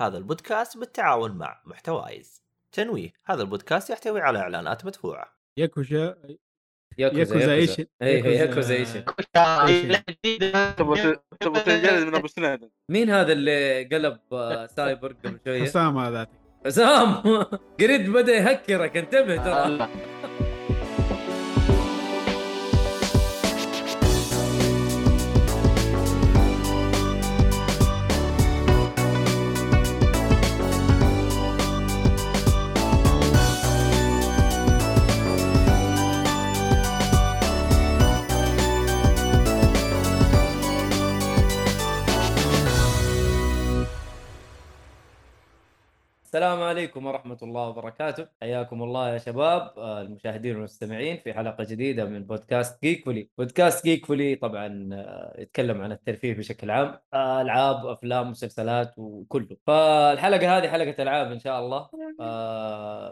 هذا البودكاست بالتعاون مع محتوايز. تنويه هذا البودكاست يحتوي على إعلانات مدفوعة. ياكوزا ياكوزا ياكوزا إيش؟ ياكوزا. إيش؟ تبغى تبغى تنجلد من أبو سنان مين هذا اللي قلب آه، سايبر قبل شوية؟ حسام هذا حسام! قريد بدأ يهكرك انتبه ترى. السلام عليكم ورحمة الله وبركاته. حياكم الله يا شباب آه، المشاهدين والمستمعين في حلقة جديدة من بودكاست Geekfully بودكاست Geekfully طبعا آه، يتكلم عن الترفيه بشكل عام آه، ألعاب أفلام مسلسلات وكله. فالحلقة هذه حلقة ألعاب إن شاء الله.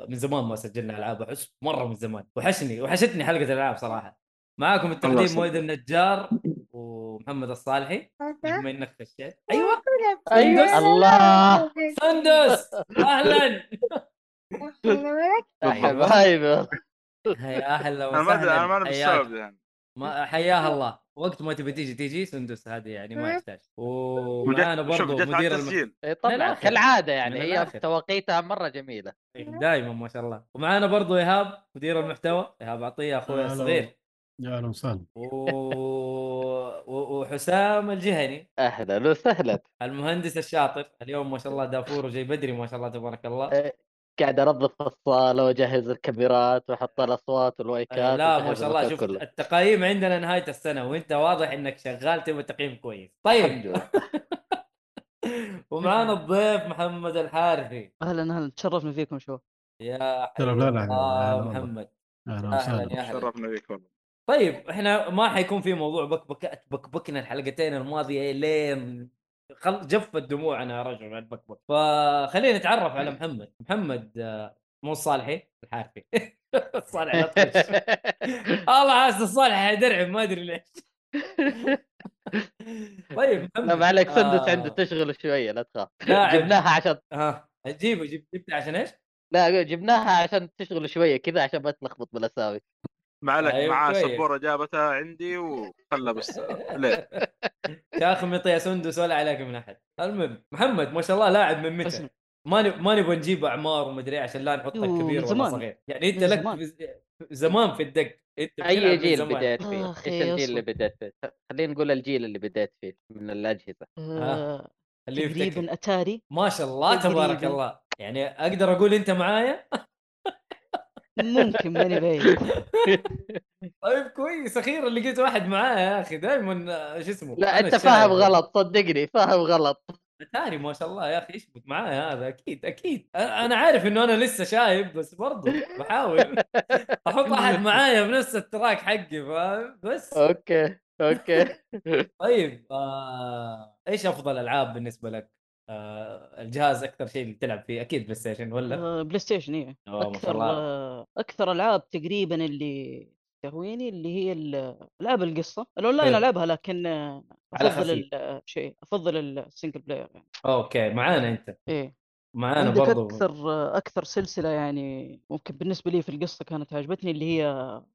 من زمان ما سجلنا ألعاب أحس مرة من زمان. وحشني وحشتني حلقة الألعاب صراحة. معاكم التقديم. مويد النجار. ومحمد الصالحي بما إنك خشيت. أيوه. أيوه. الله. سندس. أهلا. حبايبي يا أهلا. أنا ما أدري أنا ما وسهلا اعرف حياك. السبب يعني. ما حياها الله. وقت ما تبي تيجي تيجي سندس هذه يعني ما يحتاج. ومعانا على مدير الم... إيه طبعا. كالعادة يعني هي الآخر. تواقيتها مرة جميلة. دائما ما شاء الله. ومعانا برضو إيهاب مدير المحتوى. إيهاب عطيه أخوي. الصغير. يا أهلا وسهلا. وحسام الجهني. أهلا وسهلا. المهندس الشاطر. اليوم ما شاء الله دافور جاي بدري ما شاء الله تبارك الله. قاعد انظف الصاله وأجهز الكاميرات وأحط الأصوات والوايكات لا ما شاء الله. شوف كله. التقييم عندنا نهاية السنة وأنت واضح إنك شغال تبغى تقييم كويس. طيب. الحمد لله. ومعانا الضيف محمد الحارثي. أهلا أهلا. تشرفنا فيكم شو يا والله. محمد. أهلا وسهلا. يا أهلا. شرفنا بك والله طيب إحنا ما حيكون في موضوع بكبكات بكبكنا الحلقتين الماضية لين خل... جفت دموعنا يا رجل على البكبك فخلينا نتعرف على محمد. محمد آه، مو الصالحي الحارثي. الصالح لا تخش. والله حاسس الصالح حيدرعم ما أدري ليش. طيب محمد لا ما عليك سندس آه، عنده تشغل شوية لا تخاف. جبناها عشان ها جيبه جيب جبته عشان إيش؟ لا جبناها عشان تشغل شوية كذا عشان ما تلخبط بالأسامي. ما عليك أيوة، معاه. سبورة جابتها عندي وخلى بس ليه شاخمط يا سندس ولا عليك من أحد المهم محمد ما شاء الله لاعب من متى؟ ما نب- ما نبغى نجيب أعمار ومدري إيه عشان لا نحطك كبير ولا. صغير يعني أنت لك زمان. في- زمان في الدق أنت أي جيل. بديت فيه إيش الجيل اللي. بديت فيه خلينا نقول الجيل اللي بديت فيه من الأجهزة آه اللي يفتكر تقريبا أتاري ما شاء الله تبارك. الله يعني أقدر أقول أنت معايا ممكن ماني بعيد طيب كويس أخيرا لقيت واحد معايا يا أخي دائما شو اسمه لا أنت. فاهم غلط صدقني فاهم غلط. اتاري ما شاء الله يا أخي إيش بك معايا هذا أكيد أكيد. أنا- أنا عارف إنه أنا لسه شايب بس برضو بحاول. أحط أحد معايا بنفس التراك حقي فاهم بس. okay okay. طيب آه... إيش أفضل ألعاب بالنسبة لك؟ آه... الجهاز أكثر شيء اللي تلعب فيه أكيد بلاي ستيشن ولا؟ بلاي ستيشن شاء أكثر أكثر ألعاب تقريبا اللي تهويني اللي هي ال- ألعاب القصة. الأونلاين. ألعبها لكن أفضل خفيف. ال- شيء أفضل ال single player يعني. okay معانا أنت. إيه. معانا برضو. أكثر أكثر سلسلة يعني ممكن بالنسبة لي في القصة كانت عجبتني اللي هي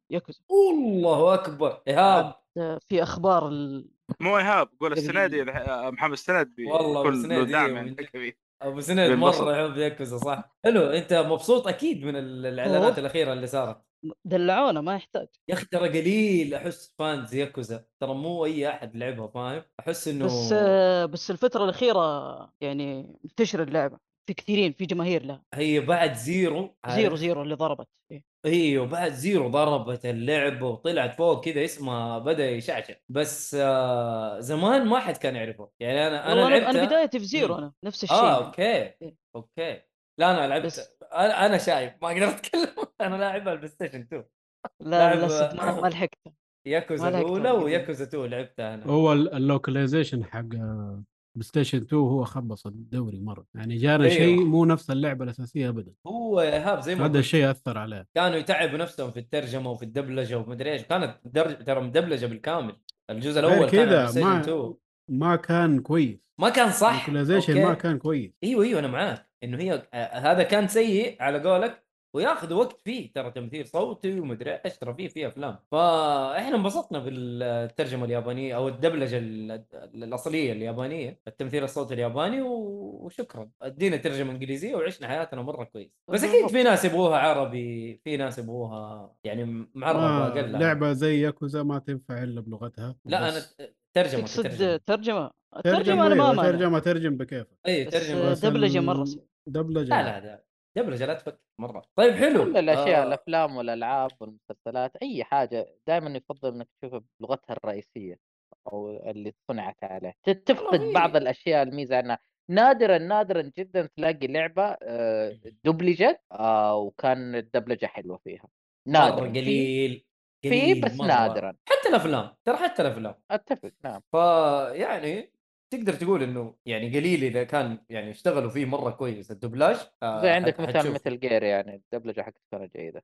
ياكوزا. الله أكبر. إيهاب. في أخبار ال... مو إيهاب قول قبل- السنة دي الح- محمد السند بي- والله كل دعم يعني. كبير أبو سند. مرة يحب ياكوزا صح؟ حلو أنت مبسوط أكيد من ال- الإعلانات. الأخيرة اللي صارت دلعونا ما يحتاج يا أخي ترى قليل أحس فانز ياكوزا ترى مو أي أحد لعبها فاهم؟ أحس إنه بس آه، بس الفترة الأخيرة يعني منتشر اللعبه في كثيرين في جماهير لها هي بعد زيرو زيرو؟ زيرو اللي ضربت إيه. أيوه بعد Zero ضربت اللعبه وطلعت فوق كذا اسمها بدأ يشعشع بس آه زمان ما حد كان يعرفه يعني أنا أنا لعبت أنا بدايتي في Zero. أنا نفس الشيء آه. okay إيه. okay لا أنا لعبت بس- أنا أنا شايف ما أقدر أتكلم أنا لاعبها البلاي ستيشن 2 لا لاعب- للأسف ما ما لحقت ياكوزا الاولى. وياكوزا 2 لعبتها أنا هو ال- ال localization حق آه، بلاي ستيشن 2 هو خبص ال story مرة. يعني جانا أيوه. شيء مو نفس اللعبة الأساسية ابدا. هو إيهاب زي ما هذا الشيء أثر عليه. كانوا يتعبوا نفسهم في الترجمة وفي الدبلجة ومدري إيش. كانت درج... ترى مدبلجة بالكامل. الجزء الأول كان ما 2 ما كان كويس. ما كان صح. ما كان كويس. أيوه أيوه أنا معاك. إنه هي آه، هذا كان سيء على قولك. وياخذ وقت فيه ترى تمثيل صوتي ومدري إيش ترى فيه فيه أفلام. فإحنا انبسطنا بالترجمة اليابانية أو الدبلجة ال- الأصلية اليابانية التمثيل الصوتي الياباني وشكرا. أدينا ترجمة إنجليزية وعشنا حياتنا مرة كويس. بس أكيد في ناس يبغوها عربي في ناس يبغوها يعني معربة ما أقل لعبة زي ياكوزا ما تنفع إلا بلغتها. لا أنا ترجمة تقصد ترجمه ترجمة؟ ترجمة الترجمة أنا ما أيوة، مانع ترجمة ترجم بكيفك. اي ترجمة. صعب. دبلجة لا لا لا. دبلجه لا تفكر مرة. طيب حلو. كل الأشياء آه، الأفلام والألعاب والمسلسلات أي حاجة دائما يفضل إنك تشوفها بلغتها الرئيسية أو اللي صنعت عليه. تفقد. بعض الأشياء الميزة انها نادرا نادرا جدا تلاقي لعبة آه، دبلجت آه، وكان الدبلجة حلوة فيها. نادرا مره قليل في بس مرة. نادرا. حتى الأفلام ترى حتى الأفلام. أتفق نعم. فيعني تقدر تقول إنه يعني قليل إذا كان يعني اشتغلوا فيه مرة كويس. الدبلاج آه، زي عندك مثلا. Metal Gear يعني الدبلجه حقته كانت جيدة.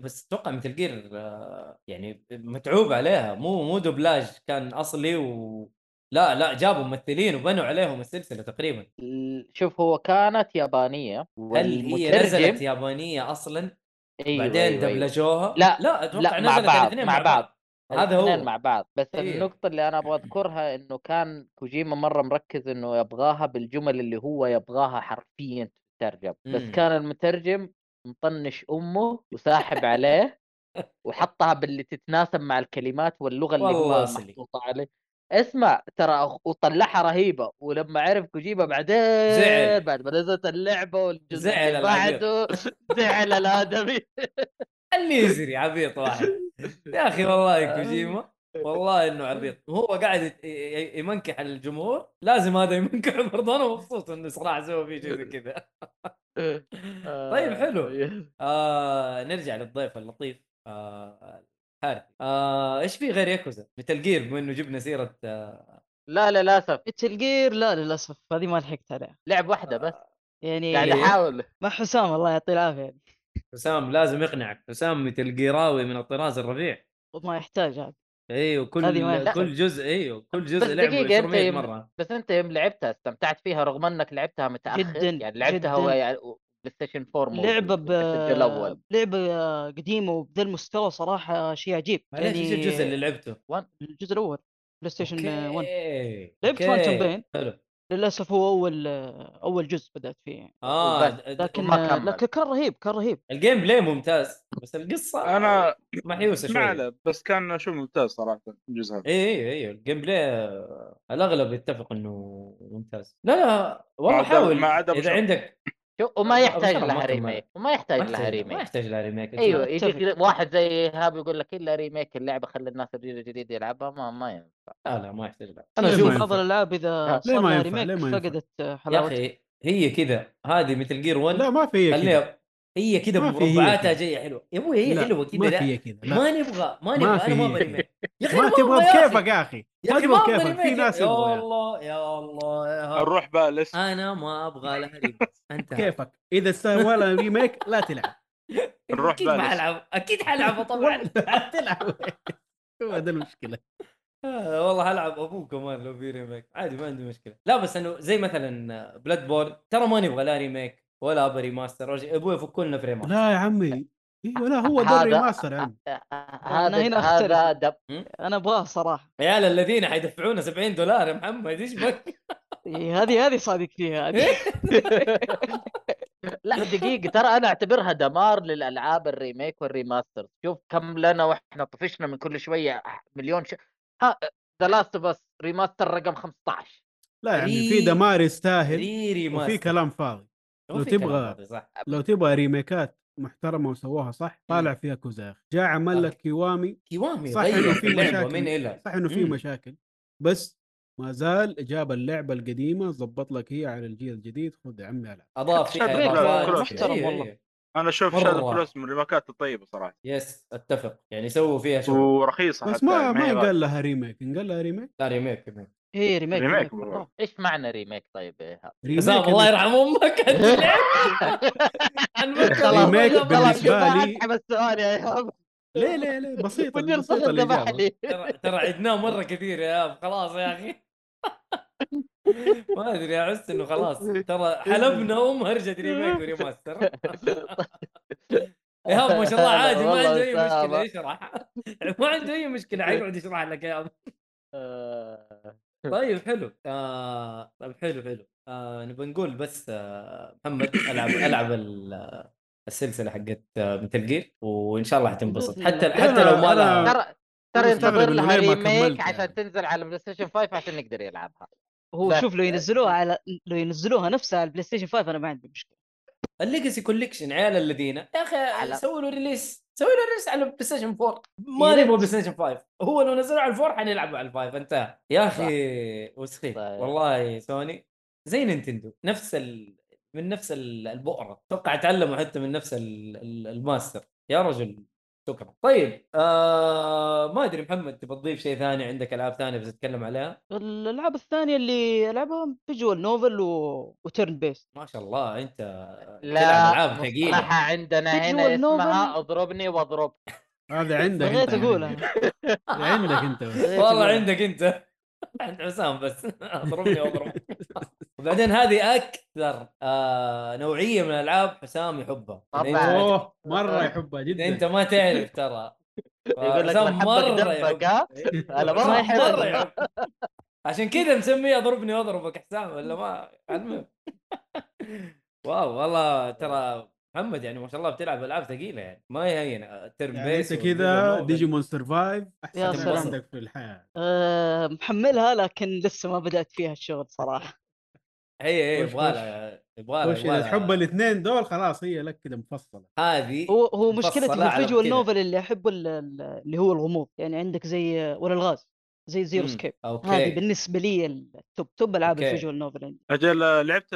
بس أتوقع Metal Gear آه، يعني متعوب عليها. مو مو دوبلاج كان أصلي و لا لا جابوا ممثلين وبنوا عليهم السلسلة تقريبا. شوف هو كانت يابانية هل هي نزلت يابانية أصلا؟ أيوة بعدين أيوة أيوة. دبلجوها لا، لا أتوقع لا نزلت مع بعض الاثنين مع بعض. هذا هو مع بعض بس إيه. النقطة اللي أنا أبغى أذكرها إنه كان كوجيما مرة مركز إنه يبغاها بالجمل اللي هو يبغاها حرفيا تترجم بس. كان المترجم مطنش أمه وساحب عليه وحطها باللي تتناسب مع الكلمات واللغة اللي هو أصلي. محطوطة عليه اسمع ترى وطلعها رهيبة ولما عرف كوجيما بعدين زعل. بعد ما نزلت اللعبة والجزء زعل. بعده زعل الآدمي اللي يزري عبيط واحد. يا أخي والله كوجيما والله إنه عبيط. وهو قاعد يمنكح الجمهور لازم هذا يمنكح برضه أنا مبسوط إنه صراحة سوى فيه شيء زي كذا. طيب حلو. آه نرجع للضيف اللطيف آه حارثي آه إيش في غير ياكوزا؟ مثل جير بما إنه جبنا سيرة آه. لا للأسف. Metal Gear لا للأسف. هذه ما لحقت عليها. لعب واحدة بس. يعني قاعد. أحاول. مع حسام الله يعطيه العافية. يعني حسام لازم يقنعك حسام Metal Gear اوي من الطراز الرفيع وما يحتاج عاد أيوه كل. كل جزء أيوه كل جزء لعبه أنت 700 يم... مرة بس أنت يوم لعبتها استمتعت فيها رغم أنك لعبتها متأخر جداً، يعني لعبتها جداً. هو يعني بلاي ستيشن 4 موجود لعبه ب... الأول لعبة قديمة وبذا المستوى صراحة شيء عجيب معليش إيش الجزء اللي لعبته؟ الجزء الأول بلاي ستيشن 1 okay لعبت. Phantom Pain. حلو للأسف هو أول أول جزء بدأت فيه آه وبس. د- لكن. لكن كان رهيب كان رهيب ال gameplay ممتاز بس القصة أنا محيوسه ما شوي بس كان شو ممتاز صراحة الجزء هذا اي اي اي ال game play الأغلب يتفق إنه ممتاز لا لا والله حاول ما عدا إذا. عندك وما يحتاج لها. remake وما يحتاج لها يحتاج ما remake يحتاج لها remake أيوه. يجيك واحد زي ايهاب يقول لك إلا remake اللعبة خلي الناس الجيل الجديد يلعبها ما ما ينفع لا لا ما يحتاج لها أنا أشوف؟ بعض الالعاب إذا صار؟ remake ليه ما ينفع؟ فقدت يا حلاوتها أخي هي كذا هذه Metal Gear 1 لا ما في هي كذا خليها هي كذا بمربعاتها كذا. جاية حلوة. يا أبوي هي لا، حلوة كذا ما هي كذا لا. ما نبغى ما ما نبغى في أنا ما. أبغى remake يا أخي ما تبغى أبغى يا بكيفك أخي. يا أخي. يا ما أخي تبغى بكيفك. في ناس يا. الله يا الله. نروح بقى لسه أنا ما أبغى لها remake أنت. كيفك إذا سوى لها remake لا تلعب. نروح أكيد ما. ألعب. أكيد حلعبه طبعا. تلعب. هو هذا المشكلة. آه، والله هلعب أبوه كمان لو في remake عادي ما عندي مشكلة. لا بس إنه زي مثلا Bloodborne ترى ما نبغى لا remake ولا ابى remaster ولا شيء. أبوي يفكوا لنا في remaster. لا يا عمي. أيوه لا هو ده ال remaster يا عم هذا هنا. هذا دب أنا أبغاه صراحة. عيال الذين حيدفعونا 70 دولار يا محمد إيش بك؟ إيه، هذه هذه صادق فيها هذه. لا دقيقة ترى أنا أعتبرها دمار للألعاب ال remake وال remaster. شوف كم لنا وإحنا طفشنا من كل شوية مليون ش... ها The Last of Us remaster رقم 15 لا يا عمي ري- في دمار يستاهل remaster وفي كلام فاضي. لو تبغى- صح لو تبغى ريميكات محترمة وسووها صح طالع فيها ياكوزا يا أخي جاء عمل لك كيوامي. كيوامي صح إنه في مشاكل. صح إنه في. مشاكل. بس ما زال جاب اللعبة القديمة ظبط لك هي على الجيل الجديد. خذ يا عمي العب أضاف فيها محترم أيوة، والله. أيوة. أنا أشوف. Shadow Colossus من الريميكات الطيبة صراحة. yes أتفق. يعني سووا فيها شغل. ورخيصة بس ما ما. ينقال لها remake ينقال لها remake لا remake remake هي remake remake remake بالضبط. بالضبط. إيش معنى remake طيب يا إيهاب؟ حسام الله يرحم أمك. remake خلاص، بالنسبة لي- اسحب السؤال يا إيهاب ليه ليه ليه بسيطة منير بسيطة صغر ذبح الاجابه لي ترى عدناه مرة كثير يا اب خلاص يا أخي. ما أدري أحس إنه خلاص. ترى حلبنا أم هرجة ريميك وريماستر. إيهاب ما شاء الله عادي ما عنده أي مشكلة. يشرح ما عنده أي مشكلة حيقعد يشرح لك ايهاب آه، طيب حلو. آه طيب حلو حلو. آه نبغى نقول بس آه محمد ألعب ألعب ال- السلسلة حقت Metal Gear وإن شاء الله حتنبسط. حتى حتى لو ما لها ترى ترى ينتظر لها remake عشان يعني. تنزل على بلاي ستيشن 5 عشان يقدر يلعبها. هو بس. شوف لو ينزلوها على لو ينزلوها نفسها على البلاي ستيشن 5 أنا ما عندي مشكلة. ال Legacy Collection عيال الذين. يا أخي سووا له release سووا له release على بلاي ستيشن 4 ما. نبغى بلاي ستيشن 5 هو لو نزلوا على ال four حنلعبوا على ال five. انتهى يا أخي وسخيف صحيح. والله سوني. زي نينتندو. نفس ال... من نفس ال- البؤرة. أتوقع تعلموا حتى من نفس ال... ال- الماستر. يا رجل. شكرا. طيب آه ما أدري محمد تبغى تضيف شيء ثاني؟ عندك ألعاب ثانية بس تتكلم عليها؟ الألعاب الثانية اللي ألعبها فيجوال نوفل و... وتيرن بيست. ما شاء الله أنت تلعب لا العاب ثقيلة. عندنا هنا اسمها. أضربني وأضرب. هذا عندك بغيت أنت أقول. أنا عندك أنت. والله. عندك أنت. عند حسام بس. أضربني وأضرب. وبعدين هذه أكثر آه نوعية من الألعاب حسام يحبها. طبعاً. أنت, أوه مرة يحبها إذا أنت جدا ما تعرف ترى. يقول لك حسام بحبك مرة دبك يحب. ها؟ أنا احب يحب. عشان كذا مسميه أضربني وأضربك حسام ولا ما؟ المهم واو والله ترى محمد يعني ما شاء الله بتلعب ألعاب ثقيلة يعني. ما هي هين ترم يعني بيس انت كذا ديجيمون سرفايف أحسن. عندك في الحياة. أه محملها لكن لسه ما بدأت فيها الشغل صراحة. هي هي وش- يبغى لها يبغى لها وش إذا تحب الاثنين دول خلاص هي لك كذا مفصلة. هذه هو هو مشكلتي في الفيجوال. نوفل اللي احبه ال- ال- اللي هو الغموض يعني عندك زي ولا الغاز زي زيرو. سكيب. هذه بالنسبة لي التوب توب ألعاب. الفيجوال نوفل عندي. أجل آه، لعبت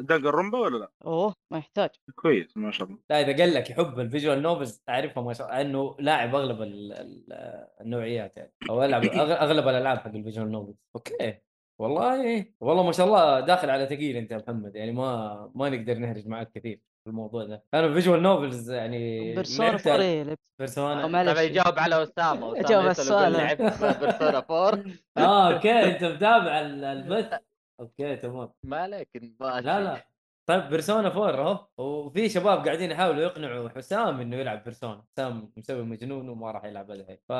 دنجر ronpa ولا لا؟ أوه ما يحتاج. كويس ما شاء الله. لا إذا قال لك يحب ال visual novels اعرفها ما شاء الله إنه لاعب أغلب ال- ال- النوعيات يعني أو ألعب أغلب الألعاب حق ال visual novels. Okay. والله والله ما شاء الله داخل على ثقيل انت يا محمد يعني ما ما نقدر نهرج معك كثير في الموضوع ده. أنا ال visual novels يعني بيرسونا لعبت 4 إيه، لعبت أو بيرسونا معلش. طبعا يجاوب على أسامة جاوب السؤال. لعبت بيرسونا 4 آه okay أنت متابع ال- البث okay تمام. ما عليك لا لا. طيب بيرسونا 4 اهو وفي شباب قاعدين يحاولوا يقنعوا حسام إنه يلعب بيرسونا حسام مسوي مجنون وما راح يلعب الحين ف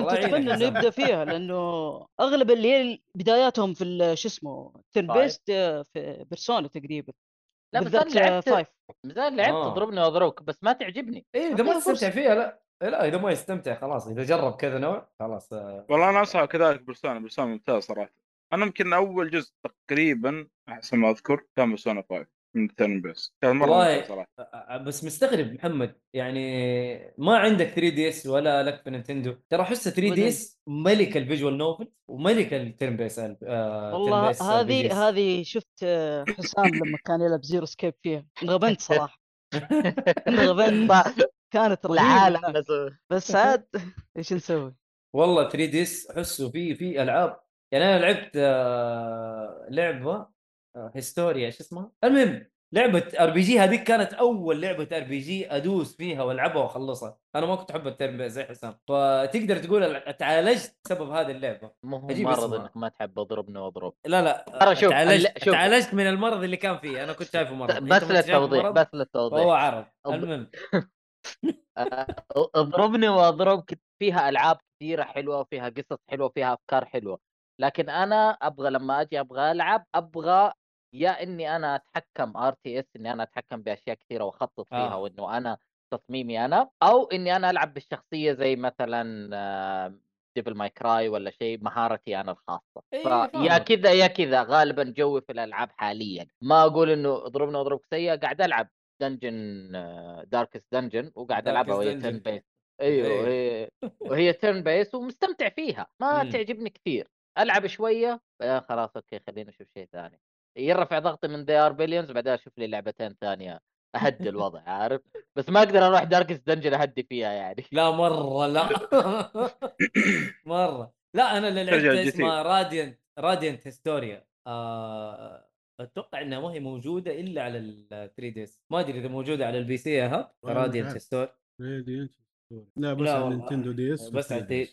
كنت أتمنى إنه. يبدأ فيها لأنه أغلب اللي هي بداياتهم في ال- شو اسمه turn طيب. based آه، في بيرسونا تقريبا. لا بس أنا آه، لعبت five بس أنا لعبت آه. اضربني واضربك بس ما تعجبني. إيه إذا ما تستمتع. فيها لا. لا إذا ما يستمتع خلاص. إذا جرب كذا نوع خلاص آه، والله أنا انصح كذلك برسونا برسونا ممتاز صراحة. أنا يمكن أول جزء تقريبا أحسن ما أذكر كان برسونا 5 من turn-based كان مرة صراحة. بس مستغرب محمد يعني ما عندك 3 دي اس ولا لك في نينتندو. ترى أحس 3 دي اس ملك ال visual novel وملك ال turn-based آه والله. هذه هذه شفت آه، حسام لما كان يلعب Zero Escape فيها. انغبنت صراحة. انغبنت كانت العالم. بس عاد إيش نسوي؟ والله 3 DS أحسه في في ألعاب. يعني أنا لعبت آه، لعبة Historia شو اسمها؟ المهم لعبة RPG هذيك كانت أول لعبة RPG أدوس فيها وألعبها وأخلصها. أنا ما كنت أحب ال turn based زي حسام. فتقدر تقول تعالجت بسبب هذه اللعبة. مو هو مرض. إنك ما تحب اضربني واضرب لا لا ترى شوف، تعالجت شوف. تعالجت من المرض اللي كان فيه. أنا كنت شايفه مرض. بس للتوضيح؟ بس هو للتوضيح عرض. أض- المهم. آه، أضربني واضربك فيها ألعاب كثيرة حلوة وفيها قصص حلوة وفيها أفكار حلوة. لكن أنا أبغى لما أجي أبغى ألعب أبغى يا إني أنا أتحكم RTS إني أنا أتحكم بأشياء كثيرة وأخطط فيها آه. وإنه أنا تصميمي أنا أو إني أنا ألعب بالشخصية زي مثلا Devil May Cry ولا شيء مهارتي أنا الخاصة إيه، فاهمك. كذا يا كذا غالبا جوي في الألعاب حاليا ما أقول إنه اضربني واضربك سيئه قاعد ألعب Dungeon Darkest Dungeon وقاعد ألعبها وهي. turn based أيوه إيه. وهي وهي turn based ومستمتع فيها ما مم. تعجبني كثير ألعب شوية آه خلاص okay خلينا نشوف شيء ثاني يرفع ضغطي من They Are Billions بعدين أشوف لي لعبتين ثانية أهدي الوضع عارف؟ بس ما أقدر أروح Darkest Dungeon أهدي فيها يعني. لا مرة لا. مرة. لا أنا اللي لعبت. اسمها Radiant Radiant Historia آه، أتوقع إنها ما هي موجودة إلا على ال 3 DS ما أدري إذا موجودة على ال PC مش Radiant. Historia Story. لا بس لا على. Nintendo DS بس على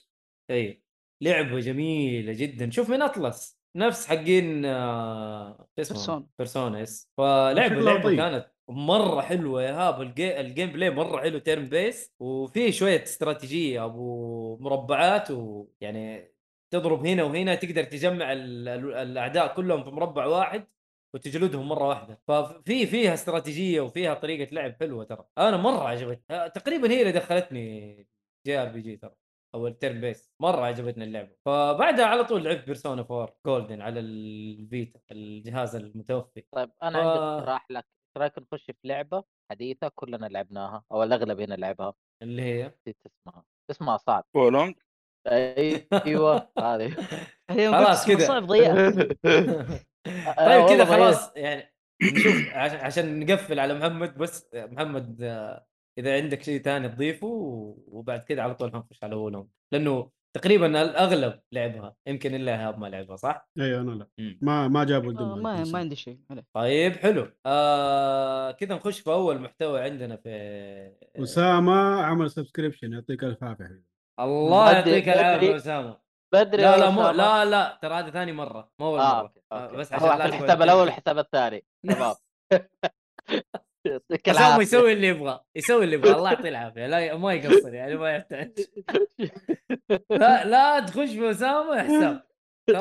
اي لعبة جميلة جدا. شوف من Atlus. نفس حقين آه، شو اسمه؟ Persona. Persona yes فلعبة شكلها لعبة. كانت مرة حلوة يا هاب. ال g... ال gameplay مرة حلو turn based وفي شوية استراتيجية أبو مربعات ويعني تضرب هنا وهنا تقدر تجمع ال... ال- الأعداء كلهم في مربع واحد وتجلدهم مرة واحدة. ففي فيها استراتيجية وفيها طريقة لعب حلوة ترى. أنا مرة عجبتني آه، تقريبا هي اللي دخلتني JRPG ترى. أو ال turn based مرة عجبتني اللعبة. فبعدها على طول لعبت Persona 4 Golden على ال Vita الجهاز المتوفي. طيب أنا ف- عندي اقتراح لك. إيش رأيك نخش في لعبة حديثة كلنا لعبناها أو الأغلب هنا لعبها اللي هي؟ نسيت اسمها. اسمها صعب بولونج أيوه هذه. خلاص كذا. صعب ضيعها طيب كذا. خلاص يعني نشوف عشان عشان نقفل على محمد بس محمد آه، إذا عندك شيء ثاني تضيفه وبعد كذا على طول حنخش على وولونج لأنه تقريبا الأغلب لعبها يمكن إلا ايهاب ما لعبها صح؟ أيوه أنا لا مم. ما ما جابوا آه، الدم ما ما عندي شيء طيب حلو آه كذا نخش في أول محتوى عندنا في أسامة عمل subscription يعطيك ألف عافية حبيبي. الله يعطيك العافية. أسامة بدري لا لا مو. لا لا ترى هذه ثاني مرة مو أول آه مرة okay آه، okay بس عشان الحساب الأول والحساب الثاني تمام العافية. يسوي اللي يبغى يسوي اللي يبغى. الله يعطيه العافية. لا ما يقصر يعني ما يحتاج. لا لا تخش في اسامه حساب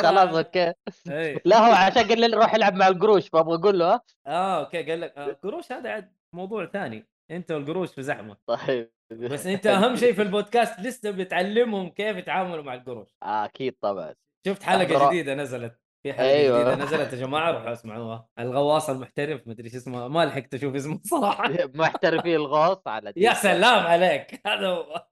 خلاص okay. إيه. لا هو عشان قال لي روح العب مع القروش فابغى أقول له آه okay قال لك آه، قروش هذا عاد موضوع ثاني. أنت والقروش في زحمة. طيب. بس أنت أهم شيء في البودكاست لسه بتعلمهم كيف يتعاملوا مع القروش. آه، أكيد طبعا. شفت حلقة. جديدة نزلت. في حلقة أيوة. جديدة نزلت يا جماعة روحوا اسمعوها. الغواص المحترف مدري إيش اسمه ما لحقت أشوف اسمه صراحة. محترفين الغوص على يا. سلام عليك. هذا هو.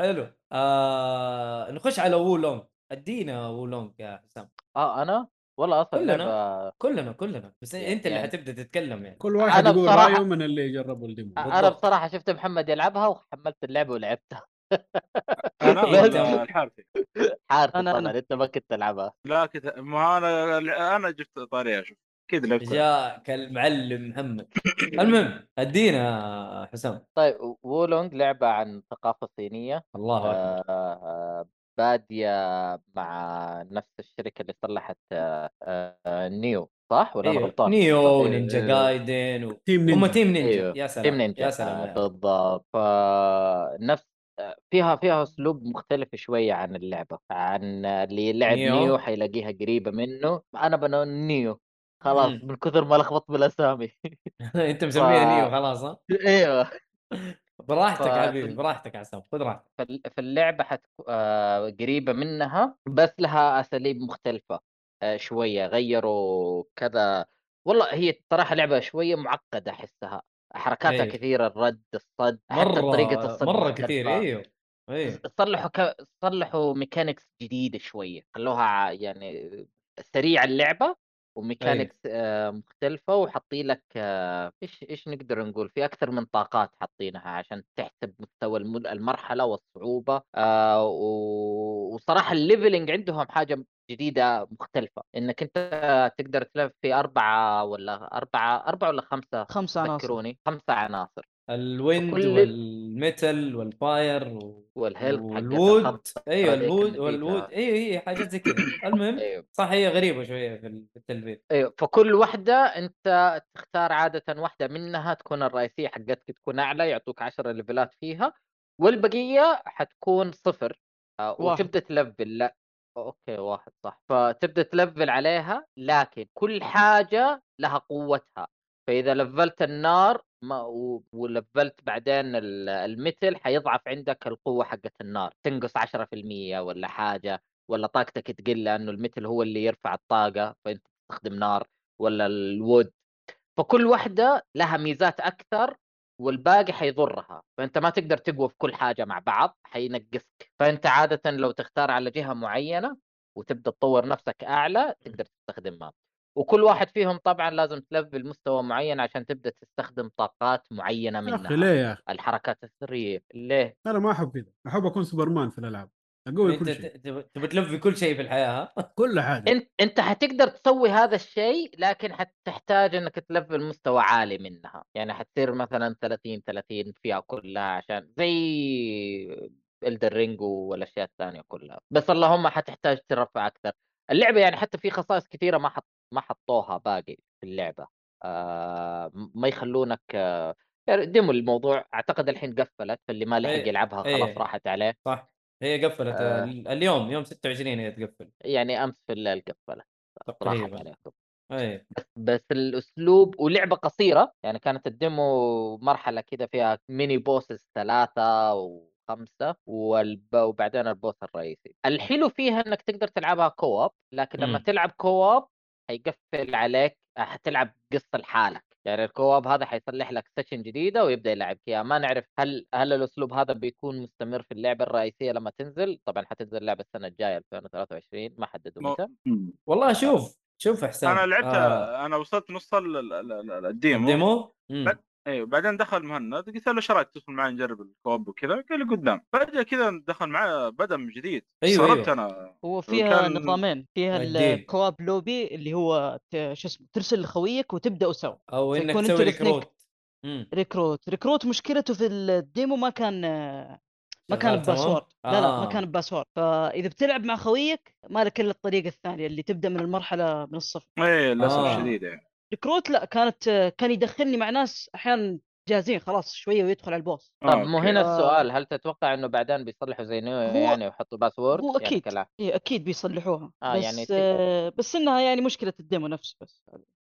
حلو. آه نخش على Wo Long أدينا Wo Long يا حسام. آه أنا؟ والله أصلا كلنا. لعبة كلنا كلنا. بس يعني- أنت اللي يعني- حتبدأ تتكلم يعني. كل واحد يقول بصراحة- رأيه من اللي جربوا ال demo. أنا. بصراحة شفت محمد يلعبها وحملت اللعبة ولعبتها. أنا إيه، ولا الحارثي حارث أنا- طبعا. أنت ما كنت تلعبها. لا كنت ما أنا أنا جبت طارية أشوف أكيد لعبتها جاءك المعلم محمد. المهم أدينا حسام. طيب Wo Long لعبة عن ثقافة صينية. الله اكبر آه، آه، بادية مع نفس الشركة اللي صلحت آه، آه، Nioh صح؟ ولا أنا أيوه. غلطان؟ Nioh إيه، نينجا إيه. Gaiden و... Team هم Ninja Team Ninja. أيوه. يا سلام Team Ninja. يا سلام آه، بالضبط. فنفس فيها فيها أسلوب مختلف شوية عن اللعبة عن اللي لعب Nioh. Nioh, حيلاقيها قريبة منه أنا بنو Nioh خلاص مم. من كثر ما لخبطت بالأسامي. أنت مسميها ف- Nioh خلاص ها؟ أيوه. براحتك ف- حبيبي براحتك يا حسام خذ راحتك. فال- فاللعبه حتكون قريبة منها بس لها أساليب مختلفة آه، شوية غيروا كذا. والله هي صراحة لعبة شوية معقدة أحسها. حركاتها أيوه. كثيرة الرد الصد حتى مرة طريقة الصد مرة. كثير أيوه أيوه صلحوا ك... صلحوا mechanics جديدة شوية خلوها يعني سريع اللعبة و mechanics آه مختلفة وحاطين لك آه إيش إيش نقدر نقول؟ في أكثر من طاقات حاطينها عشان تحسب مستوى الم- المرحلة والصعوبة آه. وصراحة ال leveling عندهم حاجة جديدة مختلفة. إنك أنت تقدر تلف في أربعة ولا أربعة أربعة ولا خمسة خمسة عناصر. خمسة عناصر. ال wind وكل- وال metal وال fire و... وال health حقت وال wood أيوه ال wood وال wood. أيوه هي حاجات زي كذا المهم أيوه. صح هي غريبة شوية في ال- في التلفيل أيوه فكل واحدة أنت تختار عادة واحدة منها تكون الرئيسية حقتك تكون أعلى يعطوك 10 ليفلات فيها والبقية حتكون صفر. آه،. وتبدأ تلفل. لا. okay واحد صح. فتبدأ تلفل عليها لكن كل حاجة لها قوتها. فإذا لفلت النار ما ولفلت بعدين ال- ال metal حيضعف عندك القوة حقت النار تنقص 10% ولا حاجة ولا طاقتك تقل لأنه المثل هو اللي يرفع الطاقة فأنت تستخدم نار ولا الوود فكل واحدة لها ميزات أكثر والباقي حيضرها فأنت ما تقدر تقوى في كل حاجة مع بعض حينقصك. فأنت عاده لو تختار على جهة معينة وتبدأ تطور نفسك أعلى تقدر تستخدمها. وكل واحد فيهم طبعا لازم تلفل مستوى معين عشان تبدأ تستخدم طاقات معينة منها. ليه يا أخي؟ الحركات السريه ليه؟ أنا ما أحب كذا. أحب أكون سوبرمان في الألعاب. أقوي كل شيء. تبي تلفل كل شيء في الحياة ها؟ كل حاجة. أنت أنت حتقدر تسوي هذا الشيء لكن حتحتاج إنك تلفل مستوى عالي منها. يعني حتصير مثلا 30 30 فيها كلها عشان زي الدن رينج والأشياء الثانية كلها. بس اللهم حتحتاج ترفع أكثر. اللعبة يعني حتى في خصائص كثيرة ما حط ما حطوها باقي في اللعبة. آه ما يخلونك آه يعني demo الموضوع أعتقد الحين قفلت فاللي ما لحق إيه، يلعبها خلاص إيه. راحت عليه. صح. هي قفلت. آه. ال- اليوم يوم 26 هي تقفل. يعني أمس في الليل قفلت. راحت تقريبا. عليكم اي بس الأسلوب ولعبة قصيرة يعني كانت ال demo مرحلة كده فيها mini bosses ثلاثة وخمسه والب... وبعدين ال boss الرئيسي. الحلو فيها إنك تقدر تلعبها co-op لكن لما مم. تلعب co-op حيقفل عليك حتلعب قصة لحالك. يعني ال co-op هذا حيصلح لك session جديدة ويبدأ يلعبك اياها ما نعرف هل هل الأسلوب هذا بيكون مستمر في اللعبة الرئيسية لما تنزل؟ طبعا حتنزل اللعبه السنة الجاية 2023 ما حددوا متى. والله شوف شوف حسام أنا لعبت آه. أنا وصلت نص ال- ال- ال- ال- ال demo؟ ال demo أيوه بعدين دخل مهند قلت له إيش رأيك تدخل معي نجرب ال co-op وكذا قال لي قدام فجأة كذا دخل معي بدا من جديد أيوة، استغربت أيوة. أنا هو فيها كان- نظامين فيها. ال co-op lobby اللي هو شو اسمه ترسل لخويك وتبدأوا سوا أو إنك تسوي ريكروت. ريكروت ريكروت مشكلته في ال demo ما كان ما كان؟ ب password لا لا ما آه. كان ب password فإذا بتلعب مع خويك ما لك إلا الطريقة الثانية اللي تبدأ من المرحلة من الصفر إيه للأسف آه. شديد يعني recruit لا كانت كان يدخلني مع ناس أحيانا جاهزين خلاص شوية ويدخل على ال boss. طب آه، مو. هنا آه. السؤال هل تتوقع إنه بعدين بيصلحوا زي نيو يعني ويحطوا password هو يعني أكيد. كلام. إيه أكيد بيصلحوها. آه، بس يعني آه بس إنها يعني مشكلة ال demo نفسه بس.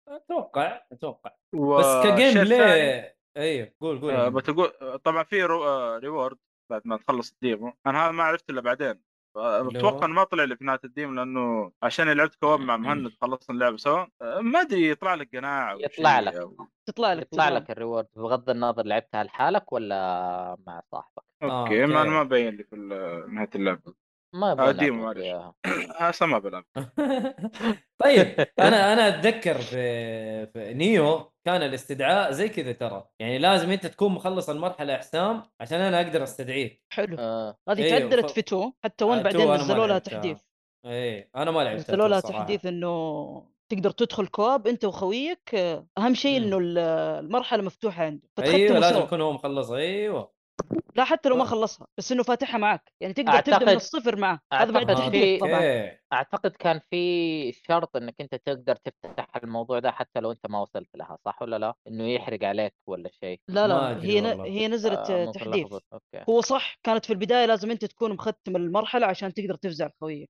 أتوقع أتوقع. بس والشيء ك gameplay أيوه قول قول آه، بتقول طبعا في re... آه، reward بعد ما تخلص ال demo. أنا هذا ما عرفت إلا بعدين. أتوقع؟ إنه ما طلع لي في نهاية ال demo لأنه عشان لعبت co-op مع مهند خلصنا اللعبة سوا آه، ما أدري يطلع لك قناع أو يطلع شيء لك. أو... تطلع لك يطلع تطلع لك ال reward بغض النظر لعبتها لحالك ولا مع صاحبك أوكي ما أوكي. ما بين لي في ال- نهاية اللعبة ما آه، يبغى demo معلش. هسه ما بلعب طيب أنا أنا أتذكر في, في نيو كان الاستدعاء زي كذا ترى. يعني لازم أنت تكون مخلص المرحلة يا حسام عشان أنا أقدر أستدعيك. حلو. آه. هذه أيوه، تعدلت في 2 حتى آه، 1 2 بعدين نزلوا لها. تحديث. إيه أنا ما لعبتها نزلوا لها. تحديث إنه تقدر تدخل co-op أنت وخويك. آه، أهم شيء مم. إنه ال- المرحلة مفتوحة عنده أيوه لازم يكون هو مخلص. أيوه. لا حتى لو ما ف- خلصها بس إنه فاتحها معك. يعني تقدر تبدأ من أعتقد- الصفر معه. هذا بعد أعتقد تحديث في- طبعا أوكي. أعتقد كان في شرط إنك أنت تقدر تفتح الموضوع ده حتى لو أنت ما وصلت لها صح ولا لا؟ إنه يحرق عليك ولا شيء. لا لا هي ن... هي نزلت آه، آه، تحديث. أوكي. هو صح كانت في البداية لازم أنت تكون مختم المرحلة عشان تقدر تفزع خويك.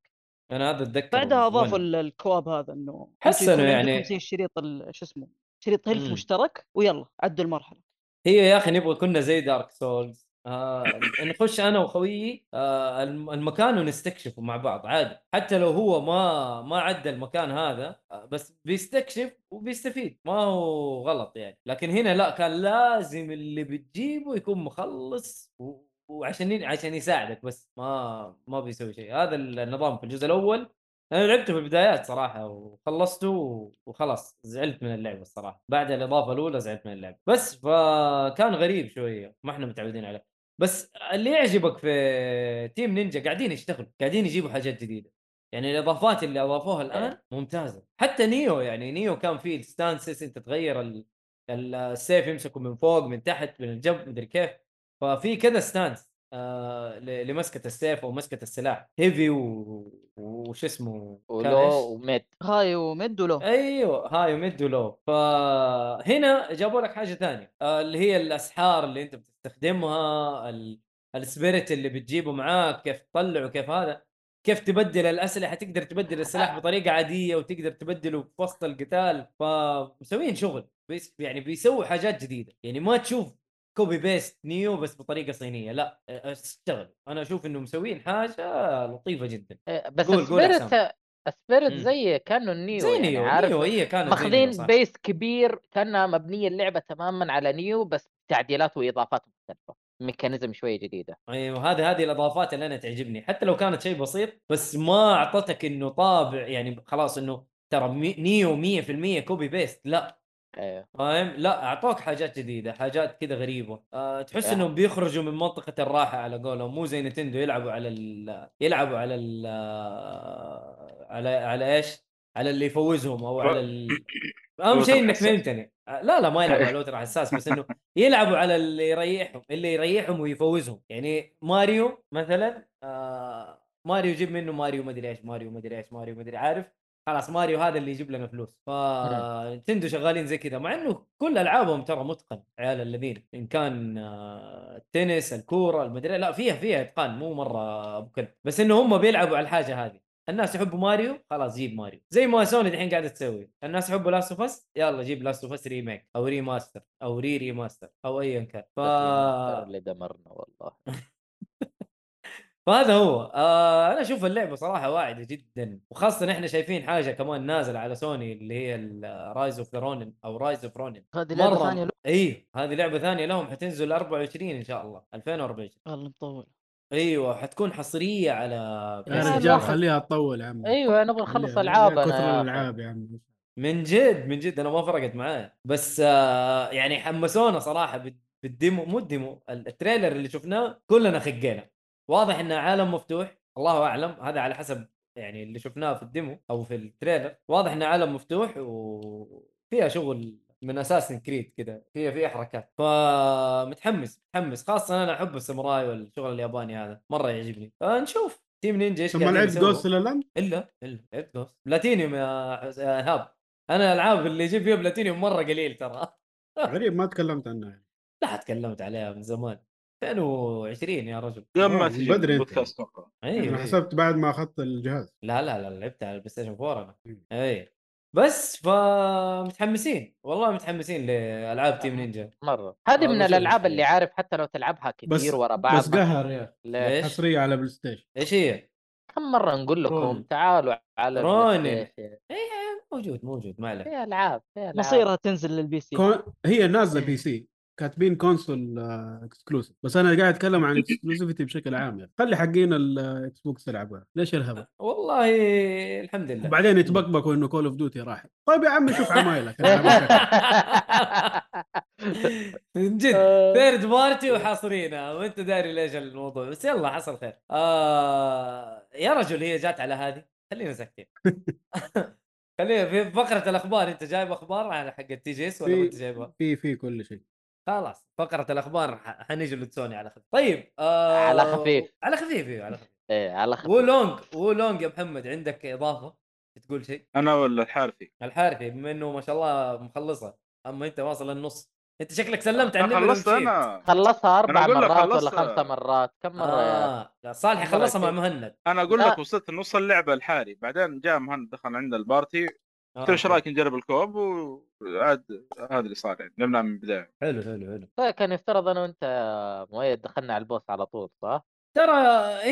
أنا هذا اتذكر بعدها. اضافوا ال- ال co-op هذا إنه حسنوا يعني. الشريط ال- شو اسمه شريط health. مشترك ويلا عدوا المرحلة. هي يا أخي نبغى كنا زي دارك سولز آه نخش أنا وخويي آه الم- المكان ونستكشفه مع بعض عادي. حتى لو هو ما ما عدى المكان هذا آه بس بيستكشف وبيستفيد. ما هو غلط يعني. لكن هنا لا كان لازم اللي بتجيبه يكون مخلص و... وعشان عشان يساعدك بس. ما ما بيسوي شيء. هذا النظام في الجزء الأول. أنا لعبته في البدايات صراحة وخلصته وخلاص زعلت من اللعبة الصراحة. بعد الإضافة الأولى زعلت من اللعبة. بس فكان غريب شوية ما إحنا متعودين عليه. بس اللي يعجبك في تيم نينجا قاعدين يشتغلوا قاعدين يجيبوا حاجات جديدة. يعني الإضافات اللي أضافوها الآن ممتازة. حتى نيو يعني نيو كان فيه ال stances أنت تغير ال- ال- السيف يمسكه من فوق من تحت من الجنب مدري كيف. ففي كذا stance آه ل- لمسكة السيف أو مسكة السلاح. heavy و... وش اسمه؟ ولو؟ وميد. هاي وميد ولو أيوه high و mid و low فهنا جابوا لك حاجة ثانية آه، اللي هي الأسحار اللي أنت بتستخدمها ال- ال spirit اللي بتجيبه معاك كيف تطلعه كيف هذا. كيف تبدل الأسلحة؟ تقدر تبدل السلاح بطريقة عادية وتقدر تبدله في وسط القتال. فمسوين شغل. base يعني بيسووا حاجات جديدة. يعني ما تشوف copy paste نيو بس بطريقة صينية. لا اشتغل أنا أشوف إنه مسوين حاجة لطيفة جدا. بس قول- قول مم. زي كانه نيو زي يعني نيو عارف؟ نيو هي كانت ماخذين. base كبير كانها مبنية اللعبة تماما على نيو بس تعديلات وإضافات مختلفة. mechanism شوية جديدة. أيوه هذه هذه الإضافات اللي أنا تعجبني. حتى لو كانت شيء بسيط بس ما أعطتك إنه طابع يعني خلاص إنه ترى نيو 100% copy paste لا. أيوه فاهم؟ لا أعطوك حاجات جديدة حاجات كذا غريبة. أه تحس آه. إنهم بيخرجوا من منطقة الراحة على قولهم مو زي نتندو يلعبوا على ال... يلعبوا على ال... على على إيش؟ على اللي يفوزهم أو على ال... أهم شيء إنك. فهمتني لا لا ما يلعبوا على الوتر حساس بس إنه يلعبوا على اللي يريحهم اللي يريحهم ويفوزهم. يعني ماريو مثلا آه ماريو يجيب منه ماريو مدري إيش ماريو مدري إيش ماريو مدري عارف؟ خلاص ماريو هذا اللي يجيب لنا فلوس. فنينتندو شغالين زي كذا مع إنه كل ألعابهم ترى متقن عيال الذين إن كان آه، التنس الكورة المدري لا فيها فيها إتقان مو مرة أبو كلب. بس إنه هم بيلعبوا على الحاجة هذه. الناس يحبوا ماريو خلاص جيب ماريو. زي ما سوني الحين قاعدة تسوي. الناس يحبوا Last of Us يلا جيب Last of Us remake أو remaster أو re-remaster أو ايا كان. ف اللي دمرنا والله. فهذا هو. آه أنا أشوف اللعبة صراحة واعدة جدا وخاصة إحنا شايفين حاجة كمان نازلة على سوني اللي هي Rise of Ronin أو Rise of Ronin هذه لعبة ثانية له اي هذه لعبة ثانية لهم حتنزل 24 إن شاء الله 2024 والله مطول أيوه حتكون حصرية على يا رجال خليها تطول يا عم أيوه نبغى نخلص العابنا كثر. الألعاب يا عم من جد من جد أنا ما فرقت معايا بس آه يعني حمسونا صراحة بال- بال demo مو ال demo ال trailer اللي شفناه كلنا خقينا. واضح انه عالم مفتوح الله أعلم هذا على حسب يعني اللي شفناه في ال demo أو في ال trailer. واضح انه عالم مفتوح وفيها شغل من أساس Creed كذا فيها فيها حركات. فمتحمس متحمس خاصة أنا أحب الساموراي والشغل الياباني هذا مرة يعجبني. فنشوف. Team Ninja إيش ثم لعبت. Ghost الآن؟ إلا إلا لعبت Ghost platinum يا إيهاب. أنا الالعاب اللي يجيب فيها بلاتينيوم مرة قليل ترى. غريب ما تكلمت عنها يعني. لا تكلمت عليها من زمان. 2020 يا رجل قبل ما آه، تجي بدري. بودكاست أتوقع أيوه أنا. حسبت بعد ما أخذت الجهاز لا لا لا لعبتها على ال PlayStation 4 أنا. اي بس فمتحمسين والله متحمسين لألعاب Team Ninja مرة هذه من الألعاب. اللي عارف حتى لو تلعبها كثير ورا بعض بس قهر يا؟ ليش؟ حصريه على PlayStation إيش هي؟ كم مرة نقول لكم. تعالوا على Station. اي موجود موجود ما عليه في ألعاب في ألعاب مصيرها تنزل لل PC con... هي نازلة PC كاتبين console exclusive بس أنا قاعد أتكلم عن exclusivity بشكل عام يعني. خلي حقين ال Xbox يلعبها ليش الهبل والله الحمد لله. وبعدين يتبكبكوا إنه Call of Duty راحت. طيب يا عمي شوف عمايلك. من جد آه. third party وحاصرينها وأنت داري ليش الموضوع؟ بس يلا حصل خير. آه يا رجل هي جات على هذه. خلينا ساكتين. خلينا في فقرة الأخبار. أنت جايب أخبار على حق التي جي إس ولا أنت جايبها؟ في في كل شيء. خلاص فقرة الأخبار ح- حنجلد سوني على خفيف طيب آه على خفيف. على خفيف أيوه على خفيف إيه على خفيف وولونج وولونج يا محمد عندك إضافة تقول شيء أنا ولا الحارثي الحارثي بما إنه ما شاء الله مخلصة أما أنت واصل النص أنت شكلك سلمت عن خلصت. أنا خلصها أربع لك مرات ولا خلصت. خمسة مرات كم مرة يا آه. لا صالح خلصها مع؟ مهند أنا أقول. لك وصلت نص اللعبة الحارثي بعدين جاء مهند دخل عند ال party. قلت له إيش رأيك نجرب ال co-op؟ وعاد هذا اللي صار يعني لعبنا من البداية. حلو حلو حلو. طيب كان يفترض أنا وأنت مؤيد دخلنا على ال boss على طول صح؟ ترى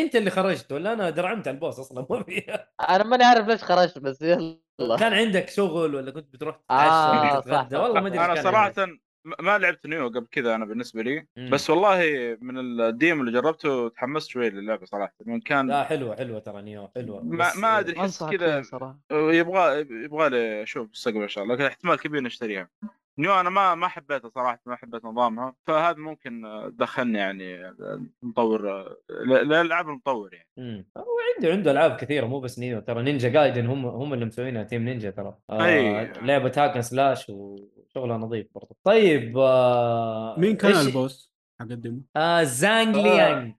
أنت اللي خرجت ولا أنا درعمت على ال boss أصلا؟ ما فيها أنا ماني عارف ليش خرجت بس يلا. كان عندك شغل ولا كنت بتروح آه، تتعشى ولا صح، والله ما أدري أنا صراحة ما لعبت Nioh قبل كذا أنا بالنسبة لي. مم. بس والله من ال demo اللي جربته تحمست شوي للعبة صراحة. من كان لا حلوة حلوة ترى Nioh حلوة. ما بس- ما أدري أحس كذا يبغى يبغى لي أشوف المستقبل إن شاء الله لكن احتمال كبير نشتريها Nioh أنا ما ما حبيتها صراحة ما حبيت نظامها. فهذا ممكن دخلني يعني المطور للألعاب المطور يعني. هو عنده عنده ألعاب كثيرة مو بس Nioh ترى. Ninja Gaiden هم هم اللي مسوينها Team Ninja ترى. آه أي. لعبة hack and slash وشغلها نظيف برضه طيب آه مين كان إيش- ال boss؟ حق ال demo؟ آه زانج ليانج.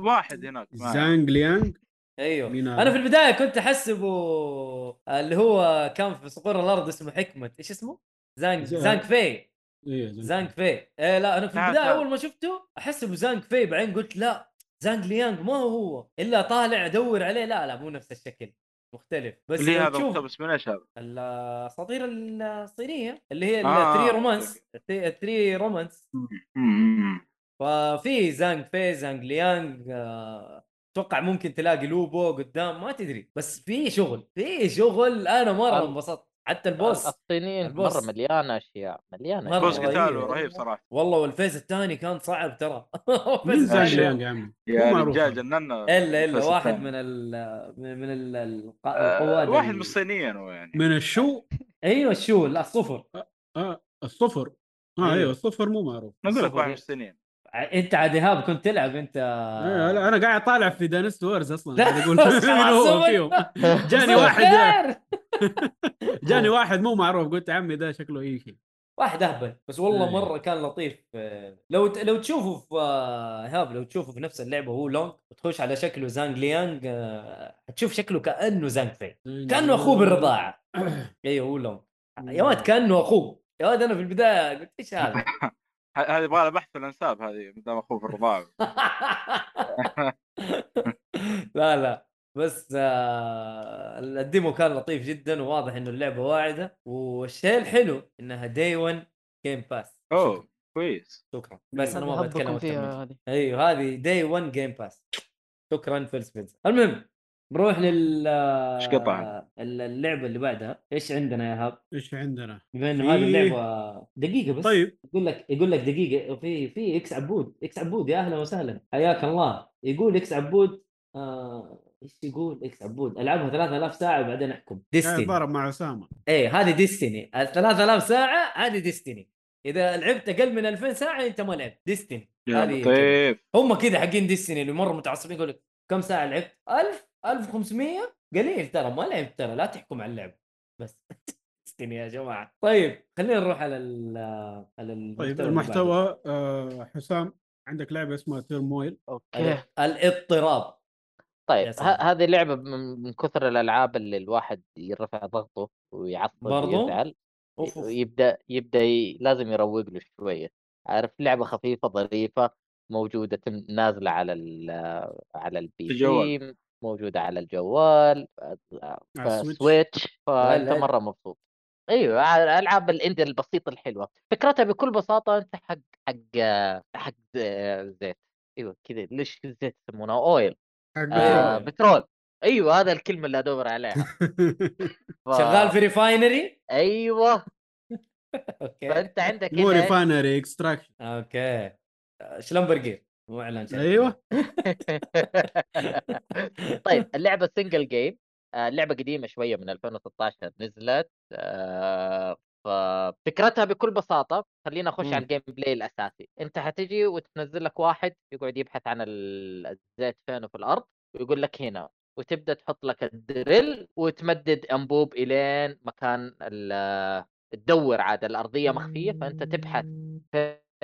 واحد هناك زانج ليانج؟ أيوه؟ أنا في البداية كنت أحسبه اللي هو كان في صقور الأرض اسمه حكمة. إيش اسمه؟ زانج زانج. في إيه زانج في إيه لا أنا في البداية. أول ما شفته أحسبه زانج في بعدين قلت لا زانج ليانج ما هو هو إلا طالع أدور عليه. لا لا مو نفس الشكل. مختلف بس اللي هذا مقتبس من إيش هذا؟ الاساطير الصينية اللي هي آه،. Romance ال Three Romance. ففي زانج في زانج ليانج آه، أتوقع ممكن تلاقي لوبو قدام ما تدري بس في شغل في شغل أنا مرة انبسطت حتى ال boss الصينيين ال boss. مرة مليانة أشياء مليانة مرة boss أشياء. قتاله رهيب. صراحة والله وال phase الثاني كان صعب ترى مين ليانج يا عمي؟ يا مو معروف رجال. جننا إلا إلا واحد. من ال من ال- آه، القواد واحد من الصينيين هو يعني من الشو أيوه الشو لا الصفر آه الصفر آه أيوه. أيوه الصفر مو معروف نقول لك واحد من. الصينيين انت عاد إيهاب كنت تلعب انت آه لا أنا قاعد طالع في دانست وورز أصلا لا، قاعد أقول هو. فيهم. جاني واحد. جاني واحد مو معروف قلت عمي ده شكله اي شيء واحد أهبل بس والله إيه. مرة كان لطيف. لو ت- لو تشوفه في إيهاب لو تشوفه في نفس اللعبة Wo Long وتخش على شكله زانج ليانج آه، حتشوف شكله كأنه زانج فين. كأنه أخوه بالرضاعة. أيوه Wo Long يا ولد كأنه أخوه. يا ولد أنا في البداية قلت إيش هذا؟ هذه يبغى لها بحث في الأنساب هذه ما دام أخوه في الرضاعه لا لا. بس آه ال demo كان لطيف جدا وواضح إنه اللعبة واعدة والشيء الحلو إنها day 1 Game Pass أوه كويس. شكرا. بس أنا ما بتكلم أيوه هذه Day 1 Game Pass شكرا فيل سبنسر المهم نروح لل إيش قطع؟ اللعبة اللي بعدها. إيش عندنا يا هاب؟ إيش عندنا؟ بما إنه هذه اللعبة دقيقة بس. طيب. يقول لك يقول لك دقيقة في في إكس عبود. إكس عبود يا أهلا وسهلا. حياك الله. يقول إكس عبود آه إيش يقول؟ إكس عبود. ألعبها 3000 ساعة وبعدين أحكم. Destiny ضارب مع أسامة. إيه هذه Destiny ال 3000 ساعة هذه Destiny إذا لعبت أقل من 2000 ساعة أنت ما لعبت. Destiny يا. لطيف. هم كذا حقين Destiny اللي مره متعصبين يقول لك كم ساعة لعبت؟ 1000 1500 قليل ترى ما لعبت ترى لا تحكم على اللعبه بس يا جماعة طيب خلينا نروح على ال على المحتوى طيب المحتوى آه حسام عندك لعبة اسمها Turmoil. أوكي الاضطراب طيب. هذه لعبة من من كثر الألعاب اللي الواحد يرفع ضغطه ويعصب برضو؟ ويزعل. يبدا يبدأ ي... لازم يروق له شوية عارف لعبة خفيفة ظريفة موجودة نازلة على ال على ال PC موجودة على الجوال. ف Switch فأنت. مرة مبسوط. أيوه العاب ال Indie البسيطة الحلوة. فكرتها بكل بساطة أنت حق حق حق زيت. أيوه كذا. ليش الزيت يسمونه؟ oil آه بترول. أيوه هذا الكلمة اللي أدور عليها. ف... شغال في refinery أيوه. أوكي. فأنت عندك مو؟ refinery extraction أوكي. Schlumberger مو اعلان. أيوه طيب اللعبة single game لعبة قديمة شوية من 2016 نزلت آه، ففكرتها بكل بساطة خلينا نخش. على ال gameplay الأساسي أنت حتجي وتنزل لك واحد يقعد يبحث عن ال- الزيت فينه في الأرض ويقول لك هنا وتبدأ تحط لك ال drill وتمدد أنبوب إلين مكان ال- تدور عاد الأرضية مخفية فأنت تبحث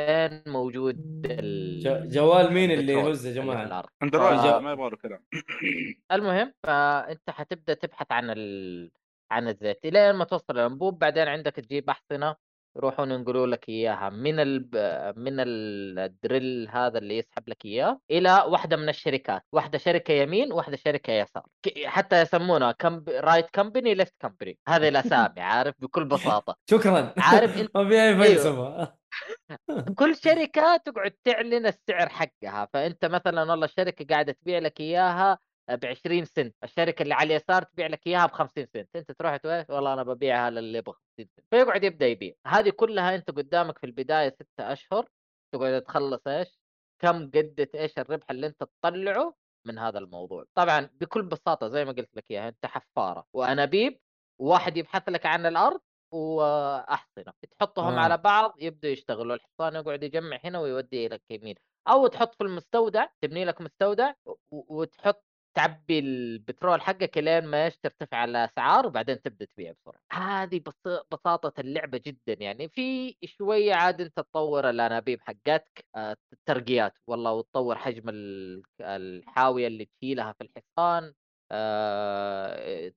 فين موجود ال- جوال مين اللي يهز يا جماعة؟ Android آه. ما يبغى له كلام. المهم فأنت حتبدأ تبحث عن ال... عن الزيت الين ما توصل الانبوب بعدين عندك تجيب احصنه يروحون ينقلوا لك إياها. من ال... من ال drill هذا اللي يسحب لك إياه إلى واحدة من الشركات. واحدة شركة يمين واحدة شركة يسار. ك- حتى يسمونها كم... right company left company. هذه الأسامي عارف؟ بكل بساطة. شكرا. عارف انت- ما في اي. فلسفه كل شركة تقعد تعلن السعر حقها فأنت مثلا والله الشركة قاعدة تبيع لك إياها ب 20 سنت الشركة اللي على اليسار تبيع لك إياها ب 50 سنت أنت تروح تقول والله أنا ببيعها للي يبغى 50 سنت فيقعد يبدأ يبيع. هذه كلها أنت قدامك في البداية ستة أشهر تقعد تخلص إيش؟ كم قدت إيش الربح اللي أنت تطلعه من هذا الموضوع. طبعا بكل بساطة زي ما قلت لك إياها أنت حفارة وانابيب وواحد يبحث لك عن الأرض وأحصنة تحطهم آه. على بعض يبدأ يشتغلوا الحصان يقعد يجمع هنا ويودي لك يمين أو تحط في المستودع تبني لك مستودع وتحط تعبي البترول حقك لين ما ترتفع على أسعار وبعدين تبدأ تبيع بسرعة هذه بس بساطة اللعبة جدا يعني في شوية عاد أنت تطور الأنابيب حقتك آه، الترقيات والله وتطور حجم ال- الحاوية اللي تشيلها في الحصان آه،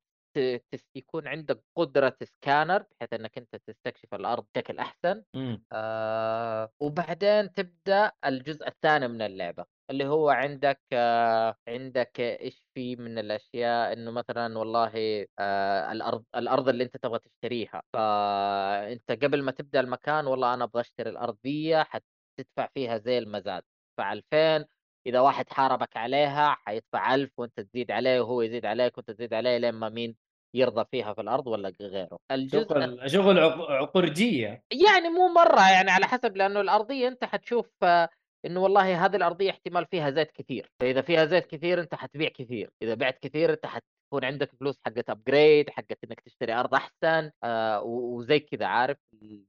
يكون عندك قدرة سكانر بحيث إنك أنت تستكشف الأرض بشكل أحسن. مم. آه وبعدين تبدأ الجزء الثاني من اللعبة اللي هو عندك آه عندك إيش في من الأشياء إنه مثلا والله آه الأرض الأرض اللي أنت تبغى تشتريها. فأنت قبل ما تبدأ المكان والله أنا أبغى أشتري الأرض دي حتدفع فيها زي المزاد. تدفع 2000 إذا واحد حاربك عليها حيدفع 1000 وأنت تزيد عليه وهو يزيد عليك وأنت تزيد عليه لين ما مين يرضى فيها في الأرض ولا غيره؟ الجزء شغل شغل عق- عقرجية. يعني مو مرة يعني على حسب لأنه الأرضية أنت حتشوف آه، إنه والله هذه الأرضية احتمال فيها زيت كثير. فإذا فيها زيت كثير أنت حتبيع كثير. إذا بعت كثير أنت حتكون عندك فلوس حقت ابجريد حقت إنك تشتري أرض أحسن آه وزي كذا عارف؟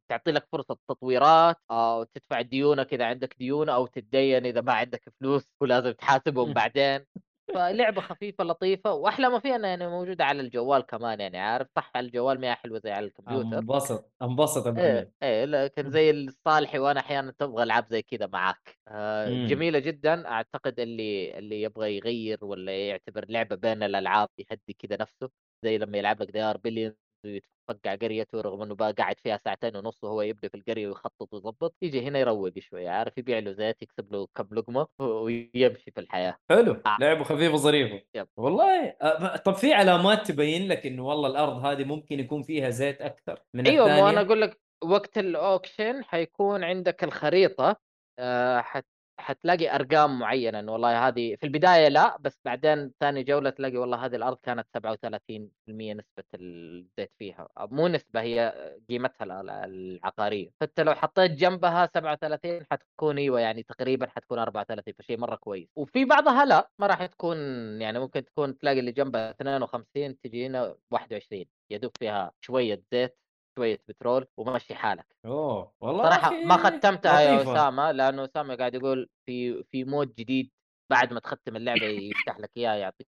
تعطي لك فرصة تطويرات آه وتدفع ديونك اذا عندك ديون أو تتدين إذا ما عندك فلوس ولازم تحاسبهم. بعدين. فلعبة خفيفة لطيفة وأحلى ما فيها إنها يعني موجودة على الجوال كمان يعني عارف؟ صح على الجوال ما هي حلوة زي على الكمبيوتر. انبسط انبسط إيه إيه لكن زي الصالحي وأنا أحيانا تبغى ألعاب زي كذا معاك. آه مم. جميلة جدا. أعتقد اللي اللي يبغى يغير ولا يعتبر لعبة بين الألعاب يهدي كذا نفسه زي لما يلعب لك They Are Billions ويتفقع قريته رغم إنه بقى قاعد فيها ساعتين ونص وهو يبدأ في القرية ويخطط ويظبط يجي هنا يروق شوية عارف يبيع له زيت يكسب له كم لقمة ويمشي في الحياة حلو آه. لعبه خفيفه ظريفه. والله أه، طب في علامات تبين لك إنه والله الأرض هذه ممكن يكون فيها زيت أكثر من أيوه ما أنا أقول لك وقت ال auction حيكون عندك الخريطة آه، حت حتلاقي أرقام معينة إنه والله هذه في البداية لا بس بعدين ثاني جولة تلاقي والله هذه الأرض كانت 37% نسبة الزيت فيها. مو نسبة هي قيمتها ال- العقارية. فأنت لو حطيت جنبها 37 حتكون أيوه يعني تقريبا حتكون 34 فشيء مرة كويس. وفي بعضها لا ما راح تكون يعني ممكن تكون تلاقي اللي جنبها 52 تجي هنا 21 يدوب فيها شوية زيت. شوية بترول ومشي حالك أوه والله صراحة ما ختمتها يا. أسامة لأنه أسامة قاعد يقول في في مود جديد بعد ما تختم اللعبة يفتح لك اياه يعطيك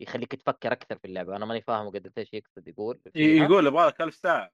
يخليك تفكر أكثر في اللعبة أنا ماني فاهم قد إيش يقصد يقول. يقول يبغى لك 1000 ساعة.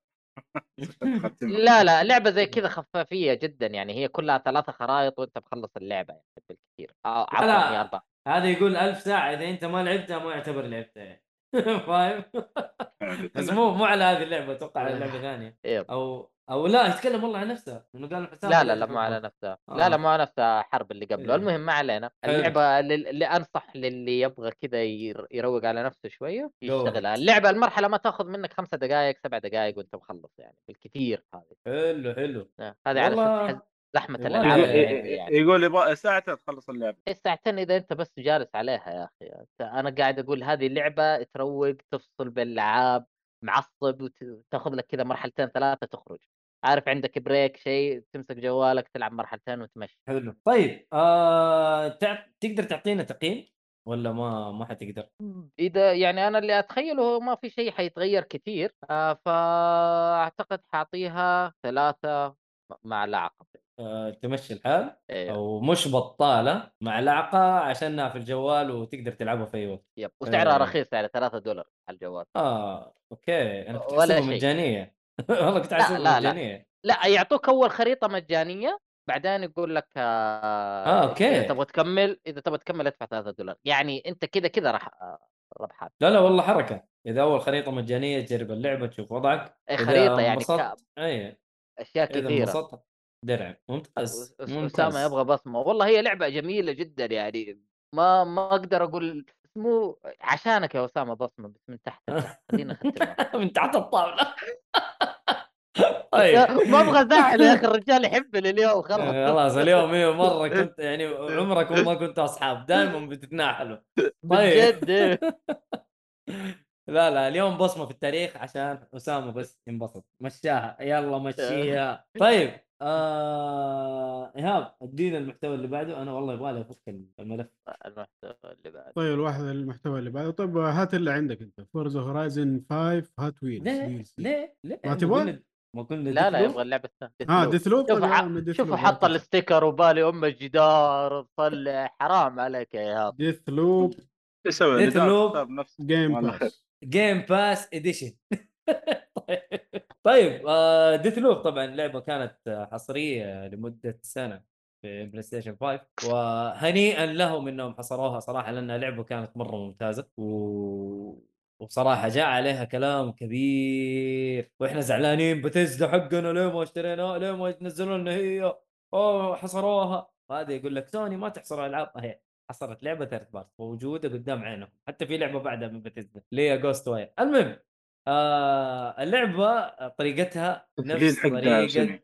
لا لا لعبة زي كذا خفافية جدا يعني هي كلها ثلاثة خرايط وأنت مخلص اللعبة يعني بالكثير آه، عفوا لا. هي أربع هذا يقول ألف ساعة إذا أنت ما لعبتها ما يعتبر لعبتها يعني. فاهم؟ بس مو مو على هذه اللعبة أتوقع على لعبه ثانية. إيه. أو أو لا يتكلم والله عن نفسه إنه قال حسام لا لا لا مو على نفسها لا لا آه. مو على نفسها حرب اللي قبله. إيه. المهم ما علينا. اللعبة اللي اللي أنصح للي يبغى كذا ير- يروق على نفسه شوية يشتغلها. اللعبة المرحلة ما تأخذ منك خمسة دقائق سبع دقائق وأنت مخلص يعني. بالكثير هذه. حلو حلو. آه، هذه على أساس زحمه الالعاب يعني. يقول يبغى ساعتين تخلص اللعبة. إيه ساعتين إذا أنت بس جالس عليها يا أخي. أنا قاعد أقول هذه لعبه تروق تفصل بالألعاب معصب وتاخذ لك كذا مرحلتين ثلاثة تخرج. عارف عندك بريك شيء تمسك جوالك تلعب مرحلتين وتمشي. حلو. طيب آه... تع... تقدر تعطينا تقييم؟ ولا ما ما حتقدر؟ إذا يعني أنا اللي أتخيله هو ما في شيء حيتغير كثير. آه، فأعتقد حاعطيها ثلاثة ملعقة آه... تمشي الحال إيه. أو مش بطالة ملعقة عشانها في الجوال وتقدر تلعبها في أي وقت. yep وسعرها إيه. رخيص يعني 3 دولار على الجوال. آه أوكي. أنا كنت ولا شيء. مجانية. والله كنت أحسبها لا. مجانية. لا يعطوك أول خريطة مجانية بعدين يقول لك آه آه، أوكي. إذا تبغى تكمل إذا تبغى تكمل ادفع 3 دولار. يعني أنت كذا كذا راح آه، ربحان لا لا والله حركة. إذا أول خريطة مجانية تجرب اللعبة تشوف وضعك. إيه، إذا خريطة يعني ك- اي أشياء انبسطت درع ممتاز اسامه يبغى بصمة والله هي لعبة جميلة جدا يعني ما ما أقدر أقول مو عشانك يا أسامة بصمة بس من تحت. خلينا من تحت الطاولة. طيب. ما أبغى أزعل يا أخي الرجال يحبني اليوم خلاص. خلاص اليوم إيه مرة كنت يعني عمرك ما كنتوا أصحاب دائما بتتناحلوا. طيب بجد. إيه. لا لا اليوم بصمة في التاريخ عشان أسامة بس ينبسط. مشاها. يلا مشيها. طيب آه... إيهاب ادينا المحتوى اللي بعده. أنا والله يبغى لي أفك الملف. المحتوى اللي بعد طيب الواحد المحتوى اللي بعده. طيب هات اللي عندك أنت. Forza Horizon 5 Hot Wheels ليه؟ ليه؟ ليه؟ ما تبغى؟ قلنا- ما كنا لا لا؟ يبغى اللعبة الثانية. آه. Deathloop شوفوا ح- شوفوا حط ال sticker وبالي أم الجدار. تصلح حرام عليك يا إيهاب. Deathloop. نداء نفسه Game Pass Game Pass edition طيب آه Deathloop طبعا لعبة كانت آه، حصرية لمدة سنة في PlayStation 5 وهنيئا لهم إنهم حصروها صراحة لأنها لعبة كانت مرة ممتازة و... وبصراحة جاء عليها كلام كبير وإحنا زعلانين بتزدا حقنا ليه ما اشتريناها ليه ما نزلوا لنا هي؟ أوه حصروها. وهذا يقول لك سوني ما تحصر ألعاب اهي حصرت لعبة third party موجودة قدام عينهم حتى في لعبة بعدها من بتزدا اللي هي Ghostwire المهم آه اللعبة طريقتها نفس طريقة.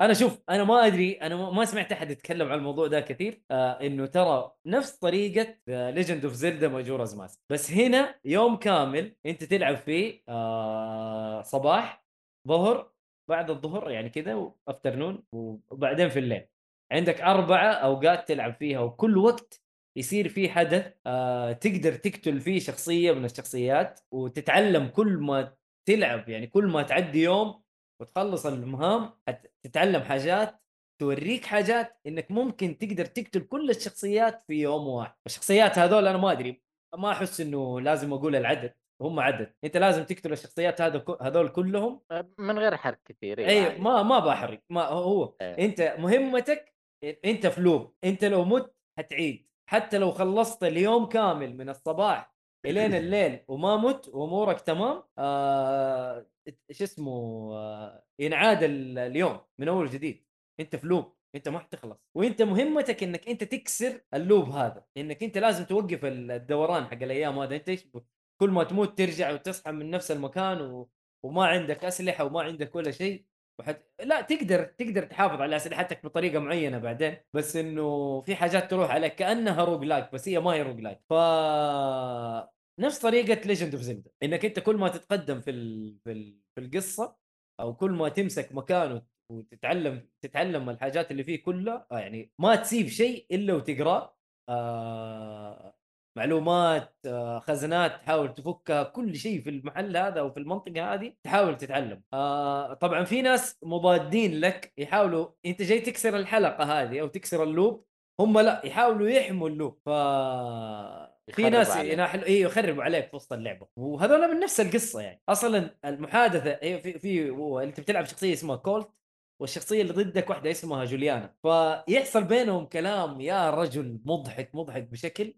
أنا شوف أنا ما أدري أنا ما- سمعت أحد يتكلم عن الموضوع ده كثير آه إنه ترى نفس طريقة Legend of Zelda Majora's Mask بس هنا يوم كامل أنت تلعب فيه آه صباح ظهر بعد الظهر يعني كذا وافترنون وبعدين في الليل. عندك أربعة أوقات تلعب فيها وكل وقت يصير في حدث آه تقدر تقتل فيه شخصية من الشخصيات وتتعلم كل ما تلعب يعني كل ما تعدي يوم وتخلص المهام تتعلم حاجات توريك حاجات إنك ممكن تقدر تقتل كل الشخصيات في يوم واحد الشخصيات هذول أنا ما أدري ما أحس إنه لازم أقول العدد هم عدد أنت لازم تقتل الشخصيات هذا هذول كلهم من غير حرق كثير إي عادي. ما ما بحرق ما هو إيه. أنت مهمتك أنت في لوب أنت لو مت حتعيد حتى لو خلصت اليوم كامل من الصباح إلين الليل وما مت وأمورك تمام آه شو اسمه آه ينعاد ال- اليوم من أول جديد. أنت في loop أنت ما حتخلص. وأنت مهمتك إنك أنت تكسر ال loop هذا. إنك أنت لازم توقف الدوران حق الأيام هذا أنت إيش كل ما تموت ترجع وتصحى من نفس المكان و... وما عندك أسلحة وما عندك ولا شيء. وحت... لا تقدر تقدر تحافظ على اسلحتك بطريقة معينة بعدين بس إنه في حاجات تروح عليك كأنها roguelike بس هي ما هي roguelike ف نفس طريقة Legend of Zelda إنك أنت كل ما تتقدم في ال... في, ال... في القصة أو كل ما تمسك مكان وت- وتتعلم تتعلم الحاجات اللي فيه كلها آه يعني ما تسيب شيء إلا وتقراه آه معلومات آه خزانات تحاول تفكها كل شيء في المحل هذا أو في المنطقة هذه تحاول تتعلم. آه طبعا في ناس مضادين لك يحاولوا أنت جاي تكسر الحلقة هذه أو تكسر اللوب هم لا يحاولوا يحموا اللوب. ف في ناس. يناحل إيه يخربوا عليك في وسط اللعبة. وهذول من نفس القصة يعني. أصلا المحادثة هي في في أنت بتلعب شخصية اسمها كولت والشخصية اللي ضدك واحدة اسمها جوليانا. فيحصل بينهم كلام يا رجل مضحك مضحك بشكل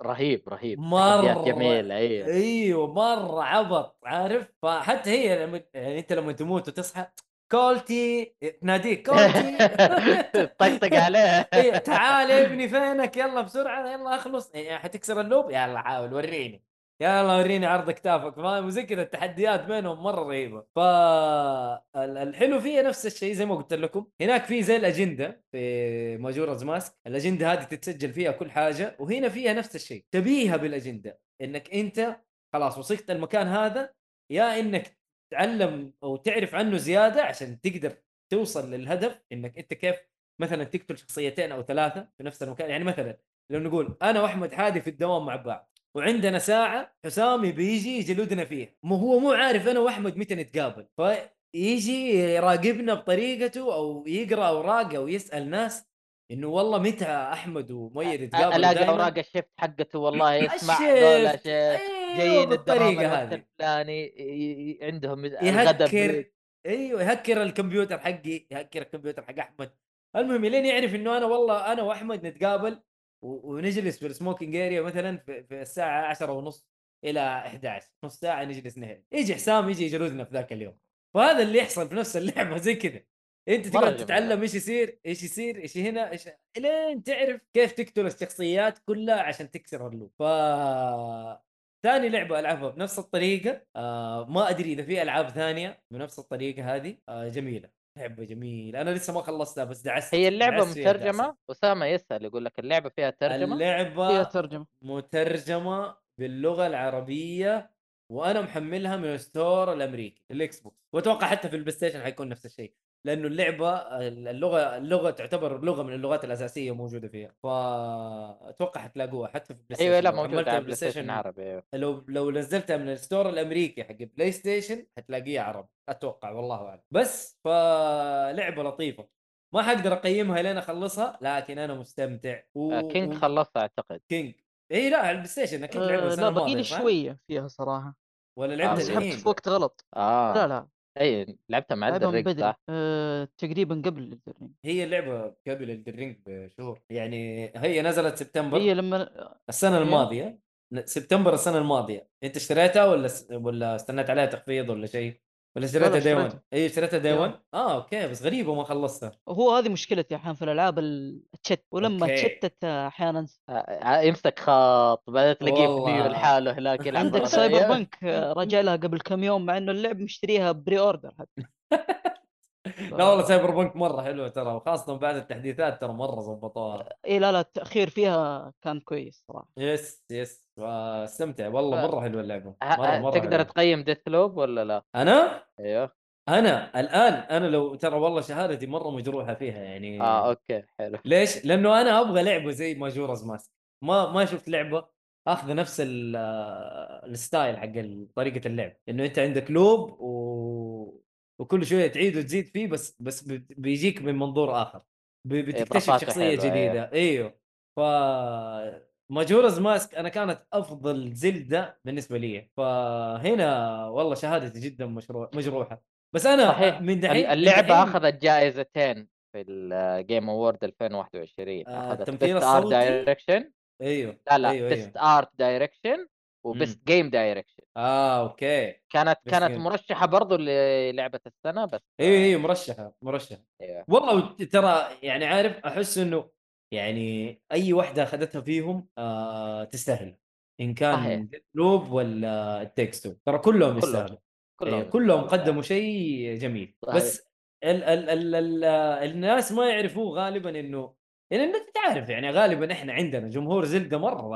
رهيب رهيب. تحديات جميلة أيوه. إيوه مرة عبط عارف؟ فحتى هي لما يعني أنت لما تموت وتصحى Colty تناديك Colty. طقطق عليه إيه تعال يا ابني فينك؟ يلا بسرعة يلا أخلص. إيه حتكسر ال loop؟ يلا حاول وريني. يلا وريني عرض كتافك فاهم وزي كذا التحديات بينهم مرة رهيبة. فالحلو فيها نفس الشيء زي ما قلت لكم. هناك في زي الأجندة في Majora's Mask. الأجندة هذه تتسجل فيها كل حاجة وهنا فيها نفس الشيء. شبيهة بالأجندة إنك أنت خلاص وصلت المكان هذا يا إنك تتعلم أو تعرف عنه زيادة عشان تقدر توصل للهدف إنك أنت كيف مثلا تقتل شخصيتين أو ثلاثة في نفس المكان. يعني مثلا لو نقول أنا وأحمد حادي في الدوام مع بعض. وعندنا ساعة حسام بيجي يجلدنا فيها مو هو مو عارف أنا وأحمد متى نتقابل فيجي يراقبنا بطريقته أو يقرأ أوراق أو يسأل ناس إنه والله متى أحمد ومؤيد يتقابلوا ألاقي؟ أوراق الشيفت حقته والله اسمع شيفت أيوة جايين هذه. الفلاني عندهم يهكر. أيوه يهكر الكمبيوتر حقي يهكر الكمبيوتر حق أحمد المهم لين يعرف إنه أنا والله أنا وأحمد نتقابل ونجلس في ال smoking area مثلا في, الساعة 10 ونص إلى 11 نص ساعة نجلس نهل يجي حسام يجي يجلدنا في ذاك اليوم. وهذا اللي يحصل في نفس اللعبة زي كذا. أنت تقعد. تتعلم إيش يصير إيش يصير إيش هنا إيش لين تعرف كيف تقتل الشخصيات كلها عشان تكسر ال loop ف ثاني لعبة ألعبها بنفس الطريقة آه ما أدري إذا في ألعاب ثانية بنفس الطريقة هذه آه جميلة. لعبة جميلة. أنا لسه ما خلصتها بس دعست هي اللعبة دعست فيها مترجمة؟ أسامة يسأل يقول لك اللعبة فيها دعست. ترجمة؟ اللعبة فيها ترجمة. مترجمة باللغة العربية وأنا محملها من ال store الأمريكي ال Xbox. وأتوقع حتى في ال PlayStation حيكون نفس الشيء. لأنه اللعبة اللغة اللغة تعتبر لغة من اللغات الأساسية موجودة فيها فأتوقع حتلاقوها حتى في ال PlayStation أيوه لا موجودة على PlayStation عربي أيوه. لو لو نزلتها من ال store الأمريكي حق PlayStation حتلاقيها عربي أتوقع والله أعلم. بس فلعبة لطيفة. ما حقدر أقيمها لين أخلصها لكن أنا مستمتع و... آه، كينج و- خلصت أعتقد. كينج إي لا على ال PlayStation أكيد لعبها آه لا باقي لي؟ شوية فيها صراحة. ولا آه، لعبتها. سحبت في وقت غلط. آه. لا لا. اي لعبتها مع لعبها من الرينج بدري. صح؟ آه تقريبا قبل Elden Ring هي اللعبه قبل Elden Ring بشهور. يعني هي نزلت سبتمبر هي لما السنة هي؟ الماضية. سبتمبر السنة الماضية. أنت اشتريتها ولا ولا استنيت عليها تخفيض ولا شيء؟ ولا اشتريتها day 1 اشتريتها. اي اشتريتها day day 1 آه okay بس غريبه ما خلصتها هو هذه مشكلتي أحيانا في الألعاب التشت ولما okay. تشتت أحيانا آه، يمسك خاط بعدين تلاقيه في والله. Nioh لحاله هناك يلعب عندك مرة Cyber. punk آه، راجع لها قبل كم يوم مع إنه اللعب مشتريها pre-order حتى لا والله Cyberpunk مرة حلوة ترى وخاصة بعد التحديثات ترى مرة ظبطوها اي لا لا التأخير فيها كان كويس صراحة. yes yes. استمتع والله ف- مرة حلوة اللعبة. مرة مرة تقدر حلوة. تقيم Deathloop ولا لا؟ أنا؟ أيوه. أنا؟ الآن أنا لو ترى والله شهادتي مرة مجروحة فيها يعني. آه okay حلو. ليش؟ لأنه أنا أبغى لعبة زي Majora's Mask. ما ما شفت لعبة أخذ نفس ال- ال style حق طريقة اللعب. إنه أنت عندك loop و... وكل شوية تعيد وتزيد فيه بس بس بيجيك من منظور آخر. بتكتشف شخصية حلوة، جديدة. إيوه. ف Majora's Mask أنا كانت أفضل Zelda بالنسبة لي. فهنا والله شهادتي جدا مشروع مجروحة. بس أنا صحيح. من دحين اللعبة دحين- أخذت جائزتين في ال Game Awards 2021 آه، أخذت best art؟ direction إيوه. لا لا إيوه best art direction و best game direction آه okay كانت كانت game. مرشحة برضو للعبه السنة بس أيوه أيوه مرشحة مرشحة إيوه والله ترى يعني عارف أحس إنه يعني أي واحدة أخذتها فيهم آه تستاهل إن. كان loop ولا It Takes Two ترى كلهم. يستاهلوا كلهم أيوة. كلهم. قدموا شيء جميل صحيح. بس ال ال ال ال الناس ما يعرفوه غالبا إنه يعني إنك تعرف يعني غالبا إحنا عندنا جمهور Zelda مرة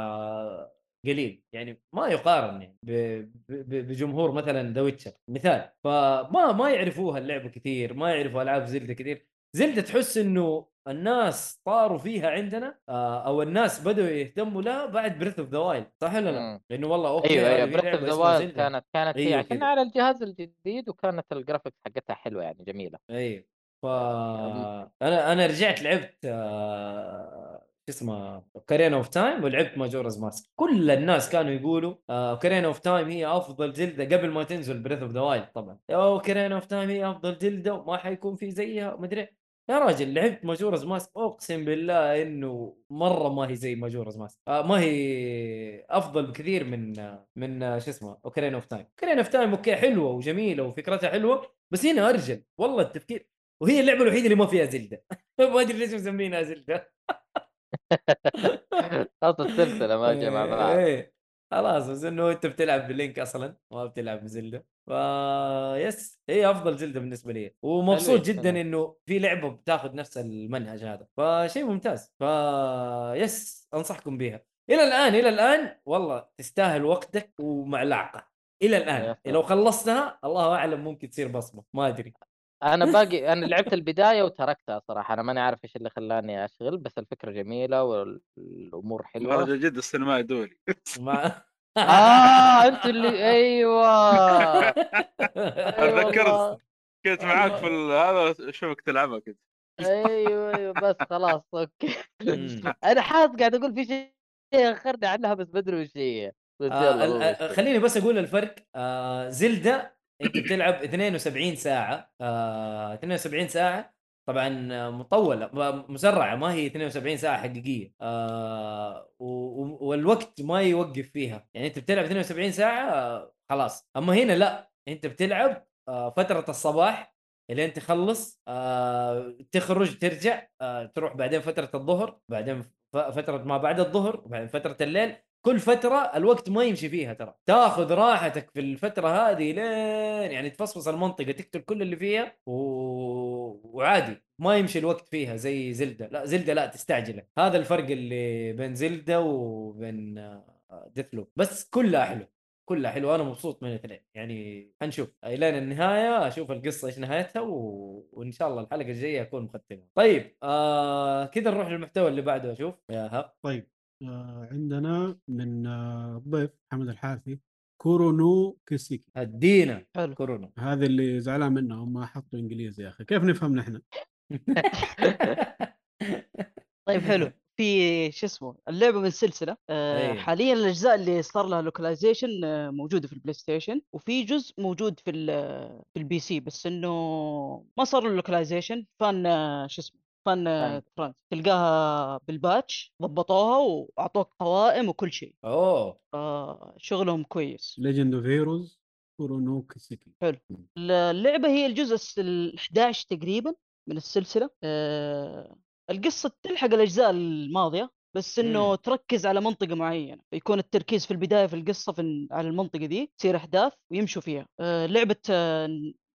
قليل يعني ما يقارن يعني ب- ب- بجمهور مثلا The Witcher مثال فما ما يعرفوها اللعبه كثير ما يعرفوا ألعاب Zelda كثير Zelda تحس إنه الناس طاروا فيها عندنا آه، أو الناس بدأوا يهتموا لها بعد Breath of the Wild صح ولا لا؟ لأنه والله okay أيوه أيوه Breath of the Wild. كانت كانت هي أيوة عشان كده. على الجهاز الجديد وكانت ال graphics حقتها حلوة يعني جميلة اي ف أنا أنا رجعت لعبت آه، اسمه Ocarina of Time ولعبت Majora's Mask كل الناس كانوا يقولوا Ocarina of Time هي أفضل Zelda قبل ما تنزل Breath of the Wild طبعا. أو Ocarina of Time هي أفضل Zelda وما حيكون في زيها مدري يا راجل لعبت Majora's Mask أقسم بالله إنه مرة ما هي زي Majora's Mask آه ما هي أفضل بكثير من آه، من آه، شو اسمه Ocarina of Time Ocarina of Time okay حلوة وجميلة وفكرتها حلوة بس هنا أرجل. والله التفكير. وهي اللعبة الوحيدة اللي ما فيها Zelda. ما أدري ليش مسمينها Zelda. خلاص السلسلة ما جاء مع بعض إيه. خلاص بس إنه أنت بتلعب ب Link أصلا ما بتلعب ب Zelda. ف yes هي أفضل Zelda بالنسبة لي. ومبسوط جدا. إنه في لعبة بتاخذ نفس المنهج هذا. فشيء ممتاز. ف yes أنصحكم بها إلى الآن إلى الآن والله تستاهل وقتك ومعلقه إلى الآن. لو خلصتها الله أعلم ممكن تصير بصمة ما أدري. أنا باقي أنا لعبت البداية وتركتها صراحة أنا ماني عارف إيش اللي خلاني أشغل بس الفكرة جميلة والأمور حلوة مهرجان جده السينمائي الدولي ما آه أنت اللي أيوه أي أتذكرت. والله. كنت معاك في ال- هذا أشوفك تلعبها كنت أيوه أيوه بس خلاص أوكي. أنا حاس قاعد أقول في شيء اخرني عنها بس بدري وش هي بس آه آه،. خليني بس أقول الفرق آه زلدة انت بتلعب 72 ساعة آه 72 ساعة. طبعا آه، مطولة م- مسرعة ما هي 72 ساعة حقيقية آه والوقت ما يوقف فيها. يعني انت بتلعب 72 ساعة آه خلاص. أما هنا لا انت بتلعب آه فترة الصباح الين تخلص آه تخرج ترجع آه تروح بعدين فترة الظهر بعدين ف- فترة ما بعد الظهر وبعدين فترة الليل. كل فترة الوقت ما يمشي فيها ترى. تاخذ راحتك في الفترة هذه لين يعني تفصفص المنطقة تقتل كل اللي فيها و... وعادي ما يمشي الوقت فيها زي زلدة. لا زلدة لا تستعجله. هذا الفرق اللي بين زلدة وبين ديث لوب بس كلها حلو كلها حلوة. أنا مبسوط من الاثنين. يعني حنشوف. إلين النهاية أشوف القصة إيش نهايتها و... وإن شاء الله الحلقة الجاية أكون مختمه طيب آه كذا نروح للمحتوى اللي بعده أشوف. يا طيب. آه عندنا من آه ضيف محمد الحارثي Kuro no Kiseki. أدينا حلو. Kuro no هذا اللي زعلان منهم ما حطوا إنجليزي يا أخي. كيف نفهم نحن؟ طيب حلو. في شو اسمه اللعبة من سلسله آه أيوه. حاليا الأجزاء اللي صار لها localization آه موجودة في ال PlayStation وفي جزء موجود في ال- في ال PC بس إنه ما صار له localization fan آه شو اسمه fan آه fan. fans تلقاها بال patch ضبطوها وأعطوك قوائم وكل شيء. أوه. آه شغلهم كويس. Legend of Heroes Kuro no Kiseki اللعبة هي الجزء ال 11 تقريبا من السلسلة. آه القصة تلحق الأجزاء الماضية بس إنه مم. تركز على منطقة معينة. يكون التركيز في البداية في القصة في على المنطقة دي تصير أحداث ويمشوا فيها. آه لعبة آه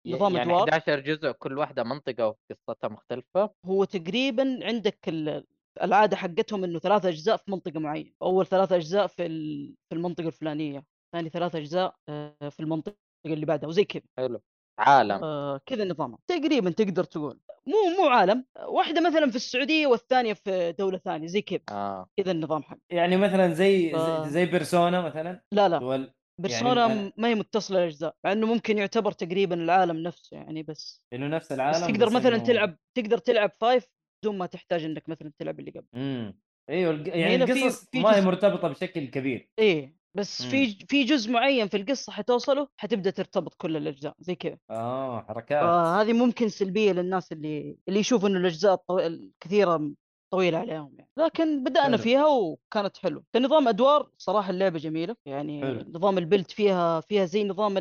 نظام يعني ادوار 11 جزء كل واحدة منطقة وقصتها مختلفة. هو تقريبا عندك ال- العادة حقتهم إنه ثلاثة أجزاء في منطقة معينة. أول ثلاثة أجزاء في ال- في المنطقة الفلانية ثاني ثلاثة أجزاء آه، في المنطقة اللي بعدها وزي كذا. حلو. عالم. آه كذا نظامها تقريبا تقدر تقول. مو مو عالم. واحدة مثلا في السعودية والثانية في دولة ثانية زي كذا. آه. كذا النظام حق. يعني مثلا زي ف- زي, بيرسونا مثلا؟ لا لا. وال... بيرسونا يعني ما هي متصلة الأجزاء مع إنه ممكن يعتبر تقريبا العالم نفسه يعني بس. إنه نفس العالم بس تقدر مثلا إنه- تلعب تقدر تلعب فايف بدون ما تحتاج إنك مثلا تلعب اللي قبل. امم إيوه الق- يعني هنا في- القصص في ما هي جزء- مرتبطة بشكل كبير. إيه بس مم. في في جزء معين في القصة حتوصله حتبدأ ترتبط كل الأجزاء زي كذا. آه حركات. فهذه ممكن سلبية للناس اللي اللي يشوفوا إنه الأجزاء. الكثيرة طويلة عليهم يعني. لكن بدأنا حلو. فيها وكانت حلوة. كنظام أدوار صراحة اللعبة جميلة يعني. حلو. نظام البلد فيها فيها زي نظام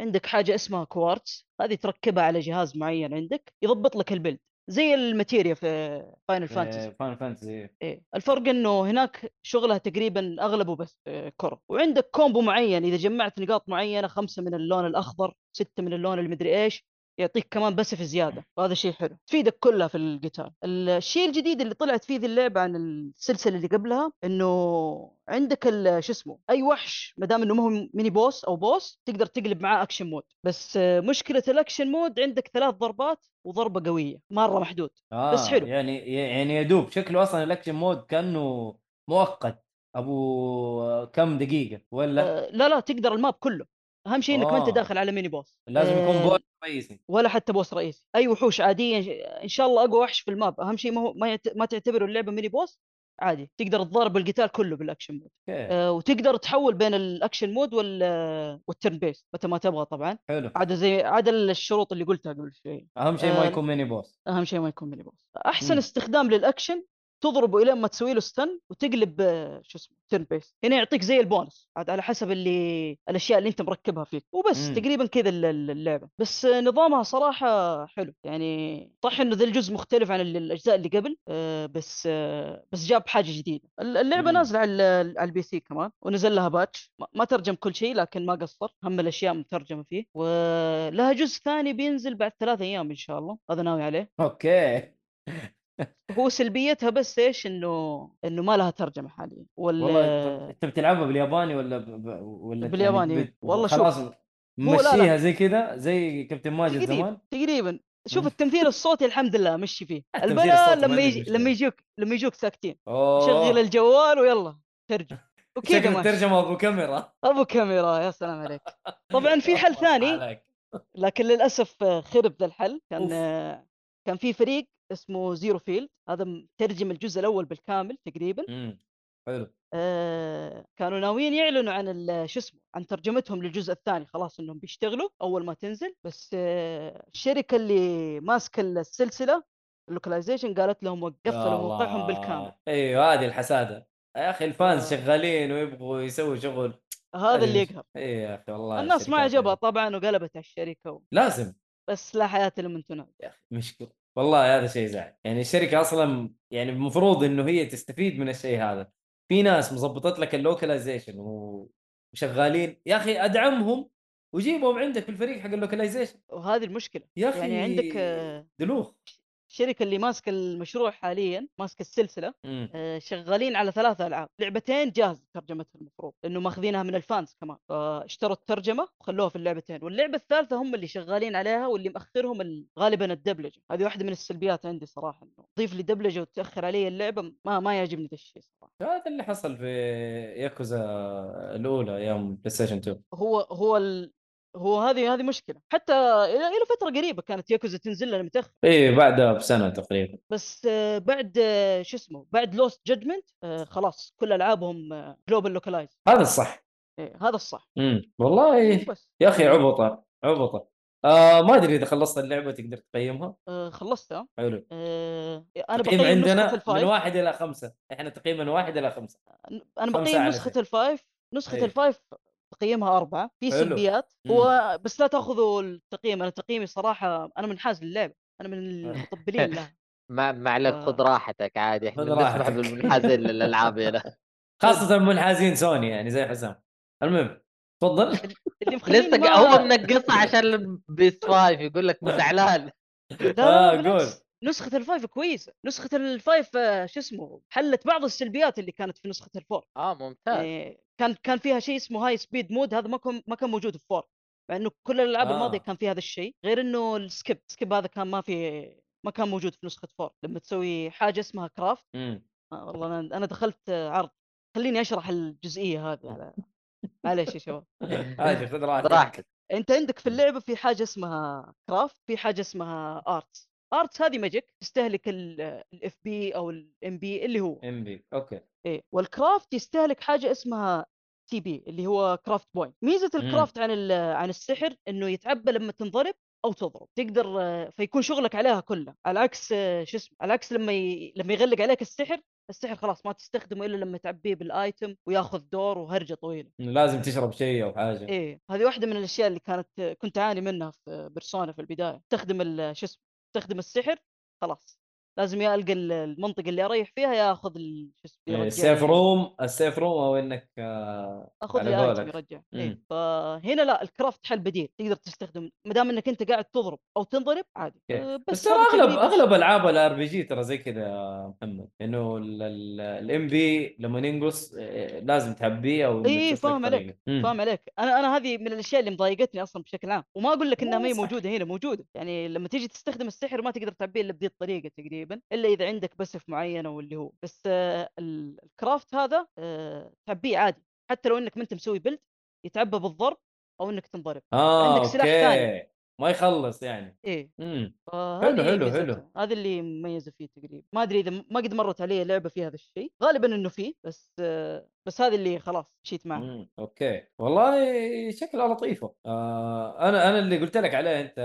عندك حاجة اسمها كوارتز هذه تركبها على جهاز معين عندك يضبط لك ال build زي ال materia في Final Fantasy Final Fantasy إيه. الفرق إنه هناك شغلها تقريبا اغلبه بس آه، كرة. وعندك combo معين إذا جمعت نقاط معينة خمسة من اللون الأخضر ستة من اللون المدري إيش يعطيك كمان passive زيادة وهذا شيء حلو. تفيدك كلها في القتال الشيء الجديد اللي طلعت فيه ذي اللعبة عن السلسلة اللي قبلها إنه عندك شو اسمه أي وحش ما دام إنه ما هو mini boss أو boss تقدر تقلب معاه action mode بس مشكلة ال action mode عندك ثلاث ضربات وضربة قوية مرة محدود. آه بس حلو. يعني يعني يدوب شكله أصلا ال action mode كأنه مؤقت. أبو كم دقيقة ولا؟ آه، لا لا تقدر ال map كله. أهم شيء إنك ما أنت آه. داخل على mini boss. لازم يكون آه، boss رئيسي. ولا حتى boss رئيسي. أي وحوش عادية إن شاء الله أقوى وحش في ال map. أهم شيء ما هو ما, يعت... ما تعتبره اللعبة mini boss عادي. تقدر تضارب القتال كله بال action mode آه وتقدر تحول بين ال action mode وال وال turn base متى ما تبغى طبعا. حلو. عاد زي عاد الشروط اللي قلتها قبل شوي. أهم شيء ما آه، يكون mini boss. أهم شيء ما يكون mini boss. أحسن مم. استخدام للأكشن تضربه الين ما تسوي له stun وتقلب آه، شو اسمه turn base هنا يعطيك زي البونس عاد على حسب اللي الأشياء اللي أنت مركبها فيك وبس مم. تقريبا كذا الل- الل- اللعبة. بس آه، نظامها صراحة حلو. يعني صح إنه ذا الجزء مختلف عن ال- الأجزاء اللي قبل آه، بس آه، بس جاب حاجة جديدة. ال- اللعبة مم. نازلة على على ال PC كمان ونزل لها patch. ما- ما ترجم كل شيء لكن ما قصر. هم الأشياء مترجمة فيه. ولها جزء ثاني بينزل بعد ثلاثة أيام إن شاء الله. هذا ناوي عليه. okay. هو سلبيتها بس إيش إنه إنه ما لها ترجمة حاليا ولا والله أنت بتلعبها بالياباني ولا ب... ولا بالياباني، يعني بت- والله شوف. خلاص. مشيها زي كذا زي كابتن ماجد تقريبا زمان. تقريبا. شوف. التمثيل الصوتي الحمد لله مشي فيه. البلا لما يجي. لما يجوك لما يجوك ساكتين. شغل الجوال ويلا ترجم وكذا ماشي. الترجمة أبو كاميرا. أبو كاميرا يا سلام عليك. طبعا في حل ثاني. لكن للأسف خرب ذا الحل. كان كان في فريق اسمه Zerofield هذا مترجم الجزء الأول بالكامل تقريبا. امم حلو. آه، كانوا ناويين يعلنوا عن شو اسمه عن ترجمتهم للجزء الثاني خلاص إنهم بيشتغلوا أول ما تنزل. بس آه، الشركة اللي ماسكة السلسلة ال localization قالت لهم وقفوا موقعهم. بالكامل. أيوه هذه الحسادة. يا أخي ال fans آه. شغالين ويبغوا يسووا شغل. هذا اللي. يقهر. اي يا أخي والله الناس ما عجبها. طبعا وقلبت على الشركة و... لازم. بس لا حياة لمن تنادي يا أخي مشكلة. والله هذا شيء زعل يعني الشركة أصلا يعني المفروض إنه هي تستفيد من الشيء هذا. في ناس مظبطت لك ال localization وشغالين. يا أخي أدعمهم وجيبهم عندك في الفريق حق ال localization وهذه المشكلة. يا أخي يعني عندك آه، دلوخ. الشركة اللي ماسكة المشروع حاليا ماسكة السلسلة. آه، شغالين على ثلاث ألعاب. لعبتين جاهزه ترجمتها المفروض لأنه ماخذينها من ال fans كمان. فاشتروا الترجمة وخلوها في اللعبتين. واللعبة الثالثة هم اللي شغالين عليها واللي مأخرهم ال- غالبا الدبلجة. هذه واحدة من السلبيات عندي صراحة إنه تضيف لي دبلجة وتأخر علي اللعبة ما ما يعجبني ذا الشيء صراحة. هذا اللي حصل في ياكوزا الأولى أيام PlayStation 2 هو هو. هو هذه هذه مشكلة. حتى إلى فترة قريبة كانت ياكوزا تنزل لنا متأخر. اي إيه، بعدها بسنة تقريبا. بس آه، بعد آه، شو اسمه بعد Lost Judgment خلاص كل ألعابهم global localize هذا الصح. هذا الصح. امم والله بس. يا أخي عبطة عبطة. آه ما أدري إذا خلصت اللعبة تقدر تقيمها. آه، خلصتها حلو. آه، أنا بقيم عندنا من واحد إلى خمسة. إحنا تقييم من واحد إلى خمسة. أنا بقيم نسخة. ال five. نسخة إيه. ال five تقييمها أربعة في. سلبيات. هو بس لا تأخذوا التقييم أنا تقييمي صراحة أنا منحاز للعبه أنا من المطبلين لها ما ما عليك. خذ راحتك عادي إحنا نسمح. بالمنحازين للألعاب هنا خاصة منحازين سوني يعني زي حسام المهم تفضل اللي لسه ما... هو منقصها عشان PS five يقول لك زعلان لا لا, لا بالعكس. نسخة ال five كويسة، نسخة ال five آه، شو اسمه حلت بعض السلبيات اللي كانت في نسخة ال four، آه ممتاز يعني كان كان فيها شيء اسمه high speed mode هذا ما كان ما كان موجود في four، مع إنه كل الألعاب آه. الماضية كان في هذا الشيء، غير إنه ال skip، ال skip هذا كان ما في ما كان موجود في نسخة four، لما تسوي حاجة اسمها craft، مم. آه والله أنا أنا دخلت عرض، خليني أشرح الجزئية هذه على معليش يا شباب. عادي خذ راحتك. راحتك أنت عندك في اللعبة في حاجة اسمها craft في حاجة اسمها arts arts هذه magic تستهلك ال EP أو ال MP اللي هو. MP okay. إيه وال craft يستهلك حاجة اسمها CP اللي هو craft point ميزة مم. ال craft عن عن السحر إنه يتعبى لما تنضرب أو تضرب. تقدر فيكون شغلك عليها كلها. على عكس شو اسمه على عكس لما ي... لما يغلق عليك السحر السحر خلاص ما تستخدمه إلا لما تعبيه بال item وياخذ دور وهرجة طويلة. لازم تشرب شيء أو حاجة. إيه. هذه واحدة من الأشياء اللي كانت كنت أعاني منها في بيرسونا في البداية. تستخدم ال- شو اسمه تستخدم السحر خلاص. لازم يا ألقى ال- المنطقة اللي أريح فيها يا أخذ شو اسمه إيه، ال safe room ال safe room أو إنك آه، أخذ لي item. يرجع. إيه. فهنا لا ال craft حل بديل تقدر تستخدم ما دام إنك أنت قاعد تضرب أو تنضرب عادي okay. أه، بس ترى هذا أغلب أغلب ألعاب ال RPG ترى زي كذا يا محمد إنه ال MP لما ينقص آه، لازم تعبيه أو اي فاهم عليك. فاهم عليك أنا أنا هذه من الأشياء اللي مضايقتني أصلا بشكل عام وما أقول لك إنها ما هي إيه،. موجودة هنا موجودة يعني لما تيجي تستخدم السحر ما تقدر تعبيه إلا بذي الطريقة تقريبا إلا إذا عندك بسف معينة واللي هو بس آه، ال- الكرافت هذا آه، تعبيه عادي. حتى لو إنك ما أنت مسوي بلد يتعبى بالضرب أو إنك تنضرب. آه عندك سلاح ثاني. ما يخلص يعني. إيه. إمم. حلو، ميزتها. حلو. هذا اللي مميزه فيه تقريبا. ما أدري إذا ما قد مرت علي لعبة فيها هذا الشيء. غالبا إنه فيه بس آه، بس هذا اللي خلاص مشيت معه. مم. أوكي. والله شكلها لطيفه آه أنا أنا اللي قلت لك عليه أنت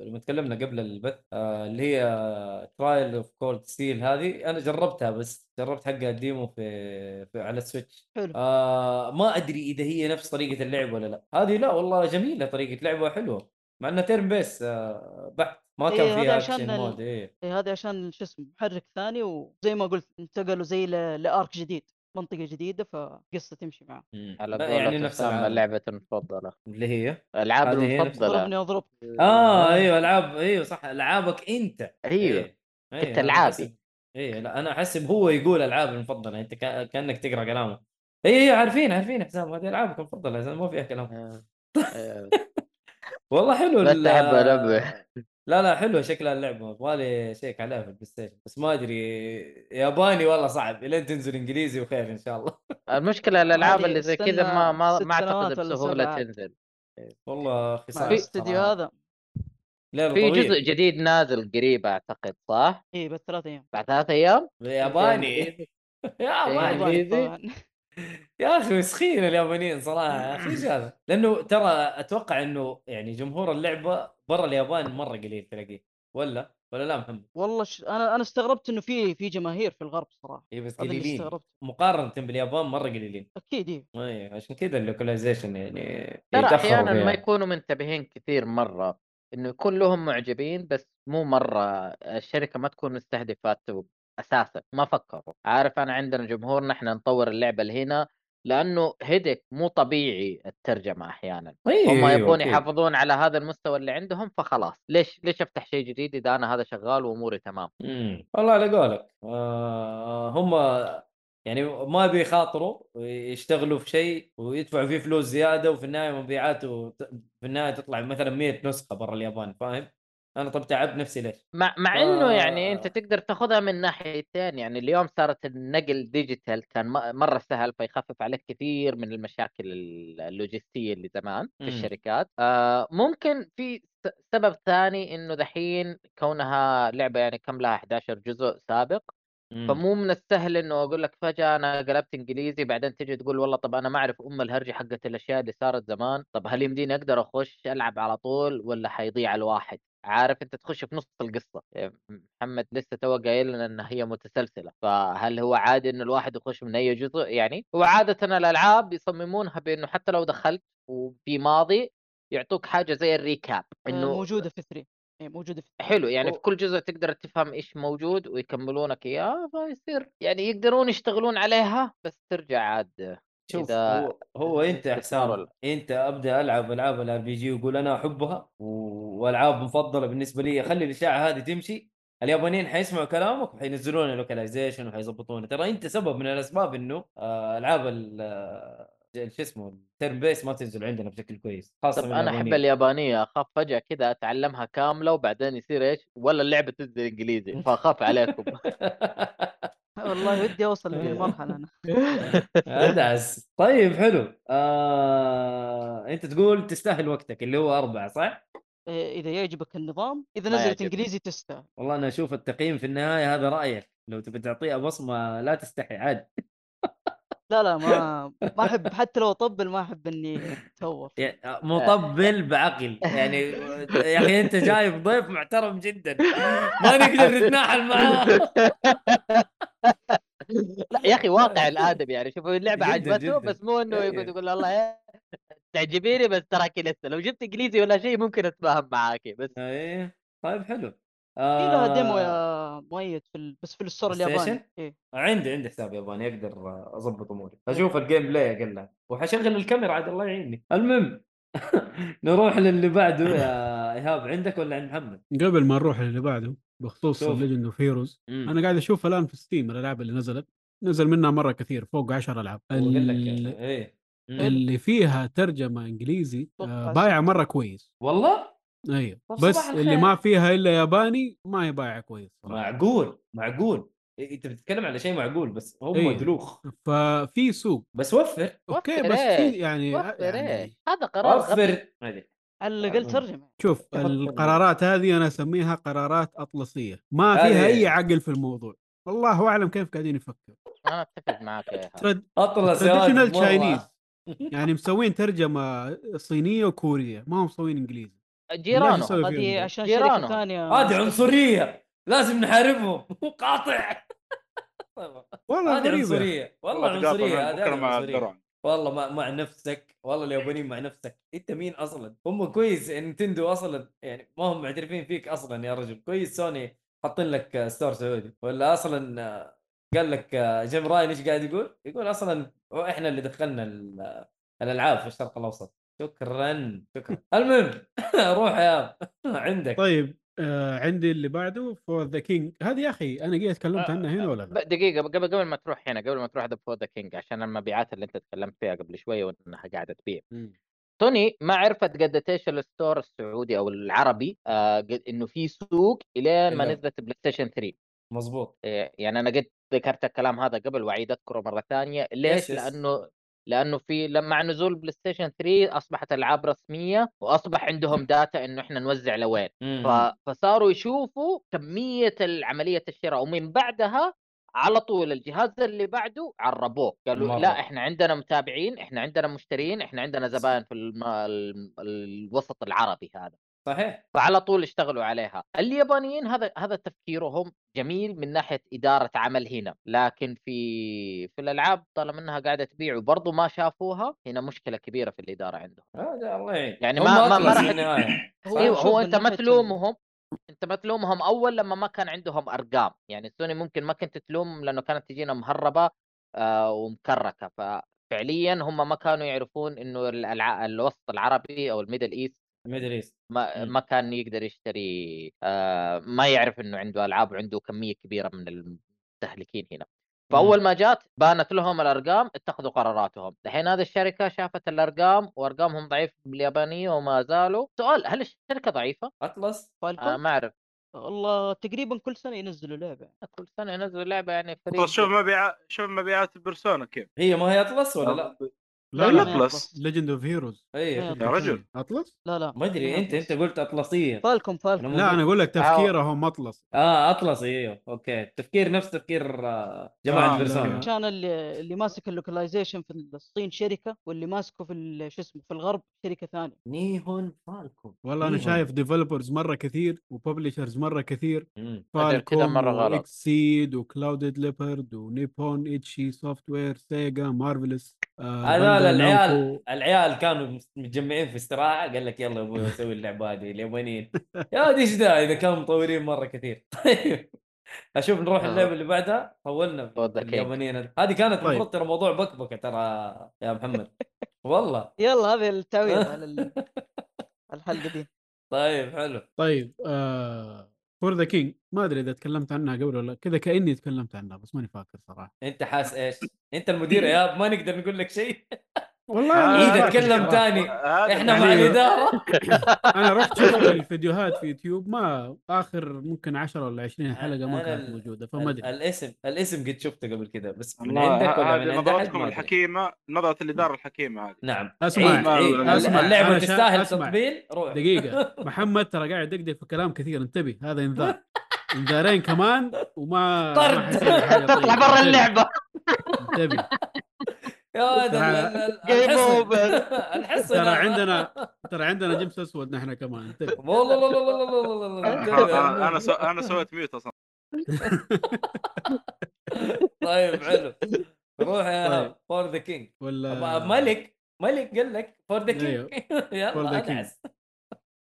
لما تكلمنا قبل البث آه اللي هي Trails of Cold Steel هذه. أنا جربتها بس جربت حقها ال demo في, في على ال Switch. حلو. آه ما أدري إذا هي نفس طريقة اللعب ولا لا. هذه لا والله جميلة طريقة لعبه حلوة. مع انها turn base آه بحت ما إيه، كان هذا فيها action mode إيه. إيه هذا عشان شو اسمه محرك ثاني وزي ما قلت انتقلوا زي ل- ل arc جديد منطقة جديدة فقصة تمشي معه. مم. على يعني نفس. لعبة المفضلة. اللي هي؟ الألعاب هذه هي نفس المفضلة. ضربني اضرب آه أيوه ألعاب أيوه صح ألعابك أنت. أيوه. إيه. إيه، كنت. أحسب- إيه لا أنا أحسب هو يقول ألعاب المفضلة أنت كا- كأنك تقرأ كلامه. اي اي عارفين عارفين حسام هذه ألعابك المفضلة ما فيها كلام. آه، آه، والله حلو بس أحب أنبه. لا لا حلوة شكلها اللعبه يبغالي check عليها في ال PlayStation بس ما أدري ياباني والله صعب إلين تنزل إنجليزي وخير إن شاء الله المشكلة الألعاب عادي، اللي زي كذا ما ما ما بسهولة سبعة. تنزل والله مع خسارة الاستديو صراحة. هذا في جزء جديد نازل قريب أعتقد صح؟ إيه بعد ثلاث أيام بعد ثلاث أيام؟ ياباني؟ ياباني. يا أخي مسخين اليابانيين صراحة يا أخي إيش هذا؟ لأنه ترى أتوقع إنه يعني جمهور اللعبة برا اليابان مرة قليل تلاقيه ولا؟ ولا لا محمد؟ والله ش... أنا أنا استغربت إنه في في جماهير في الغرب صراحة. اي بس قليلين. استغربت. مقارنة باليابان مرة قليلين. أكيد اي عشان كذا اللوكلايزيشن يعني ترى فيها. ما يكونوا منتبهين كثير مرة إنه يكون لهم معجبين بس مو مرة الشركة ما تكون مستهدفاته أساسا ما فكروا. عارف أنا عندنا جمهورنا إحنا نطور اللعبة لهنا لأنه هيدك مو طبيعي الترجمة أحيانا. أي هم أيوة، يبغون. يحافظون على هذا المستوى اللي عندهم فخلاص. ليش ليش أفتح شيء جديد إذا أنا هذا شغال وأموري تمام؟ امم والله على قولك. آه هم يعني ما بيخاطروا يشتغلوا في شيء ويدفعوا فيه فلوس زيادة وفي النهاية مبيعاته في النهاية تطلع مثلا 100 نسخة برا اليابان فاهم؟ أنا طب تعبت نفسي ليش؟ مع مع ف- إنه يعني أنت تقدر تاخذها من ناحيتين يعني اليوم صارت النقل ديجيتال كان م- مرة سهل فيخفف عليك كثير من المشاكل ال- اللوجستية اللي زمان في مم. الشركات آه ممكن في سبب ثاني إنه دحين كونها لعبة يعني كم لها 11 جزء سابق. فمو من السهل إنه أقول لك فجأة أنا قلبت إنجليزي بعدين تجي تقول والله طب أنا ما أعرف أم الهرجة حقت الأشياء اللي صارت زمان طب هل يمديني أقدر أخش ألعب على طول ولا حيضيع الواحد عارف أنت تخش في نص القصة إيه، محمد لسه تو قايل لنا إن هي متسلسلة فهل هو عادي إنه الواحد يخش من أي جزء؟ يعني هو عاده الألعاب يصممونها بإنه حتى لو دخلت وفي ماضي يعطوك حاجة زي ال recap آه، إنه موجودة في 3 إيه موجودة في حلو يعني و- في كل جزء تقدر تفهم إيش موجود ويكملونك إياه فيصير يعني يقدرون يشتغلون عليها بس ترجع عاد شوف إذا هو هو أنت استثمار حسام أنت أبدأ ألعب ألعاب ال RPG وقول أنا أحبها و- وألعاب مفضلة بالنسبة لي. خلي الإشاعة هذه تمشي. اليابانيين حيسمعوا كلامك وحينزلون ال localization وحيظبطونه ترى أنت سبب من الأسباب إنه آه، ألعاب ال- آه، شو اسمه ال turn base ما تنزل عندنا بشكل كويس خاصة طب من أنا أحب اليابانيين. اليابانية. أخاف فجأة كذا أتعلمها كاملة وبعدين يصير إيش؟ ولا اللعبة تنزل إنجليزي. فأخاف عليكم. والله ودي أوصل لذي المرحله أنا. أدعس. طيب حلو. آه... أنت تقول تستاهل وقتك اللي هو أربعة صح؟ آه، إذا يعجبك النظام إذا نزلت. إنجليزي تستاهل. والله أنا أشوف التقييم في النهاية هذا رأيك. لو تبي تعطيها بصمه لا تستحي عاد. لا لا ما ما أحب حتى لو اطبل ما أحب إني أتهور. يا- مطبل بعقل. يعني يا أخي أنت جايب ضيف محترم جدا. ما نقدر نتناحل معاه. لا يا أخي واقع الادم يعني. شوف اللعبة عجبته. بس مو إنه يقعد أيوه. يقول الله إيه، تعجبيني بس تراكي لسه لو جبت إنجليزي ولا شيء ممكن أتفاهم معاكي بس إيه طيب حلو. في لها demo آه، يا مؤيد في ال... بس في ال store الياباني؟ إيه. عندي عندي حساب ياباني أقدر أضبط أموري أشوف ال game play أقل وحشغل الكاميرا عاد الله يعيني المهم نروح للي بعده يا إيهاب عندك ولا عند محمد؟ قبل ما نروح للي بعده بخصوص. Legend of Heroes. أنا قاعد أشوف الآن في Steam الألعاب اللي نزلت نزل منها مرة كثير فوق 10 ألعاب مم. اللي فيها ترجمة إنجليزي آه، بايعه. مرة كويس والله أيوه بس اللي. ما فيها إلا ياباني ما هي بايعه كويس صراحة معقول معقول إيه، أنت بتتكلم على شيء معقول بس هم إيه. دلوخ ففي سوق بس وفر أوكي وفر بس في إيه؟ يعني, وفر يعني إيه هذا قرار وفر هذه على الاقل آه. ترجمة شوف. القرارات هذه أنا أسميها قرارات أطلسية ما فيها أي عقل في الموضوع والله أعلم كيف قاعدين يفكروا أنا أتفق معك يا. ترد اطلس. Chinese. يعني مسوين ترجمة صينية وكورية ما هم مسوين إنجليزي جيرانه هذه. عشان جيرانه. شركه ثانية. هذه عنصرية لازم نحاربهم. قاطع. والله هذه عنصرية. والله عنصرية هذه والله مع, مع نفسك. والله اليابانيين مع نفسك. انت مين أصلا؟ هم كويس Nintendo أصلا يعني ما هم معترفين فيك أصلا يا رجل. كويس سوني حاطين لك store سعودي. ولا أصلا قال لك Jim Ryan إيش قاعد يقول؟ يقول أصلا إحنا اللي دخلنا ال- الألعاب في الشرق الأوسط. شكرا شكرا المهم روح يا عندك طيب آه عندي اللي بعده For The King هذه يا أخي أنا قد تكلمت عنها هنا ولا لا؟ دقيقة قبل قبل ما تروح هنا قبل ما تروح the For The King عشان المبيعات اللي أنت تكلمت فيها قبل شوية وإنها قاعدة تبيع سوني ما عرفت قديش ال store السعودي أو العربي آه قد- إنه في سوق إلين ما. نزلت PlayStation 3 مظبوط إيه، يعني أنا قد ذكرت الكلام هذا قبل وأعيد أذكره مرة ثانية ليش؟ yes، yes. لأنه لأنه في لما مع نزول PlayStation 3 أصبحت ألعاب رسمية وأصبح عندهم data إنه إحنا نوزع لوين. ف... فصاروا يشوفوا كمية عملية الشراء ومن بعدها على طول الجهاز اللي بعده عربوه قالوا مرة. لا إحنا عندنا متابعين إحنا عندنا مشترين إحنا عندنا زبائن في الم... ال... الوسط العربي هذا صحيح. فعلى طول اشتغلوا عليها. اليابانيين هذا هذا تفكيرهم جميل من ناحية إدارة عمل هنا لكن في في الألعاب طالما إنها قاعدة تبيع وبرضه ما شافوها هنا مشكلة كبيرة في الإدارة عندهم. هذا الله يعين. يعني ما- ما- ما راح- النهايه هو أيوه شوف هو انت ما تلومهم أنت ما تلومهم أول لما ما كان عندهم أرقام. يعني سوني ممكن ما كنت تلوم لأنه كانت تجينا مهربة آه ومكركة. ففعليا هم ما كانوا يعرفون إنه. الوسط العربي أو ال Middle East Middle East ما مم. ما كان يقدر يشتري آه ما يعرف إنه عنده ألعاب وعنده كمية كبيرة من المستهلكين هنا. فأول ما جات بانت لهم الأرقام اتخذوا قراراتهم. الحين هذه الشركة شافت الأرقام وأرقامهم ضعيفه باليابانية وما زالوا. سؤال هل الشركة ضعيفة؟ أطلس. أنا ما أعرف. والله تقريبا كل سنة ينزلوا لعبة. كل سنة ينزلوا لعبة يعني فريق شوف مبيعات شوف مبيعات البرسونا كيف. هي ما هي أطلس ولا لا؟ لا ولا لا. أطلس. ليجند اوف هيروز اي يا رجل. أطلس؟ لا لا. ما أدري أنت أنت قلت أطلسية. فالكم فالكم. أنا لا أنا أقول لك تفكيرهم أطلس. آه أطلس إيوه. أوكي. تفكير نفس تفكير آه، جماعة آه، بيرسونا عشان اللي, اللي ماسك اللوكلايزيشن في الصين شركة واللي ماسكه في ال- شو اسمه في الغرب شركة ثانية. نيهون فالكون والله أنا. شايف ديفلوبرز مرة كثير وببلشرز مرة كثير. كده مرة غلط. اكسيد وكلاودد ليبرد ونيبون اتشي سوفت وير سيجا مارفلس هذول بانداي العيال نامكو. العيال كانوا متجمعين في استراحة قال لك يلا يا أبوي نسوي اللعبة هذه اليابانيين. يا ودي إيش ذا؟ إذا كانوا مطورين مرة كثير. طيب أشوف نروح آه. اللعبة اللي بعدها. طولنا. اليابانيين. هذه كانت طيب. المفروض ترى موضوع بكبكة ترى يا محمد. والله. يلا هذه التعويض على ال- الحلقة دي. طيب حلو. طيب For The King ما أدري إذا تكلمت عنها قبل ولا كذا كأني تكلمت عنها بس ماني فاكر صراحة. أنت حاس إيش؟ أنت المدير يا ما نقدر نقول لك شيء. والله آه، فاكر اتكلم صراحة. تاني هذا إحنا مع الاداره أنا رحت شفت الفيديوهات في يوتيوب ما آخر ممكن 10 ولا 20 حلقة ما كانت موجودة فما أدري. الاسم الاسم قد شفته قبل كذا بس من عندك ولا من هذه عند أحد. الحكيمة نظرة الإدارة الحكيمة هذه. نعم. أسمع عيد عيد أسمع. اللعبة تستاهل. تطبيل روح. دقيقة. محمد ترى قاعد يدقدق في كلام كثير انتبه هذا إنذار. إنذارين كمان وما طرد. اطلع برا اللعبة. انتبه. يا ولد ترى- ال- ال- Game الحصن. over. الحصن ترى عندنا ترى عندنا جيمس أسود نحن كمان. والله لا لا لا لا لا لا لا انتبه يا أنا. سو... أنا سويت mute أصلا. طيب حلو. روح يا. For The King ولا ملك ملك قال لك For The. King For the يلا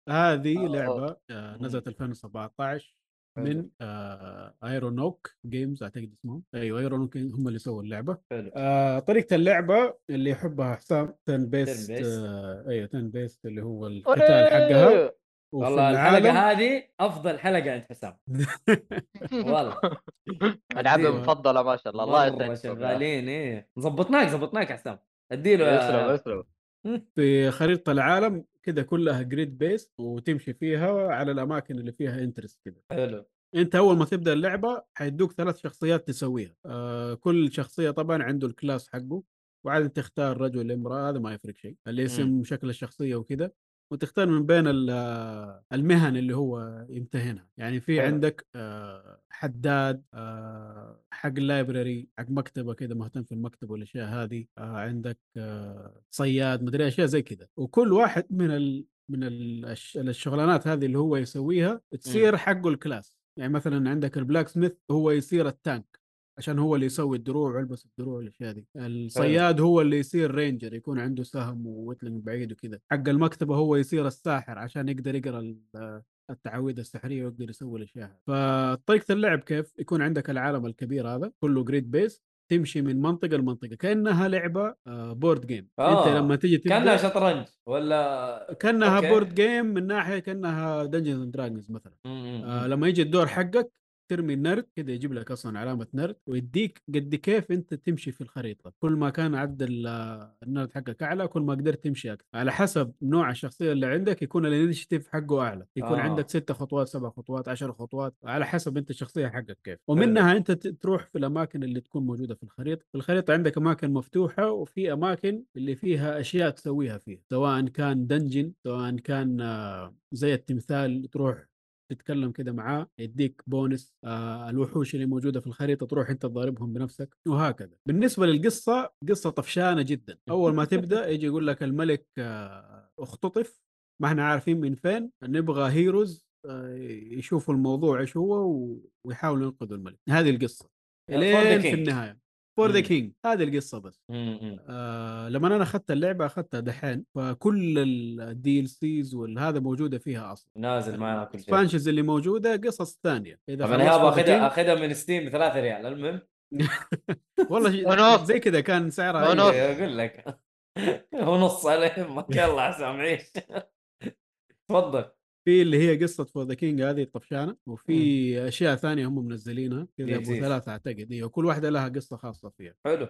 هذه آه. لعبة آه، نزلت 2017 من آه ايرونوك Games أعتقد اسمهم. أيوه ايرونوك هم اللي سووا اللعبة. حلو. آه طريقة اللعبة اللي يحبها حسام turn based. آه أيوه turn based اللي هو القتال حقها. والله الحلقة العالم هذه أفضل حلقة عند حسام. والله. العابي. المفضله ما شاء الله. الله يسعدك شغالين إيه ظبطناك ظبطناك يا حسام. أديله. يسلم يسلم في خريطة العالم كده كلها grid based وتمشي فيها على الأماكن اللي فيها interest كده. حلو. أنت أول ما تبدأ اللعبة حيدوك ثلاث شخصيات تسويها. آه كل شخصية طبعا عنده ال class حقه وعاد تختار رجل امرأة هذا ما يفرق شيء. الاسم شكل الشخصية وكذا وتختار من بين ال- المهن اللي هو يمتهنها. يعني في. عندك آه، حداد آه، حق ال library حق مكتبة كده مهتم في المكتب والأشياء هذه. آه، عندك صياد مدري أشياء زي كذا وكل واحد من ال من ال- الش- الشغلانات هذه اللي هو يسويها تصير حقه ال class. يعني مثلا عندك ال blacksmith هو يصير ال tank. عشان هو اللي يسوي الدروع ويلبس الدروع والأشياء دي. الصياد هو اللي يصير ranger يكون عنده سهم ووتلنج بعيد وكذا. حق المكتبة هو يصير الساحر عشان يقدر يقرأ ال- التعويذه السحرية ويقدر يسوي الأشياء. فطريقة اللعب كيف؟ يكون عندك العالم الكبير هذا كله grid based تمشي من منطقة لمنطقة كأنها لعبة آه، board game آه، انت لما تيجي كأنها تبدا شطرنج ولا كأنها أوكي. board game من ناحية كأنها Dungeons and Dragons مثلا. آه لما يجي الدور حقك ترمي النرد كده يجيب لك أصلا علامة نرد ويديك قد كيف أنت تمشي في الخريطة. كل ما كان عدد ال- النرد حقك أعلى كل ما قدرت تمشي أكثر. على حسب نوع الشخصية اللي عندك يكون ال initiative حقه أعلى. يكون آه. عندك ستة خطوات سبع خطوات عشر خطوات على حسب أنت الشخصية حقك كيف. ومنها أنت تروح في الأماكن اللي تكون موجودة في الخريطة. في الخريطة عندك أماكن مفتوحة وفي أماكن اللي فيها أشياء تسويها فيها. سواء كان dungeon سواء كان آه، زي التمثال تروح تتكلم كده معاه يديك بونس آه الوحوش اللي موجودة في الخريطة تروح أنت تضاربهم بنفسك وهكذا. بالنسبة للقصة قصة طفشانة جدا. أول ما تبدأ يجي يقول لك الملك آه اختطف ما إحنا عارفين من فين نبغى heroes آه يشوفوا الموضوع إيش هو ويحاولوا ينقذوا الملك. هذه القصة. لين في. النهاية. For The. King هذه القصة بس مم. آه لما أنا أخذت اللعبة اخذتها دحين فكل ال DLCs والهذا موجودة فيها أصلا نازل معنا كل شيء ال expansions اللي موجودة قصص ثانية إذا طب أنا يابا أخذها أخذها من ستيم ب 3 ريال المهم والله. زي كذا كان سعرها ونص. أيوة. إيه، أقول لك ونص على يمك يلا عسام عيش تفضل في اللي هي قصة For The King هذه الطفشانة وفي أشياء ثانية هم منزلينها كذا أبو DLCs. ثلاثة أعتقد. أيوه كل واحدة لها قصة خاصة فيها. حلو.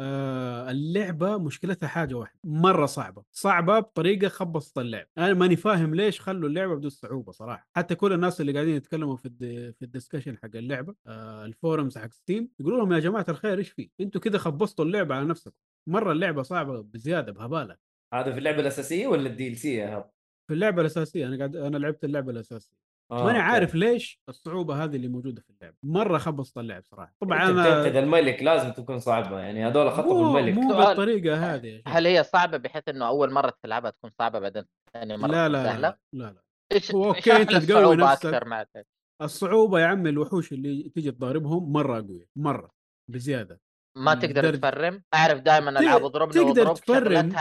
آه اللعبة مشكلتها حاجة واحدة مرة صعبة. صعبة بطريقة خبصت اللعب. أنا ماني فاهم ليش خلوا اللعبة بدون صعوبة صراحة. حتى كل الناس اللي قاعدين يتكلموا في الد... في ال discussion حق اللعبة آه ال forums حق ستيم يقولوا لهم يا جماعة الخير إيش في؟ أنتوا كده خبصتوا اللعبة على نفسكم. مرة اللعبة صعبة بزيادة بهبالة. هذا في اللعبة الأساسية ولا ال DLC يا هب؟ في اللعبة الأساسية أنا قاعد أنا لعبت اللعبة الأساسية آه، ماني أوكي. عارف ليش الصعوبة هذه اللي موجودة في اللعبة مرة خبصت اللعب صراحة طبعا أنت أنا الملك لازم تكون صعبة يعني هذول خطفوا مو الملك مو. بالطريقة هذه يا شيخ. هل هي صعبة بحيث إنه أول مرة تلعبها تكون صعبة بعدين ثاني مرة لا لا سهلة؟ لا لا لا إيش أنت لي تقوي الصعوبة نفسك. الصعوبة يا عمي الوحوش اللي تيجي تضاربهم مرة قوية مرة بزيادة ما مم. تقدر تفرم أعرف دائما ألعاب اضربني تقدر تفرم.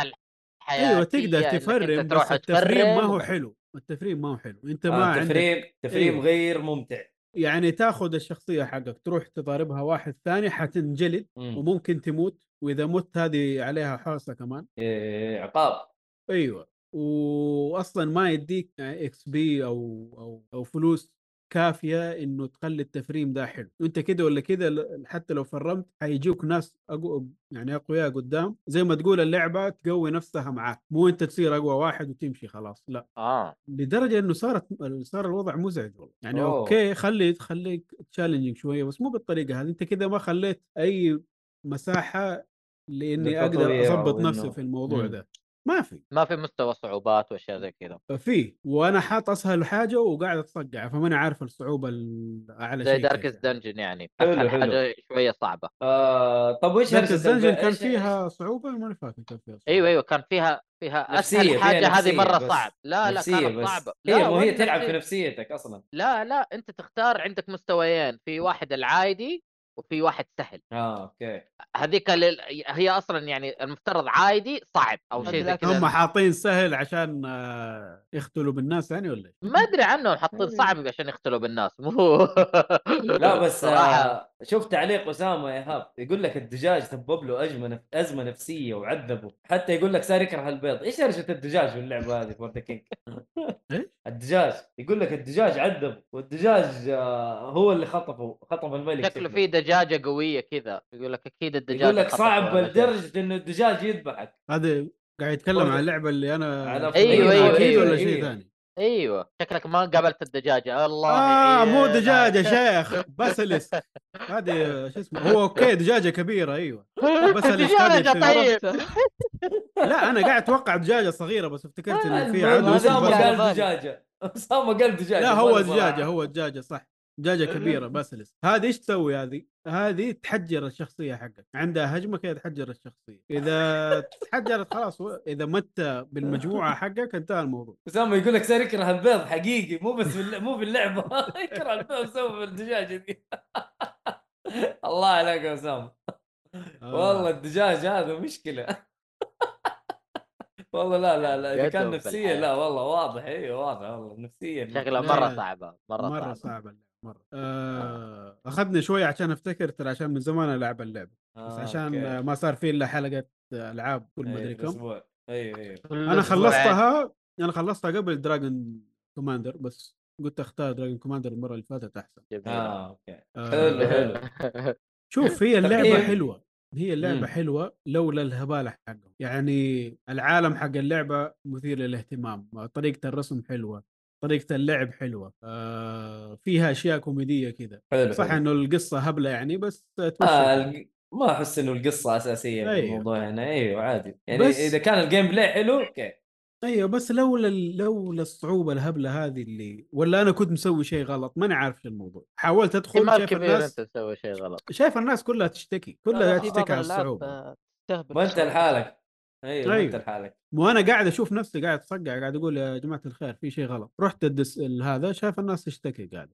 الحياتيه أيوه تقدر تفرم بس التفريم ما هو. حلو. التفريم ما هو حلو. أنت ما آه عندك تفريم تفريم أيوه. غير ممتع. يعني تاخذ الشخصية حقك تروح تضاربها واحد ثاني حتنجلد مم. وممكن تموت. وإذا مت هذه عليها حوسة كمان. إيه، عقاب. أيوه. واصلا ما يديك إكس بي أو أو أو فلوس. كافية إنه تخلي التفريم ده حلو. أنت كده ولا كده حتى لو فرمت حيجوك ناس أقو يعني أقوياء قدام زي ما تقول اللعبة تقوي نفسها معاك مو أنت تصير أقوى واحد وتمشي خلاص لا. آه. لدرجة إنه صارت صار الوضع مزعج والله. يعني أوه. أوكي خلي خليك تشالنجينج شوية بس مو بالطريقة هذه. أنت كده ما خليت أي مساحة لإني أقدر أضبط نفسي في الموضوع مم. ده. ما في. ما في مستوى صعوبات وأشياء زي كذا. في. وأنا حاط أسهل حاجة وقاعد اتصقع فماني عارف الصعوبة الأعلى زي يعني. دنجن يعني. حلو، اسهل حلو. حاجة شوية صعبة. آه طب وش دارك هرجة الدنجن الب- كان فيها صعوبة؟ ماني فاكر كان فيها صعوبة. أيوه أيوه كان فيها فيها نفسية، اسهل فيها حاجة. هذه نفسية مرة بس. صعب. لا لا نفسية كانت بس. صعبة. هي لا هي وين تلعب في نفسية؟ نفسيتك أصلا. لا لا أنت تختار عندك مستويين. في واحد العادي وفي واحد سهل آه أوكي هذيك لل... هي أصلا يعني المفترض عادي صعب أو شيء زي. كذا هم حاطين سهل عشان آه، يختلوا بالناس يعني ولا؟ ما أدري عنهم حاطين صعب عشان يختلوا بالناس مو لا بس صراحة آه شوف تعليق أسامة يا إيهاب يقول لك الدجاج سبب له ازمه. أزمة نفسية وعذبه حتى يقول لك صار يكره البيض إيش هرجه الدجاج في اللعبه هذه for the king إيه؟ الدجاج يقول لك الدجاج عذبه والدجاج آه هو اللي خطفه خطف الملك شكله في دجاجة قوية كذا يقول لك أكيد الدجاجة يقول لك صعب. لدرجة انه الدجاج يذبحك هذا قاعد يتكلم. عن اللعبة اللي أنا على أيوة، أكيد أيوة، أيوة، ولا شيء أيوة. ثاني أيوه. شكلك ما قابلت الدجاجة. الله آه مو. دجاجة شيخ. باسيلس هذه شو اسمه هو أوكي دجاجة كبيرة أيوه. بس دجاجة طيب. لا أنا قاعد أتوقع دجاجة صغيرة بس افتكرت انه في عدو اسامه. قال دجاجة. أسامة قال دجاجة. لا هو. دجاجة هو دجاجة صح. دجاجة كبيرة باسيلس هذه إيش تسوي هذه؟ هذه تحجر الشخصية حقك عندها هجمة كذا تحجر الشخصية إذا تحجرت خلاص إذا مت بالمجموعة حقك انتهى الموضوع أسامة يقول لك صار يكره البيض حقيقي مو بس. مو باللعبة يكره البيض بسبب الدجاجة دي الله عليك يا أسامة آه. والله الدجاج هذا مشكلة والله لا لا لا إذا كان نفسيه. لا والله واضح أيوه واضح والله نفسيا شكلها مرة. صعبة مرة, مرة صعبة اللعبة مرة آه أخذني شوية عشان أفتكر ترى عشان من زمان ألعب اللعبة بس آه، عشان أوكي. آه، ما صار في إلا حلقة ألعاب كل ما أي، أدري كم. أيوه أيوه أنا خلصتها أنا خلصتها قبل دراجون كوماندر بس قلت أختار دراجون كوماندر المرة اللي فاتت أحسن جميلة. آه أوكي آه، حلو حلو شوف هي اللعبة تقييم. حلوة هي اللعبة مم. حلوة لولا الهباله حقه يعني العالم حق اللعبة مثير للاهتمام طريقة الرسم حلوة طريقة اللعب حلوة آه فيها أشياء كوميدية كذا. حلو صح حلو. إنه القصة هبلة يعني بس آه ما أحس إنه القصة أساسية في أيوه. الموضوع هنا أيوه عادي. يعني بس- إذا كان ال gameplay حلو أوكي. أيوه بس لولا لولا الصعوبه الهبلة هذه اللي ولا أنا كنت مسوي شيء غلط ماني عارف شو الموضوع حاولت أدخل شايف كبير الناس أنت تسوي شيء غلط. شايف الناس كلها تشتكي كلها في تشتكي على الصعوبة. ما انت. لحالك. أيوه أيوه. لحالك وأنا قاعد أشوف نفسي قاعد اتصقع قاعد أقول يا جماعة الخير في شيء غلط رحت الدس هذا شايف الناس تشتكي قاعد.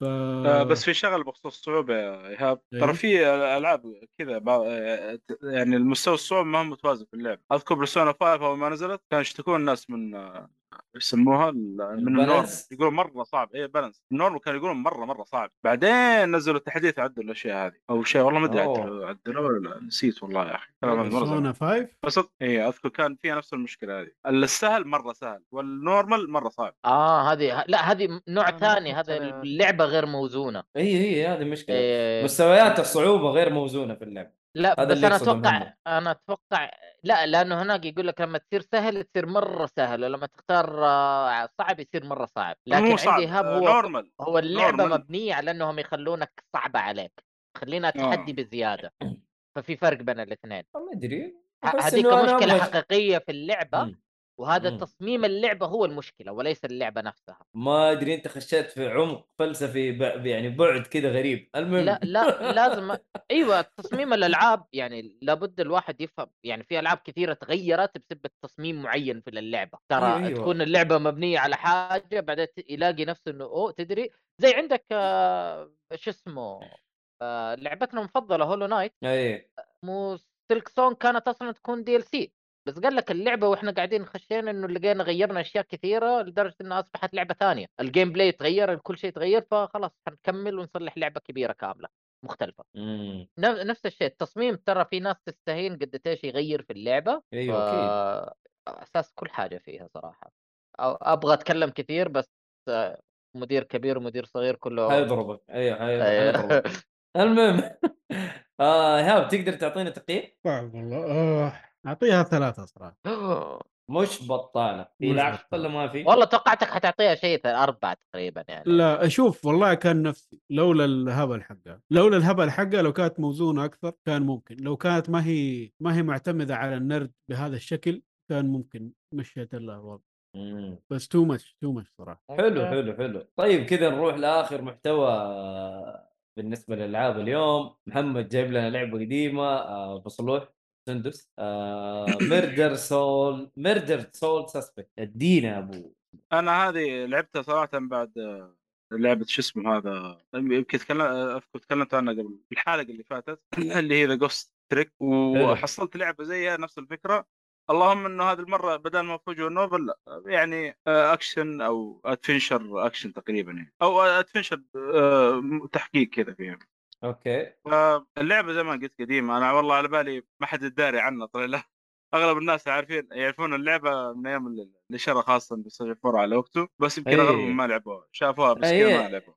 ف آه بس في شغله بخصوص الصعوبة يا إيهاب إيه؟ ترى في ألعاب كذا آه، يعني المستوى الصعوبة ما هو متوازن في اللعب أذكر برسونا 5 أول ما نزلت كانوا يشتكون الناس من آه، يسموها ال- من النورمال balance؟ يقولون مرة صعب. اي balance النورمال كانوا يقولون مرة مرة صعب. بعدين نزلوا التحديث عدلوا الأشياء هذه. أو شيء والله ما أدري. عدلوا عدلوا ولا لا، نسيت والله يا أخي. بيرسونا 5 بس اي أذكر كان فيها نفس المشكلة هذه. السهل مرة سهل وال normal مرة صعب. آه هذه لا هذه نوع أنا ثاني. هذا اللعبة غير موزونة. هي هي هذه المشكلة إيه، مستويات الصعوبة غير موزونة في اللعب. لا هذا بس اللي أنا أتوقع. أنا أتوقع لا لأنه هناك يقول لك لما تصير سهل تصير مرة سهل ولما تختار آه، صعب يصير مرة صعب لكن مو صعب عندي هاب آه، هو normal هو اللعبة نورمال. مبنية على أنهم يخلونك صعبه عليك خلينا تحدي آه. بزيادة ففي فرق بين الاثنين ما أدري هذيك أنا مشكلة أبغى- حقيقية في اللعبة مم. وهذا مم. تصميم اللعبة هو المشكلة وليس اللعبة نفسها. ما أدري أنت خشيت في عمق فلسفي ب... يعني بعد كذا غريب. المهم. لا لا لازم أيوه تصميم الألعاب يعني لابد الواحد يفهم يعني في ألعاب كثيرة تغيرت بسبب تصميم معين في اللعبة. ترى أيوة، أيوة. تكون اللعبة مبنية على حاجة بعدين يلاقي نفسه إنه أوه تدري زي عندك آه شو اسمه آه لعبتنا المفضلة هولو نايت اي مو سلك سون كانت أصلا تكون DLC بس قال لك اللعبة وإحنا قاعدين خشينا إنه لقينا غيرنا أشياء كثيرة لدرجة انها أصبحت لعبة ثانية. ال gameplay تغير كل شيء تغير فخلاص حنكمل ونصلح لعبة كبيرة كاملة مختلفة. امم نف- نفس الشيء التصميم ترى في ناس تستهين قد إيش يغير في اللعبة أيوه أكيد. ف- أساس كل حاجة فيها صراحة. أو أبغى أتكلم كثير بس مدير كبير ومدير صغير كله حيضربك أيوه حي- أيوه. حيضربك المهم آه ايهاب تقدر تعطينا تقييم؟ والله آه، أعطيها ثلاثة صراحة. مش بطالة. في بطالة. ولا ما في؟ والله توقعتك حتعطيها شيء أربعة تقريبا يعني. لا أشوف والله كان نفسي لولا الهبل حقها لولا الهبل حقها لو كانت موزونة أكثر كان ممكن. لو كانت ما هي ما هي معتمدة على النرد بهذا الشكل كان ممكن. مشيت لها الوضع. مم. بس too much too much صراحة. حلو حلو حلو. طيب كذا نروح لآخر محتوى آه، بالنسبة للألعاب اليوم. محمد جايب لنا لعبة قديمة آه، صلوح سندس murder soul murder soul suspect ادينا يا أبو. أنا هذه لعبتها صراحة بعد آه، لعبة شو اسمه هذا؟ يمكن تكلم أذكر تكلمت عنها قبل الحلقة اللي فاتت. اللي هي the Ghost Trick وحصلت لعبة زيها نفس الفكرة. اللهم إنه هذه المرة بدل ما visual novel لا يعني آه، أكشن أو adventure action تقريبا يعني. أو adventure آه، تحقيق كذا فيها. أوكي. فاللعبه زي ما قلت قديمة أنا والله على بالي ما حد داري عنها طلع لا. أغلب الناس عارفين يعرفون اللعبة من أيام ال- النشره خاصة 4 على وقته بس يمكن إيه. أغلبهم ما لعبوها شافوها بس إيه. كذا ما لعبوها.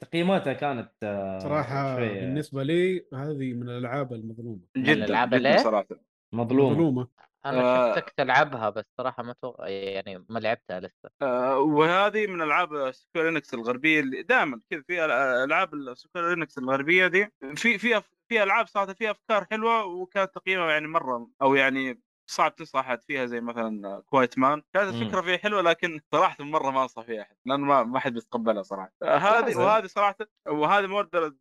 تقييماتها كانت آه، صراحة شوية بالنسبة لي هذه من الألعاب المظلومة. جدا الألعاب؟ صراحة. مظلومة. مظلومة. أنا آه. شفتك تلعبها بس صراحة ما تو... يعني ما لعبتها لسه آه، وهذه من ألعاب سكوير انكس الغربية اللي دائما كذا في ألعاب السكوير انكس الغربية دي في في في ألعاب صراحة فيها أفكار حلوة وكانت تقييمها يعني مرة أو يعني صعب تنصح احد فيها زي مثلا كوايت مان كانت مم. الفكرة فيها حلوة لكن صراحة مرة ما انصح فيها أحد لأنه ما ما حد بيتقبلها صراحة آه، هذه حسن. وهذه صراحة وهذه Murder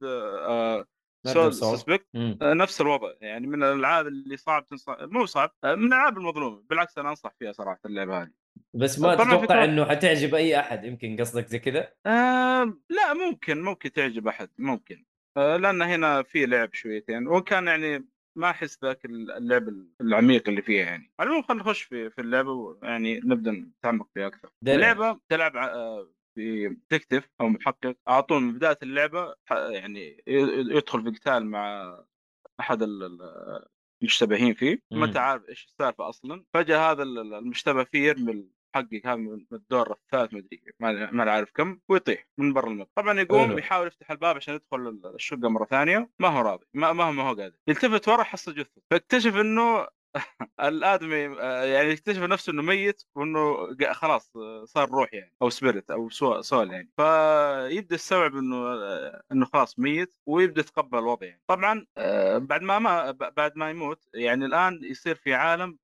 سول. سسبكت؟ مم. نفس الوضع. يعني من الألعاب اللي صعب تنصح مو صعب آه، من الألعاب المظلومة. بالعكس أنا أنصح فيها صراحة اللعبة هذه. بس ما طبعاً تتوقع إنه حتعجب أي أحد؟ يمكن قصدك زي كذا؟ آه لا ممكن ممكن تعجب أحد ممكن. آه لأن هنا في لعب شويتين وكان يعني ما أحس ذاك اللعب العميق اللي فيها يعني. على العموم خلينا نخش في في اللعبة ويعني نبدأ نتعمق فيها أكثر. دلع. اللعبة تلعب آه، ديتكتيف أو محقق على من بداية اللعبة يعني يدخل في قتال مع أحد ال- ال- المشتبهين فيه. ما. انت عارف إيش السالفة أصلا. فجأة هذا ال- ال- المشتبه فيه يرمي المحقق هذا من الدور الثالث مدري ما ما عارف كم ويطيح من برا المبنى طبعا يقوم حلو. يحاول يفتح الباب عشان يدخل الشقة مرة ثانية ما هو راضي ما ما هو ما هو قادر. يلتفت ورا حصل جثة. فاكتشف إنه الادمي آه، يعني يكتشف نفسه إنه ميت وإنه خلاص آه، صار روح يعني أو spirit أو سو- soul يعني. فيبدأ يستوعب إنه آه، إنه خلاص ميت ويبدأ يتقبل الوضع يعني. طبعا بعد ما ما بعد ما يموت يعني الآن يصير في عالم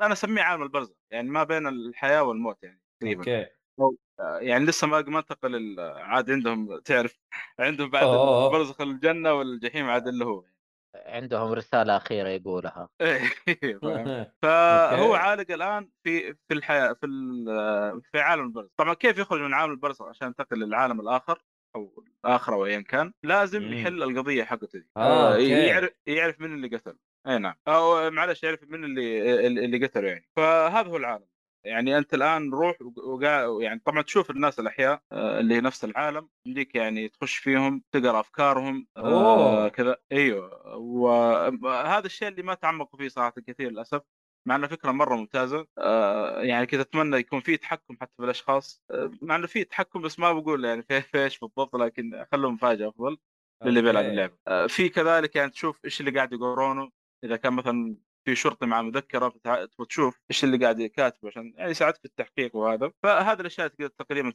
أنا أسميه عالم البرزخ يعني ما بين الحياة والموت يعني تقريبا. أوكي. يعني لسه ما ما انتقل عاد عندهم تعرف عندهم بعد. برزخ الجنة والجحيم عاد اللي هو عندهم رسالة أخيرة يقولها إيه،؟ فهو. عالق الآن في في الحياة في في عالم البرزخ طبعا كيف يخرج من عالم البرزخ عشان ينتقل للعالم الآخر أو الآخر أو ايا كان لازم مم. يحل القضية حقته دي آه، أوكي. يعرف يعرف من اللي قتل أي نعم أو معلش يعرف من اللي اللي قتله يعني فهذا هو العالم يعني أنت الآن روح وقا يعني طبعا تشوف الناس الأحياء آه، اللي نفس العالم يمديك يعني تخش فيهم تقرأ أفكارهم آه،. كذا أيوه وهذا الشيء اللي ما تعمقوا فيه صراحة كثير للأسف مع إنه فكرة مرة ممتازة آه، يعني كذا أتمنى يكون في تحكم حتى في الأشخاص آه، مع إنه في تحكم بس ما بقول يعني في إيش بالضبط لكن خلوه مفاجأة أفضل للي بيلعب. اللعبة آه، في كذلك يعني تشوف إيش اللي قاعد يقرونه إذا كان مثلا في شرطي مع مذكرة تبغى تشوف إيش اللي قاعد كاتبه عشان يعني يساعدك في التحقيق وهذا. فهذه الأشياء تقدر تقريبا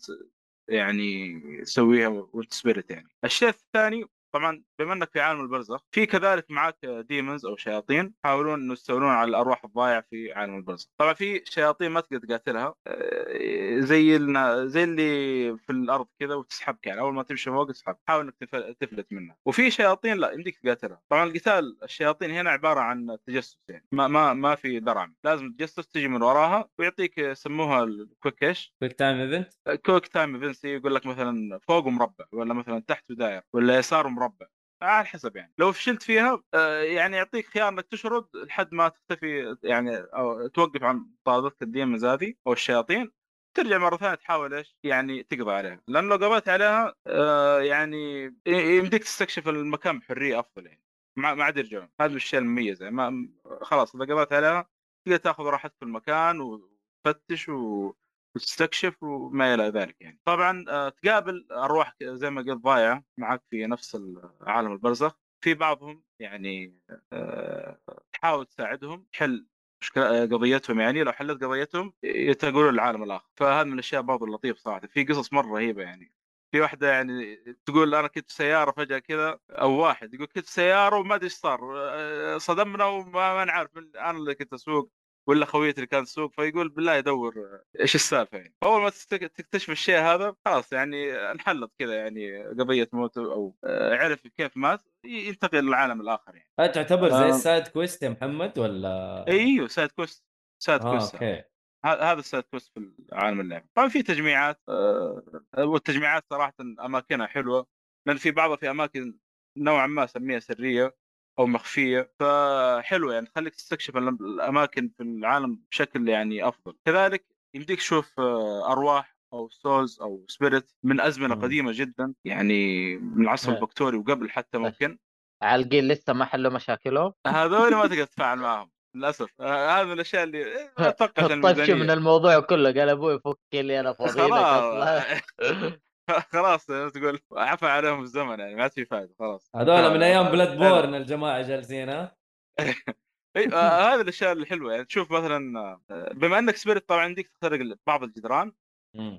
يعني تسويها وانت spirit يعني. الشيء الثاني طبعا بما إنك في عالم البرزخ في كذلك معك demons أو شياطين يحاولون إنه يستولون على الأرواح الضايعة في عالم البرزخ. طبعا في شياطين ما تقدر تقاتلها آه، زي النا- زي اللي في الأرض كذا وتسحبك يعني أول ما تمشي فوق تسحب حاول إنك تف- تفلت منها. وفي شياطين لا يمديك تقاتلها. طبعا القتال الشياطين هنا عبارة عن تجسس يعني ما ما ما في درعم. لازم تجسس تجي من وراها ويعطيك يسموها ال quick إيش quick time event quick time events يقول لك مثلا فوق مربع ولا مثلا تحت دائرة ولا يسار مربع. على حسب يعني. لو فشلت فيها آه، يعني يعطيك خيار إنك تشرد لحد ما تختفي يعني أو توقف عن مطاردتك ال demons هذه أو الشياطين. ترجع مرة ثانية تحاول إيش؟ يعني تقضي عليها، لأن لو قضيت عليها آه، يعني يمديك تستكشف المكان بحرية أفضل يعني. ما عاد يرجعون، هذا الشيء المميز يعني ما خلاص إذا قضيت عليها تقدر تأخذ راحتك في المكان وتفتش و... وتستكشف وما إلى ذلك يعني. طبعا آه، تقابل أرواح زي ما قلت ضايعة معك في نفس عالم البرزخ. في بعضهم يعني آه، تحاول تساعدهم تحل مشكلة قضيتهم يعني. لو حلت قضيتهم ينتقلون للعالم الآخر. فهذا من الأشياء برضو اللطيف صراحة. في قصص مرة رهيبة يعني. في واحدة يعني تقول أنا كنت في سيارة فجأة كذا أو واحد يقول كنت في سيارة وما أدري إيش صار آه، صدمنا وما ما نعرف أنا اللي كنت أسوق. ولا خويتي اللي كان تسوق فيقول بالله يدور آه، إيش السالفة يعني. اول ما تكتشف الشيء هذا خلاص يعني انحلت كذا يعني قضية موته أو آه، عرف كيف مات ينتقل للعالم الآخر يعني. هل تعتبر زي آه. ال side quest يا محمد ولا؟ إيوه side quest side آه quest. okay. هذا ال side quest في عالم اللعبه طبعا في تجميعات آه، والتجميعات صراحة أماكنها حلوة لأن في بعضها في أماكن نوعا ما اسميها سرية. أو مخفية. فحلوة يعني تخليك تستكشف ال- الأماكن في العالم بشكل يعني أفضل. كذلك يمديك تشوف آه، أرواح أو souls أو spirit من أزمنة مم. قديمة جدا يعني من العصر إيه. الفكتوري وقبل حتى ممكن. عالقين لسه ما حلوا مشاكلهم؟ هذول ما تقدر تتفاعل معهم للأسف. آه، هذا من الأشياء اللي إيه، أتوقع طفش من الموضوع كله قال أبوي فك لي أنا فاضي خلاص. خلاص تقول عفى عليهم الزمن يعني ما عاد في فائده خلاص هذول من أيام آه، بلاد بورن الجماعة جالسين ها إي آه، هذه الأشياء الحلوة يعني تشوف مثلا آه، بما إنك spirit طبعا عندك تخترق بعض الجدران.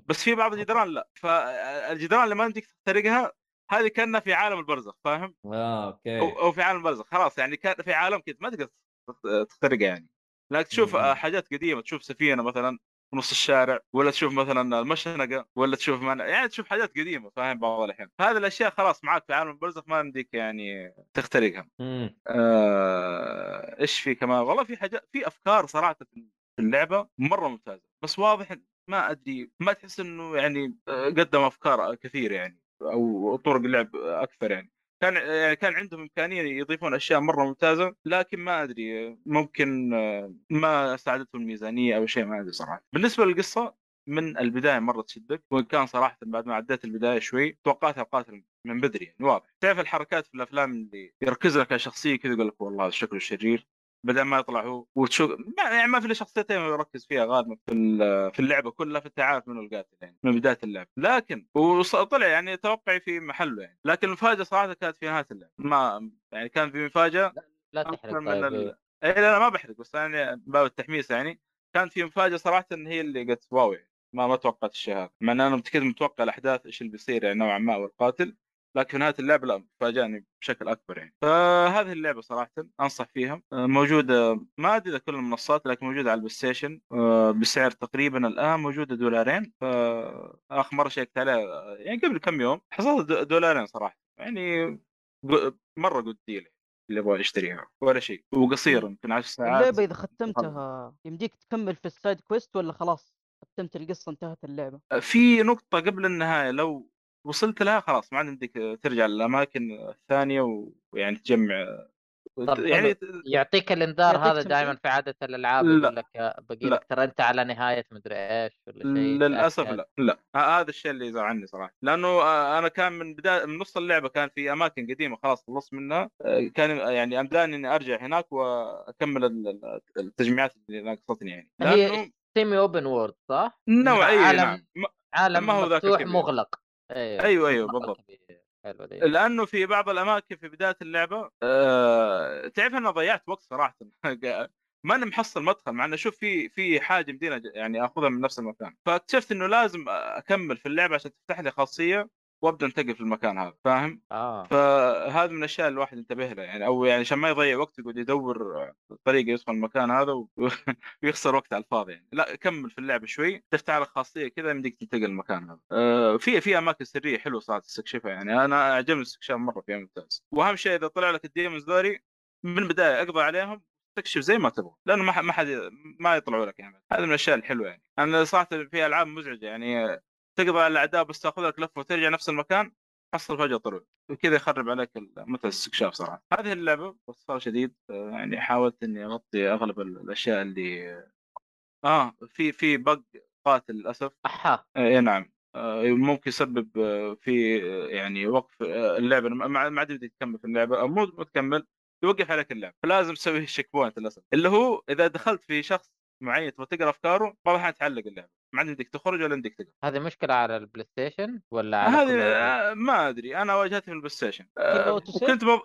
بس في بعض الجدران لا فالجدران اللي ما عندك تخترقها هذه كأنها في عالم البرزخ فاهم؟ آه أو, okay أو في عالم البرزخ خلاص يعني كأن في عالم كذا ما تقدر تخترقها يعني لكن تشوف. آه، حاجات قديمة تشوف سفينة مثلا في نص الشارع ولا تشوف مثلا المشنقة ولا تشوف من... يعني تشوف حاجات قديمة فاهم بعض الأحيان. هذه الأشياء خلاص معك في عالم البرزخ ما يمديك يعني تخترقها. آه... إيش في كمان؟ والله في حاجات في أفكار صراحة في اللعبة مرة ممتازة بس واضح ما أدري ما تحس إنه يعني آه، قدم أفكار كثير يعني أو طرق لعب أكثر يعني. كان يعني كان عندهم إمكانية يضيفون أشياء مرة ممتازة لكن ما أدري ممكن آه، ما ساعدتهم الميزانية أو شيء ما أدري صراحة. بالنسبة للقصة من البداية مرة تشدك وان كان صراحة بعد ما عديت البداية شوي توقعتها القاتل من بدري يعني واضح. تعرف الحركات في الأفلام اللي يركز لك على شخصية كذا يقول لك والله شكله شرير. بدل ما يطلع هو وتشوف يعني ما في إلا شخصيتين يركز فيها غالبا في في اللعبة كلها فانت عارف منه القاتل يعني من بداية اللعبة. لكن وطلع يعني توقعي في محله يعني. لكن المفاجاه صراحة كانت في نهاية اللعبة. ما يعني كان في مفاجأة لا أكثر تحرق من طيب ال... إيه. اي لا لا ما بحرق بس يعني باب التحميس يعني. كان في مفاجأة صراحة إن هي اللي قلت wow يعني. ما ما توقعت الشيء هذا. مع إن أنا متأكد متوقع الأحداث إيش اللي بيصير يعني نوعا ما والقاتل لكن نهايه اللعبة لا فاجأني بشكل أكبر يعني. فهذه اللعبة صراحة أنصح فيها. آه، موجودة ما أدري إذا كل المنصات لكن موجودة على البلاي ستيشن آه، بسعر تقريبا الآن موجودة دولارين. فآخر مرة شيكت عليها آه، يعني قبل كم يوم حصلت دو- دولارين صراحة. يعني مرة قد ديل اللي يبغى يشتريها ولا شيء. وقصير يمكن 10 ساعات. اللعبة إذا ختمتها يمديك تكمل في السايد كويست ولا خلاص؟ ختمت القصة انتهت اللعبة. في نقطة قبل النهاية لو وصلت لها خلاص ما عاد يمديك ترجع للأماكن الثانية ويعني تجمع طب يعني يعطيك الإنذار هذا؟ دائما في عادة الألعاب لا. يقول لك باقي لا. لك ترى أنت على نهاية مدري إيش ولا شيء تأكد. لا لا هذا الشيء اللي يزعلني صراحة لأنه آه، أنا كان من بداية من نص اللعبة كان في أماكن قديمة خلاص خلصت منها آه، كان يعني أمداني إني أرجع هناك ال- التجميعات اللي ناقصتني يعني هي semi open world صح؟ نوعية عالم نعم عالم ما هو مفتوح. مغلق أيوه أيوه مرة بالضبط. كبير. حلوة دي. لأنه في بعض الأماكن في بداية اللعبة آه... تعرف أنا ضيعت وقت صراحة. ماني محصل مدخل مع إنه شوف في في حاجة مدينة يعني آخذها من نفس المكان. فاكتشفت إنه لازم أكمل في اللعبة عشان تفتح لي خاصية. وابدا انتقل في المكان هذا فاهم؟ آه. فهذا من الأشياء الواحد ينتبه لها يعني أو يعني عشان ما يضيع وقت يقعد يدور طريقة يدخل المكان هذا ويخسر وقت على الفاضي يعني. لا كمل في اللعبه شوي تفتح لك خاصية كذا يمديك تنتقل المكان هذا. آه، في في أماكن سرية حلوة صارت تستكشفها يعني أنا أعجبني الاستكشاف مرة فيها ممتاز. وأهم شيء إذا طلع لك الديمونز ذولي من البداية اقضي عليهم تكشف زي ما تبغى لأنه ما حد ما يطلعوا لك يعني. هذه من الأشياء الحلوة يعني. أنا صراحة في ألعاب مزعجة يعني تقضي على الأعداء بس تاخذ لك لفه وترجع نفس المكان حصل فجاه طلع وكذا يخرب عليك متعه الاستكشاف صراحة. هذه اللعبة باختصار شديد آه، يعني حاولت إني أغطي أغلب ال- الأشياء اللي آه في في bug قاتل للأسف. أحا. إي نعم. آه، ممكن يسبب آه، في آه، يعني وقف آه، اللعبة. ما عاد بدك تكمل في اللعبة. أو مو تكمل يوقف عليك اللعب. فلازم تسوي checkpoint للأسف. اللي هو إذا دخلت في شخص معين تبغى تقرا أفكاره بعض الاحيان تعلق اللعبة. ما عاد يمديك تخرج ولا يمديك تقرأ. هذه مشكلة على البلاي ستيشن ولا على هذه؟ آه، ما أدري أنا واجهتها في البلاي ستيشن آه،؟ وكنت مب...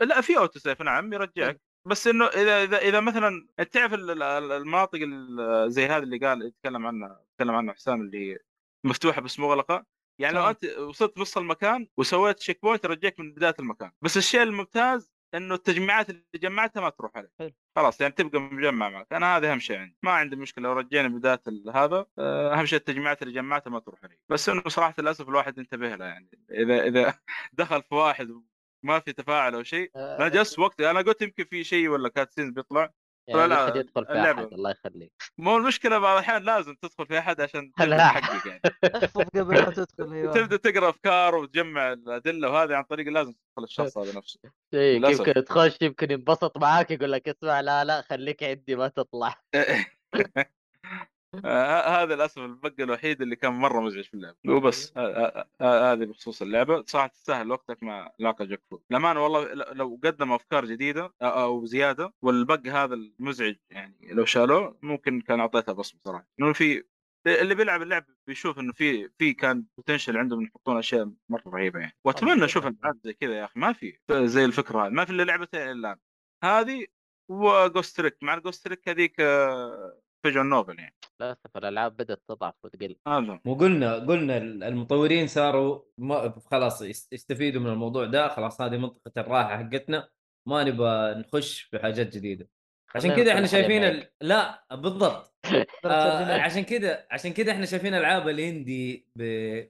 لا في auto save نعم يرجعك. بس إنه إذا إذا إذا مثلا تعرف ال- ال- المناطق ال- زي هذه اللي قال يتكلم عنها يتكلم عنها حسام اللي مفتوحه بس مغلقه يعني لو. أنت وصلت نص المكان وسويت checkpoint يرجعك من بداية المكان. بس الشيء الممتاز إنه التجميعات اللي جمعتها ما تروح عليك. حلو. خلاص يعني تبقى مجمع معك. أنا هذا أهم شيء عندي. ما عندي مشكلة. لو رجعني بداية هذا آه، أهم شيء التجميعات اللي جمعتها ما تروح علي بس إنه صراحة للأسف الواحد انتبه لها يعني. إذا إذا دخل في واحد ما في تفاعل أو شيء أنا جلست وقت. أنا قلت يمكن في شيء ولا كاتسين بيطلع. يعني لا، الواحد يدخل في اللعبة. احد الله يخليك مو المشكلة بعض الأحيان لازم تدخل في أحد عشان لا. تحقق يعني احفظ قبل ما تدخل أيوه تبدأ تقرأ أفكار وتجمع الأدلة وهذه عن طريق لازم تدخل الشخص هذا نفسه. يمكن تخش يمكن ينبسط معاك يقول لك اسمع لا لا خليك عندي ما تطلع آه، هذا للاسف ال bug الوحيد اللي كان مرة مزعج في اللعبة. وبس آه، آه، آه، هذه بخصوص اللعبة. صراحة تستاهل وقتك مع لاقى جاك فود للأمانة والله لو قدم أفكار جديدة أو زيادة وال bug هذا المزعج يعني لو شالوه ممكن كان أعطيتها بصمة صراحة. انه في اللي بيلعب اللعب بيشوف إنه في في كان potential عندهم يحطون أشياء مرة رهيبة يعني. وأتمنى أشوف العاب زي كذا يا أخي. ما في زي الفكرة هذه. ما في إلا لعبتين الآن. هذه وجوستريك مع الجوستريك هذيك visual novel يعني. للأسف الألعاب بدأت تضعف وتقل. وقلنا قلنا المطورين صاروا ما خلاص يس- يستفيدوا من الموضوع ده خلاص هذه منطقة الراحة حقتنا ما نبغى نخش في حاجات جديدة. عشان كذا إحنا شايفين ال... لا بالضبط. آه. عشان كذا عشان كذا إحنا شايفين ألعاب ال indie ب...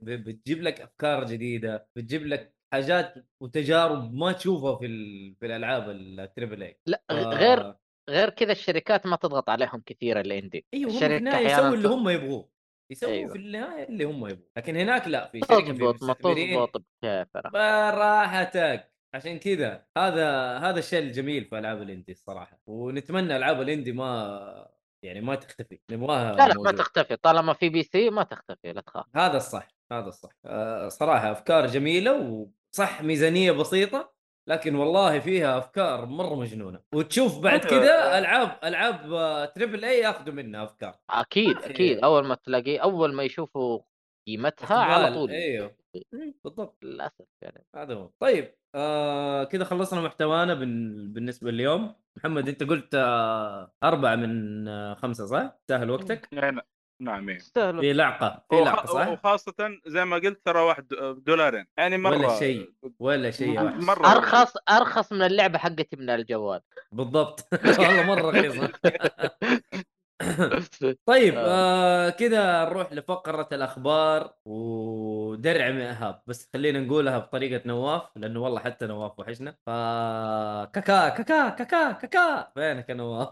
ب... بتجيب لك أفكار جديدة بتجيب لك حاجات وتجارب ما تشوفها في ال... في الألعاب ال triple A لا آه. غير كذا الشركات ما تضغط عليهم كثير ال indie أيوه هم في النهاية يسووا اللي هم يبغوه. يسووا أيوة. في النهاية اللي هم يبغوه. لكن هناك لا في شركة تضبط براحتك. عشان كذا هذا هذا الشيء الجميل في ألعاب ال indie الصراحة. ونتمنى ألعاب ال indie ما يعني ما تختفي نبغاها لا لا ما. تختفي. طالما في PC ما تختفي لا تخاف. هذا الصح هذا الصح. آه صراحة أفكار جميلة وصح ميزانية بسيطة. لكن والله فيها أفكار مرة مجنونة وتشوف بعد هذا- كذا ألعاب ألعاب آه، تريبل اي ياخذوا منها أفكار أكيد أخي. أكيد أول ما تلاقي أول ما يشوفوا قيمتها على. طول أيوه بالضبط للأسف يعني هذا هو طيب آه كذا خلصنا محتوانا بال... بالنسبة اليوم محمد أنت قلت آه أربعة من آه خمسة صح؟ تستاهل وقتك؟ يعني نعم إيه. في لعقة في لعقة وخ- صح؟ وخاصة زي ما قلت ترى واحد دولارين. يعني مرة ولا شيء ولا شيء مرة أرخص أرخص من اللعبة حقتي من الجوال. بالضبط. والله مرة رخيصة. طيب آه. كذا نروح لفقرة الأخبار ودرع من إيهاب. بس خلينا نقولها بطريقة نواف لأنه والله حتى نواف وحشنا. ف كاكا كاكا كاكا كاكا فينك يا نواف؟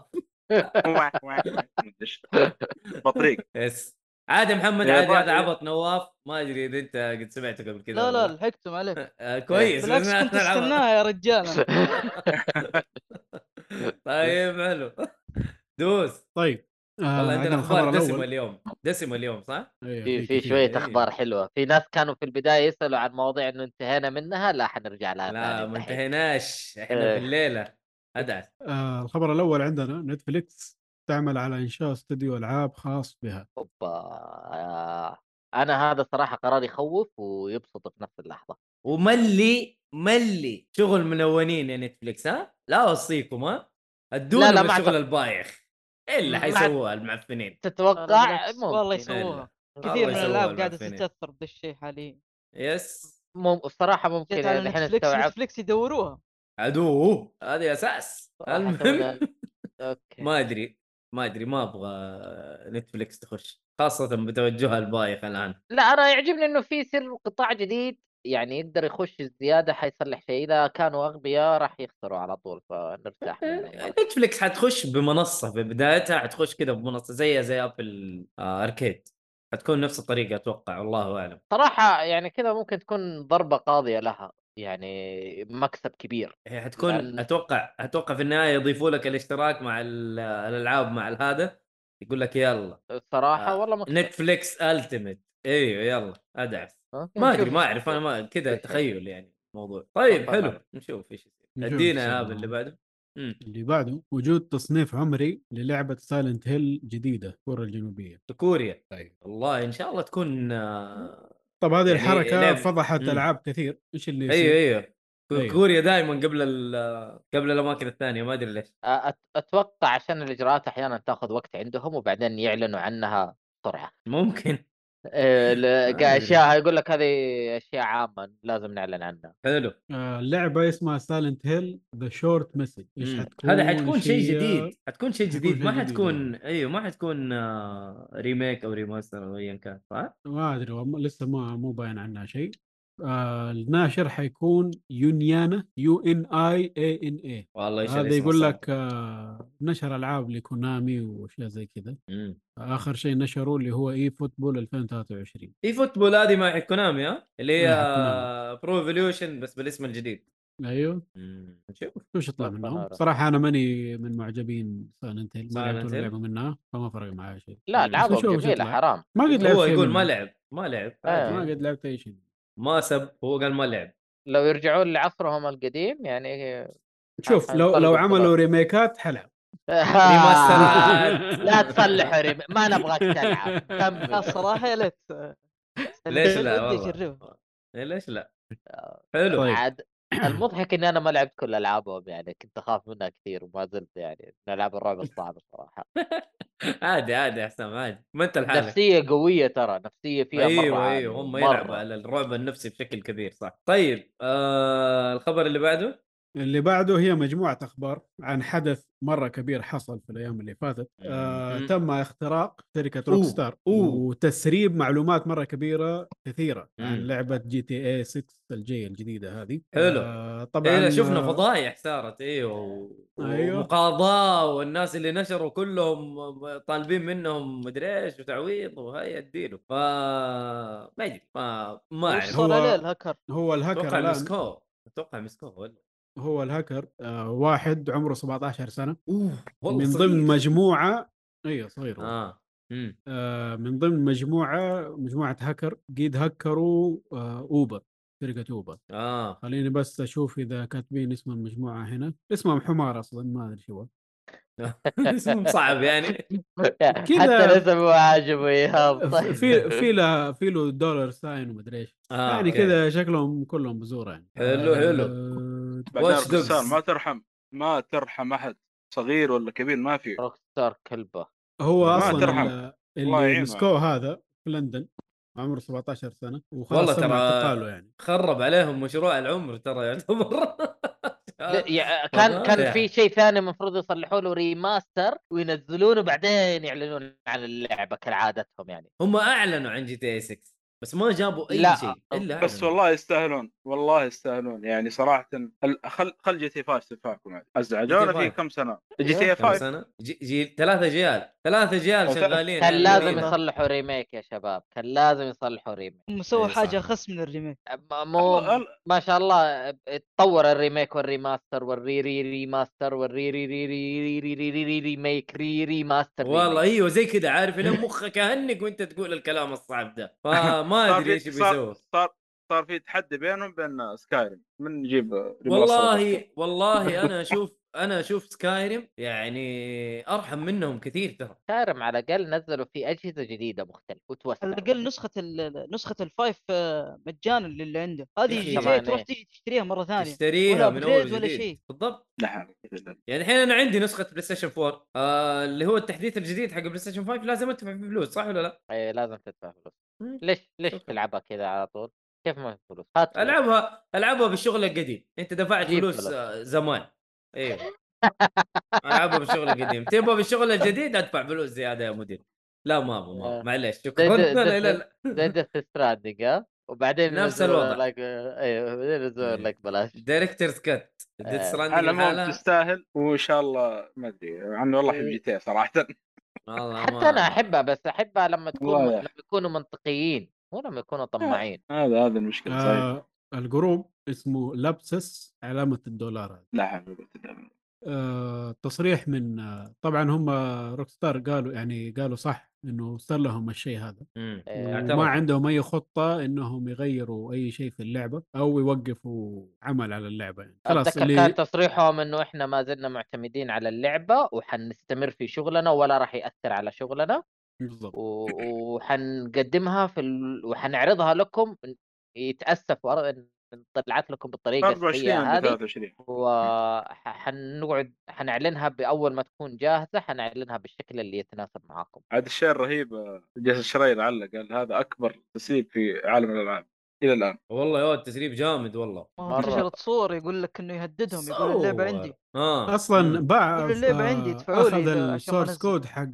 بطريق يس عادي محمد يا عادي. هذا عبط نواف ما أدري إذا أنت قد سمعته قبل كذا لا لا لحقتم عليك آه كويس بالعكس كنت. استناها يا رجال. طيب حلو دوس طيب آه والله عندنا أخبار الخبر دسمه. اليوم دسمه اليوم صح؟ أيوة، في في. شوية إيه. أخبار حلوة في ناس كانوا في البداية يسألوا عن مواضيع إنه انتهينا منها لا حنرجع لها لا ما. انتهيناش إحنا إيه. أدعس آه الخبر الأول عندنا Netflix تعمل على إنشاء استوديو ألعاب خاص بها أوبا آه. أنا هذا صراحة قرار يخوف ويبسط في نفس اللحظة وملي ملي شغل منونين يا Netflix ها؟ لا أوصيكم ها؟ ادونا لا، لا، من أعتقد. البايخ الا ما حيسووها المعفنين تتوقع والله. يسووها كثير من الألعاب قاعدة. تتأثر بهذا الشيء حاليا yes مم... بصراحه ممكن الحين Netflix استوعبت Netflix يدوروها عدو هذه أساس. صراحة المهم okay. ما أدري ما أدري ما أبغى Netflix تخش خاصة بتوجهها البايخ الآن. لا أنا يعجبني إنه في سر قطاع جديد يعني يقدر يخش زيادة حيصلح شيء. إذا كانوا أغبياء راح يخسروا على طول فنرتاح منه يعني. Netflix حتخش بمنصة في بدايتها حتخش كذا بمنصة زيها زي Apple آه Arcade. حتكون نفس الطريقة أتوقع والله أعلم. صراحة يعني كذا ممكن تكون ضربة قاضية لها. يعني مكسب كبير هي حتكون لأن- أتوقع أتوقع في النهاية يضيفوا لك الاشتراك مع ال- الألعاب مع هذا يقول لك يلا. الصراحه آه، والله مكسب. Netflix Ultimate إيوه يلا أدعس. ما أدري ما أعرف أنا. ما كذا تخيل يعني موضوع طيب حلو أعلم. نشوف إيش ادينا إن الله. اللي بعده. مم. اللي بعده وجود تصنيف عمري للعبة Silent Hill جديدة كوريا الجنوبية. كوريا. طيب. والله إن شاء الله تكون آه، طب هذه يعني الحركة لعب- فضحت مم. ألعاب كثير إيش اللي أيوه يصير؟ أيوه أيوه. كوريا دائما قبل ال- قبل الأماكن الثانية ما أدري ليش أت- أتوقع عشان الإجراءات أحيانا تأخذ وقت عندهم وبعدين يعلنوا عنها بسرعة ممكن. أشياء يقول لك هذه أشياء عامة لازم نعلن عنها. حلو. آه، اللعبه اسمها Silent Hill The Short Message إيش. حتكون؟ هذا حتكون شيء شيء- جديد. حتكون شيء جديد. ما حتكون أيوه ما حتكون آه، remake أو remaster أو ايا كان صح؟ ما أدري لسه ما مو باين عنها شيء. آه الناشر حيكون Uniana U N I A N A والله إيش هذا يقول. لك آه نشر العاب ل Konami وأشياء زي كذا. آخر شيء نشروه اللي هو eFootball 2023 eFootball هذه مع Konami ها اللي هي Konami. Pro Evolution بس بالاسم الجديد أيوه مم. نشوف وش يطلع منهم. صراحة أنا ماني من معجبين Silent Hill ما؟ لعبه منها فما فرق معي شيء لا العابهم جميلة. حرام ما قد لعبت هو يقول ما. لعب ما لعب آه. ما قد لعبت أي شيء ما سب هو قال ما لعب. لو يرجعون لعصرهم القديم يعني شوف لو لو. عملوا remake ات remaster ات. لا تصلحوا rem... ما نبغاك تلعب كمل. الصراحة يا ليت. ليش لا؟ والله. إيه ليش لا؟ حلو. طيب. عاد المضحك إني أنا ما لعبت كل ألعابهم يعني كنت أخاف منها كثير وما زلت يعني من ألعاب الرعب الصعبة صراحة عادي عادي يا حسام عادي. ما أنت لحالك. نفسية قوية ترى نفسية فيها مرة أيوه عالية، أيوه هم مرة. يلعبوا على الرعب النفسي بشكل كبير صح. طيب آه الخبر اللي بعده؟ اللي بعده هي مجموعة أخبار عن حدث مرة كبير حصل في الأيام اللي فاتت آه. تم اختراق شركة Rockstar. وتسريب معلومات مرة كبيرة كثيرة عن. لعبة GTA 6 الجاية الجديدة هذه حلو. آه طبعا إيه شفنا آه، فضايح صارت أيوه و- أيوه. ومقاضاة والناس اللي نشروا كلهم طالبين منهم مدري إيش وتعويض وهي اديله ف ما ادري ما ما أعرف هو- الهكر هو الهاكر أتوقع مسكوه أتوقع مسكوه ولا هو الهاكر آه واحد عمره 17 سنة. أوه والله من صغير. ضمن مجموعة أيوه صغير. آه إمم. آه من ضمن مجموعة مجموعة هاكر قد هكروا آه أوبر شركة Uber. آه. خليني بس أشوف إذا كاتبين اسم المجموعة هنا. اسمهم حمار أصلا ما أدري شو. هو اسمه صعب يعني. حتى الاسم مو عاجبه ايهاب طيب. في في له في له dollar sign ومدري إيش. آه يعني. كذا شكلهم كلهم بزورة يعني. حلو، حلو. آه، بعدين. Rockstar ما ترحم ما ترحم أحد صغير ولا كبير ما في Rockstar كلبة هو ما أصلا ترحم. اللي. مسكوه هذا في لندن عمره 17 سنة وخلاص والله ترى يعني خرب عليهم مشروع العمر ترى يعتبر يع- كان. كان في شيء ثاني المفروض يصلحوا له remaster وينزلونه بعدين يعلنون عن اللعبة كالعادتهم يعني هم أعلنوا عن GTA 6 بس ما جابوا أي لا. شيء إلا بس أنا. والله يستاهلون والله يستاهلون. يعني صراحة خل خل GTA 5 كفاكم ازعجونا في كم سنة؟ GTA 5 جي, ثلاثة جيال ثلاثة جيال شغالين. كان يعني لازم يصلحوا ريميك يا شباب كان لازم يصلحوا ريميك. هم سووا إيه، حاجة اخص من الريميك. أه، أه، مو ما شاء الله تطور الريميك والريماستر والري ري ريماستر والري ري ري ري ري ري ري ريميك ري ريماستر والله أيوه زي كذا عارف لو مخك أهنك وأنت تقول الكلام الصعب ده. صار أدري إيش بيسووا. صار صار صار في تحدي بينهم بين سكايرم من نجيب والله والله أنا أشوف أنا أشوف Skyrim يعني أرحم منهم كثير ترى Skyrim على الأقل نزلوا في أجهزة جديدة مختلفة وتوسع على الأقل نسخة ال- نسخة ال five آه، مجانا للي عنده هذه كمان تروح إيه. تيجي تشتريها مرة ثانية تشتريها ولا من أول ولا شيء. بالضبط قوة. يعني الحين أنا عندي نسخة PlayStation 4 آه اللي هو التحديث الجديد حق PlayStation 5 لازم أدفع فيه فلوس صح ولا لا؟ إيه لازم تدفع فلوس. ليش ليش. تلعبها كذا على طول؟ كيف ما في فلوس؟ ألعبها ألعبها بالشغل القديم أنت دفعت فلوس فلوس. آه، زمان أيوه العبها بالشغل القديم تبغى بالشغل الجديد أدفع فلوس زيادة يا مدير. لا ما أبغى ما آه. معليش ده- شكرا ده- لا ده- لا لا زي ديث ستراندنج ها وبعدين نفس الوضع. لك أيوه بعدين ينزلون إيه. لك بلاش. دايركترز كات ديث آه. على ستراندنج العموم لحالها تستاهل وإن شاء الله ما أدري. عني والله احب إيه. جي تي صراحة. والله حتى أنا أحبها بس أحبها لما تكون لما يكونوا منطقيين مو لما يكونوا طماعين. هذا هذا المشكلة صحيح. آه ال group اسمه لابسس علامة الدولار لا حول ولا آه تصريح من آه طبعا هم Rockstar قالوا يعني قالوا صح إنه صار لهم الشيء هذا. وما عندهم أي خطة إنهم يغيروا أي شيء في اللعبة أو يوقفوا عمل على اللعبة يعني. خلاص اللي كان تصريحهم إنه إحنا ما زلنا معتمدين على اللعبة وحنستمر في شغلنا ولا راح يأثر على شغلنا. بالضبط. و- وحنقدمها في ال... وحنعرضها لكم يتأسف ان طلعت لكم بالطريقة 24 السيئه هذه 23 وحنقعد حنعلنها بأول ما تكون جاهزة حنعلنها بالشكل اللي يتناسب معاكم عاد الشيء الرهيب آه، جالس الشراير علق قال هذا أكبر تسريب في عالم الألعاب إلى الآن والله يا التسريب جامد والله مرة. انتشرت صور يقول لك إنه يهددهم يقول اللعبة. عندي آه أصلا. باع آه، عندي، ادفعوا لي اخذ ال source. code حق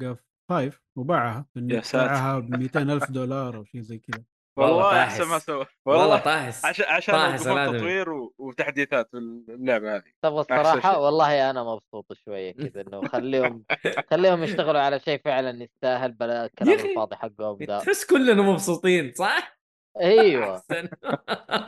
five وباعها يا ساتر. باعها ب 200 ألف دولار أو شيء زي كذا والله. أحسن ما سوى والله طاحس عشان عشان. تطوير و- وتحديثات اللعبة هذه أحسن الصراحة. والله أنا مبسوط شوية كذا إنه خليهم خليهم يشتغلوا على شيء فعلا يستاهل بلا الكلام الفاضي حقهم ده تحس كلنا مبسوطين صح؟ أيوه.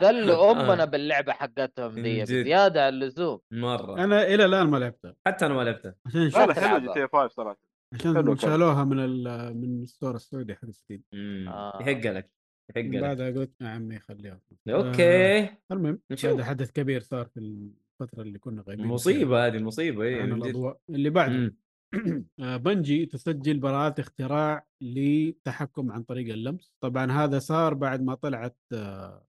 دلوا أمنا باللعبة حقتهم جد. بزياده عن اللزوم مرة أنا إلى الآن ما لعبتها حتى أنا ما لعبته عشان لا حلو. جي تي 5 صراحة عشان. شالوها من ال... من الستور السعودي حق ستيم. آه. يحق لك بعدها قلت يا عمي خليها أوكي. المهم نشوف. هذا حدث كبير صار في الفترة اللي كنا غايبين مصيبة هذه مصيبة. اي. الأضواء اللي بعده. آه، بنجي تسجل براءات اختراع لتحكم عن طريق اللمس. طبعا هذا صار بعد ما طلعت آه،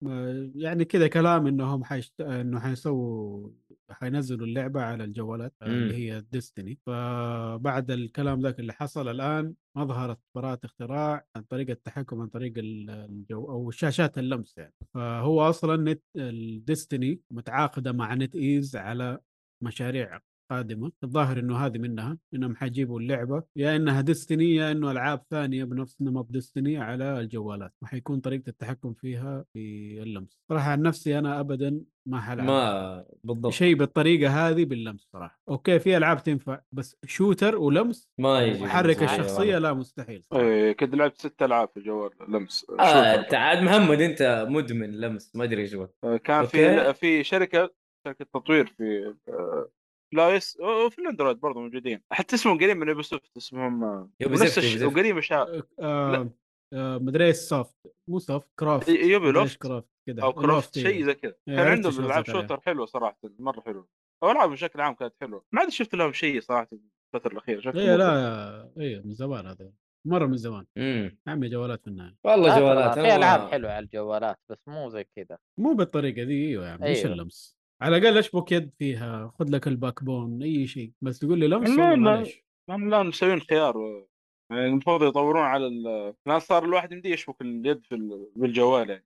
يعني كذا كلام انهم حيشت... إنه حيسووا حينزلوا اللعبة على الجوالات آه، اللي مم. هي ديستني فبعد الكلام ذاك اللي حصل الآن اظهرت براءة اختراع عن طريق التحكم عن طريق ال- الجو أو شاشات اللمس يعني. فهو أصلا نت الديستني متعاقدة مع نت إيز على مشاريع. قادمة الظاهر إنه هذه منها إنهم حيجيبوا اللعبة يا إنها ديستني يا إنه ألعاب ثانية بنفس نمط ديستني على الجوالات وحيكون طريقة التحكم فيها في اللمس صراحة عن نفسي أنا ابدا ما حلعب ما بالضبط شيء بالطريقة هذه باللمس صراحة أوكي في ألعاب تنفع بس shooter ولمس ما يجي وحرك بالنسبة لي الشخصية. لا مستحيل صراحة. إيه كنت لعبت ست ألعاب في الجوال لمس آه shooter. تعال محمد أنت مدمن لمس ما أدري إيش آه، كان أوكي. في في شركة شركة تطوير في آه، ال iOS وفي ال Android برضه موجودين. حتى اسمهم قريب من Ubisoft اسمهم آه، Ubisoft. وقريب مشا آه آه مدري إيش سوفت مو سوفت كرافت يوبي لوفت كرافت كذا أو كرافت إيه. شيء زي كذا. إيه، كان عندهم العاب. شوتر حلوة صراحة مرة حلوة أو العاب بشكل عام كانت حلوة. ما عاد شفت لهم شيء صراحة الفترة الأخيرة إيه مرة. لا إيه من زمان هذا. مرة من زمان. امم عمي جوالات في النهاية. والله لا جوالات في ألعاب حلوة على الجوالات بس مو زي كذا. مو بالطريقة دي أيوه يا عمي إيش أيوة. اللمس. على الأقل أشبك يد فيها خذ لك الباك بون أي شيء. بس تقول لي لمس لا، والله لا. معليش. يعني الان مسويين خيار يعني المفروض يطورون على ال- الان صار الواحد يمديه يشبك اليد في ال- بالجوال يعني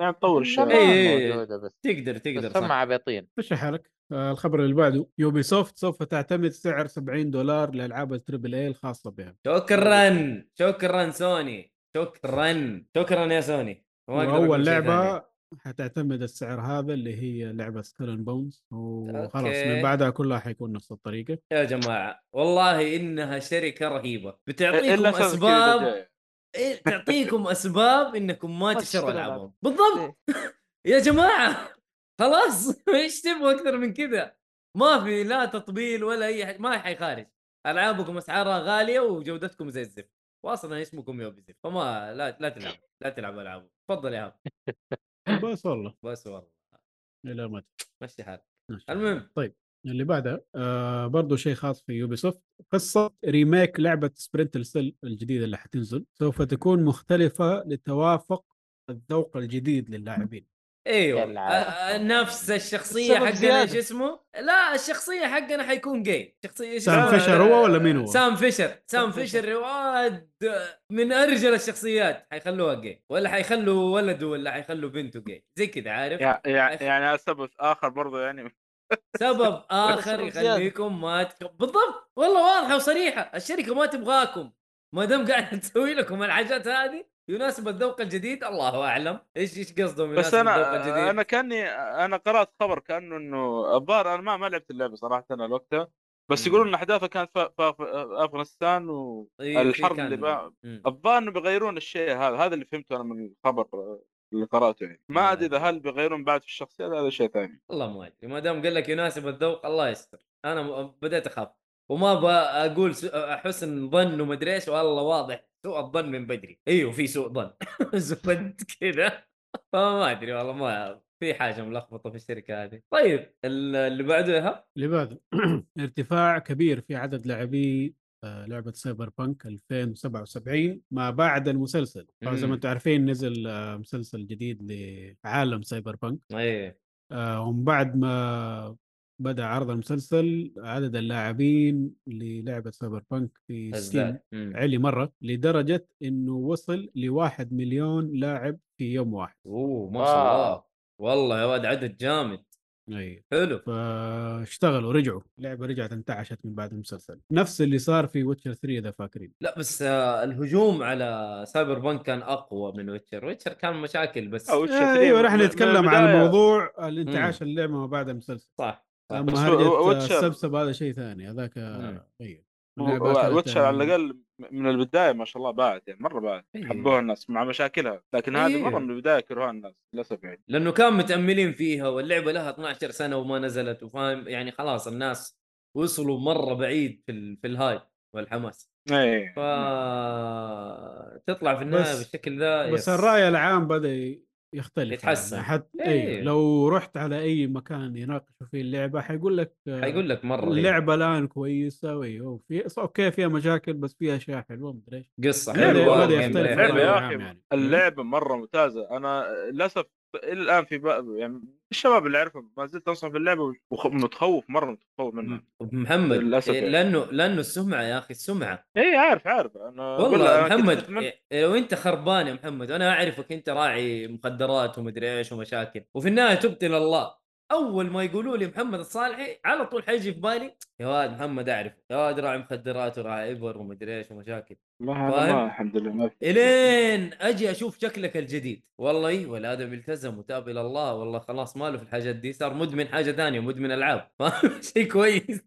يعني تطور الشيء. زمان إيه، إيه. بس تقدر تقدر بس هم عبيطين. مشي حالك. آه الخبر اللي بعده Ubisoft سوف تعتمد سعر 70 دولار لألعاب ال triple A الخاصة بها شكرا شكرا سوني. شكرا شكرا يا سوني. وأول شيء لعبة حتعتمد السعر هذا اللي هي لعبة Skull and Bones وخلاص أوكي. من بعدها كلها حيكون نفس الطريقة. يا جماعة والله إنها شركة رهيبة. بتعطيكم أسباب. إيه، تعطيكم أسباب إنكم ما تشتروا ألعابهم. بالضبط. إيه. يا جماعة خلاص. إيش تبغوا أكثر من كذا؟ ما في لا تطبيل ولا أي حاجة ما حيخارج ألعابكم أسعارها غالية وجودتكم زي الزفت. واصلا اسمكم يوبي زفت فما لا لا تلعب لا تلعب العاب تفضل يا هاب بس والله. بس والله. إلى ما مشي حالك. المهم. طيب اللي بعدها آه برضو شيء خاص في Ubisoft قصة remake لعبة Splinter Cell الجديدة اللي حتنزل سوف تكون مختلفة لتوافق الذوق الجديد للاعبين. أيوه. آه، آه، نفس الشخصية حقنا. إيش اسمه؟ لا الشخصية حقنا حيكون gay شخصيه Sam؟ Fisher هو ولا مين هو؟ Sam Fisher Sam Fisher واد من أرجل الشخصيات حيخلوها جاي ولا حيخلوا ولده ولا حيخلوا بنته جاي زي كذا عارف يعني يعني هذا سبب آخر برضه يعني سبب آخر. يخليكم ما تك... بالضبط والله واضحة وصريحة الشركة ما تبغاكم ما دام قاعدة تسوي لكم الحاجات هذه يناسب الذوق الجديد؟ الله أعلم. إيش إيش قصدهم بس أنا الجديد؟ أنا كاني أنا قرأت خبر كأنه إنه الظاهر أنا ما ما لعبت اللعبة صراحة أنا وقتها. بس. يقولون إن احداثها كانت في أفغانستان إيه، والحرب كان- اللي بقى. الظاهر إنه بيغيرون الشيء هذا. هذا اللي فهمته أنا من الخبر اللي قرأته يعني. ما أدري إذا هل بيغيرون بعد في الشخصيات هذا شيء ثاني. والله ما أدري. ما دام قال لك يناسب الذوق الله يستر. أنا بديت أخاف. وما بقول. حسن ظن ومدري إيش والله واضح. سوء الظن من بدري. أيوه في سوء ظن. زبد كذا. فما أدري والله ما في حاجة ملخبطة في الشركة هذه. طيب ال- اللي بعده يا اللي بعده. ارتفاع كبير في عدد لاعبي آه، لعبة Cyberpunk 2077 ما بعد المسلسل. طبعا زي. ما أنتم عارفين نزل آه، مسلسل جديد لعالم Cyberpunk إيه. آه، ومن بعد ما بدأ عرض المسلسل عدد اللاعبين للعبة Cyberpunk في Steam. عالي مرة لدرجة إنه وصل لواحد مليون لاعب في يوم واحد. أوه ما شاء الله. والله يا ولد عدد جامد. أي. حلو. فاشتغلوا رجعوا. اللعبة رجعت انتعشت من بعد المسلسل. نفس اللي صار في Witcher 3 إذا فاكرين. لا بس آه، الهجوم على Cyberpunk كان أقوى من Witcher Witcher كان مشاكل بس. أو Witcher 3 أيوه من نتكلم عن. موضوع الانتعاش اللعبة ما بعد المسلسل. صح. بس هرجة Witcher- السبسب هذا شيء ثاني هذاك. أيوه و- اللعبة أكلت Witcher على ال- الأقل من البداية ما شاء الله باعت يعني مرة باعت إيه. حبوها الناس مع مشاكلها لكن هذه إيه. مره من البداية كرهوها الناس للأسف يعني لأنه كان متأملين فيها واللعبة لها 12 سنة وما نزلت وفاهم يعني خلاص الناس وصلوا مرة بعيد في ال... في ال hype والحماس إيه ف تطلع في النهاية بالشكل ذا بس yes. الرأي العام بدأ يختلف يتحسن. يعني حتى إيه. أيوه لو رحت على أي مكان يناقشوا فيه اللعبة حيقول لك حيقول لك مرة رهيبة. اللعبة الآن كويسة وايوه في أوكي فيها مشاكل بس فيها أشياء حلوة مدري إيش قصة اللعبة- حلوة الراي حلو. يا أخي يعني اللعبة مرة ممتازة أنا للأسف إلى الآن في بقى يعني الشباب اللي أعرفهم ما زلت انصح باللعبه ومتخوف مرة متخوف منها. محمد للأسف إيه، يعني. لأنه لأنه السمعة يا أخي السمعة. اي عارف عارف. أنا والله أنا محمد أتمنى- إيه، لو أنت خربان يا محمد أنا أعرفك أنت راعي مخدرات ومدري إيش ومشاكل. وفي النهاية تبت إلى الله. أول ما يقولوا لي محمد الصالحي على طول حيجي في بالي يا واد محمد اعرف يا واد راعي مخدرات وراعي إبر ومدري إيش ومشاكل. ما أنا فاهم؟ ما الحمد لله ما في إلين أجي أشوف شكلك الجديد. والله أيوه الادم التزم وتاب إلى الله. والله خلاص ماله في الحاجات دي صار مدمن حاجة ثانية مدمن ألعاب؟ شيء كويس.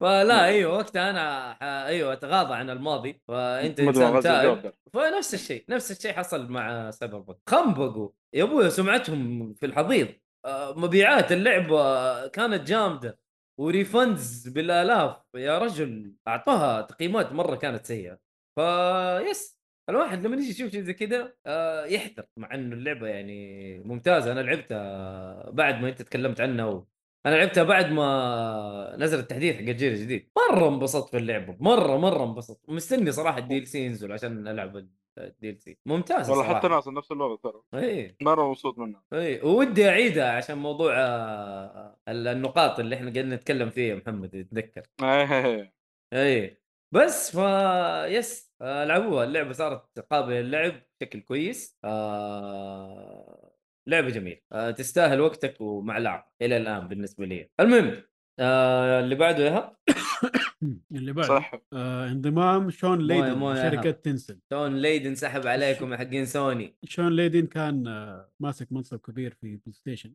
فلا أيوه وقتها أنا أيوه أتغاضى عن الماضي. فأنت مدمن إنسان تائب. فنفس الشيء نفس الشيء حصل مع Cyberpunk خنبقوا. يا أبوي سمعتهم في الحضيض. آه، مبيعات اللعبه كانت جامدة. و refunds بالآلاف. يا رجل اعطوها تقييمات مرة كانت سيئة. ف yes الواحد لما يجي يشوف شيء زي كذا آه، يحذر مع إنه اللعبة يعني ممتازة. أنا لعبتها بعد ما أنت تكلمت عنها و... أنا لعبتها بعد ما نزل التحديث حق الجيل الجديد مرة انبسطت في اللعبة مرة مرة انبسطت. مستني صراحة ال DLC ينزل عشان ألعب ال DLC ممتازة والله صراحة. حتى ناس نفس الوضع ترى. اي مرة مبسوط منها. اي ودي أعيدها عشان موضوع آه، النقاط اللي إحنا قاعدين نتكلم فيها محمد تتذكر. إيه. اي بس ف yes آه، العبوها اللعبة صارت قابلة للعب بشكل كويس. آه... لعبة جميلة. آه... تستاهل وقتك ومع لعب إلى الآن بالنسبة لي. المهم آه... اللي بعده ياها اللي بعد صح. آه انضمام شون ليدن أهم. تنسن تون ليدن سحب عليكم يا حقين سوني. شون ليدن كان آه ماسك منصب كبير في بلاي ستيشن.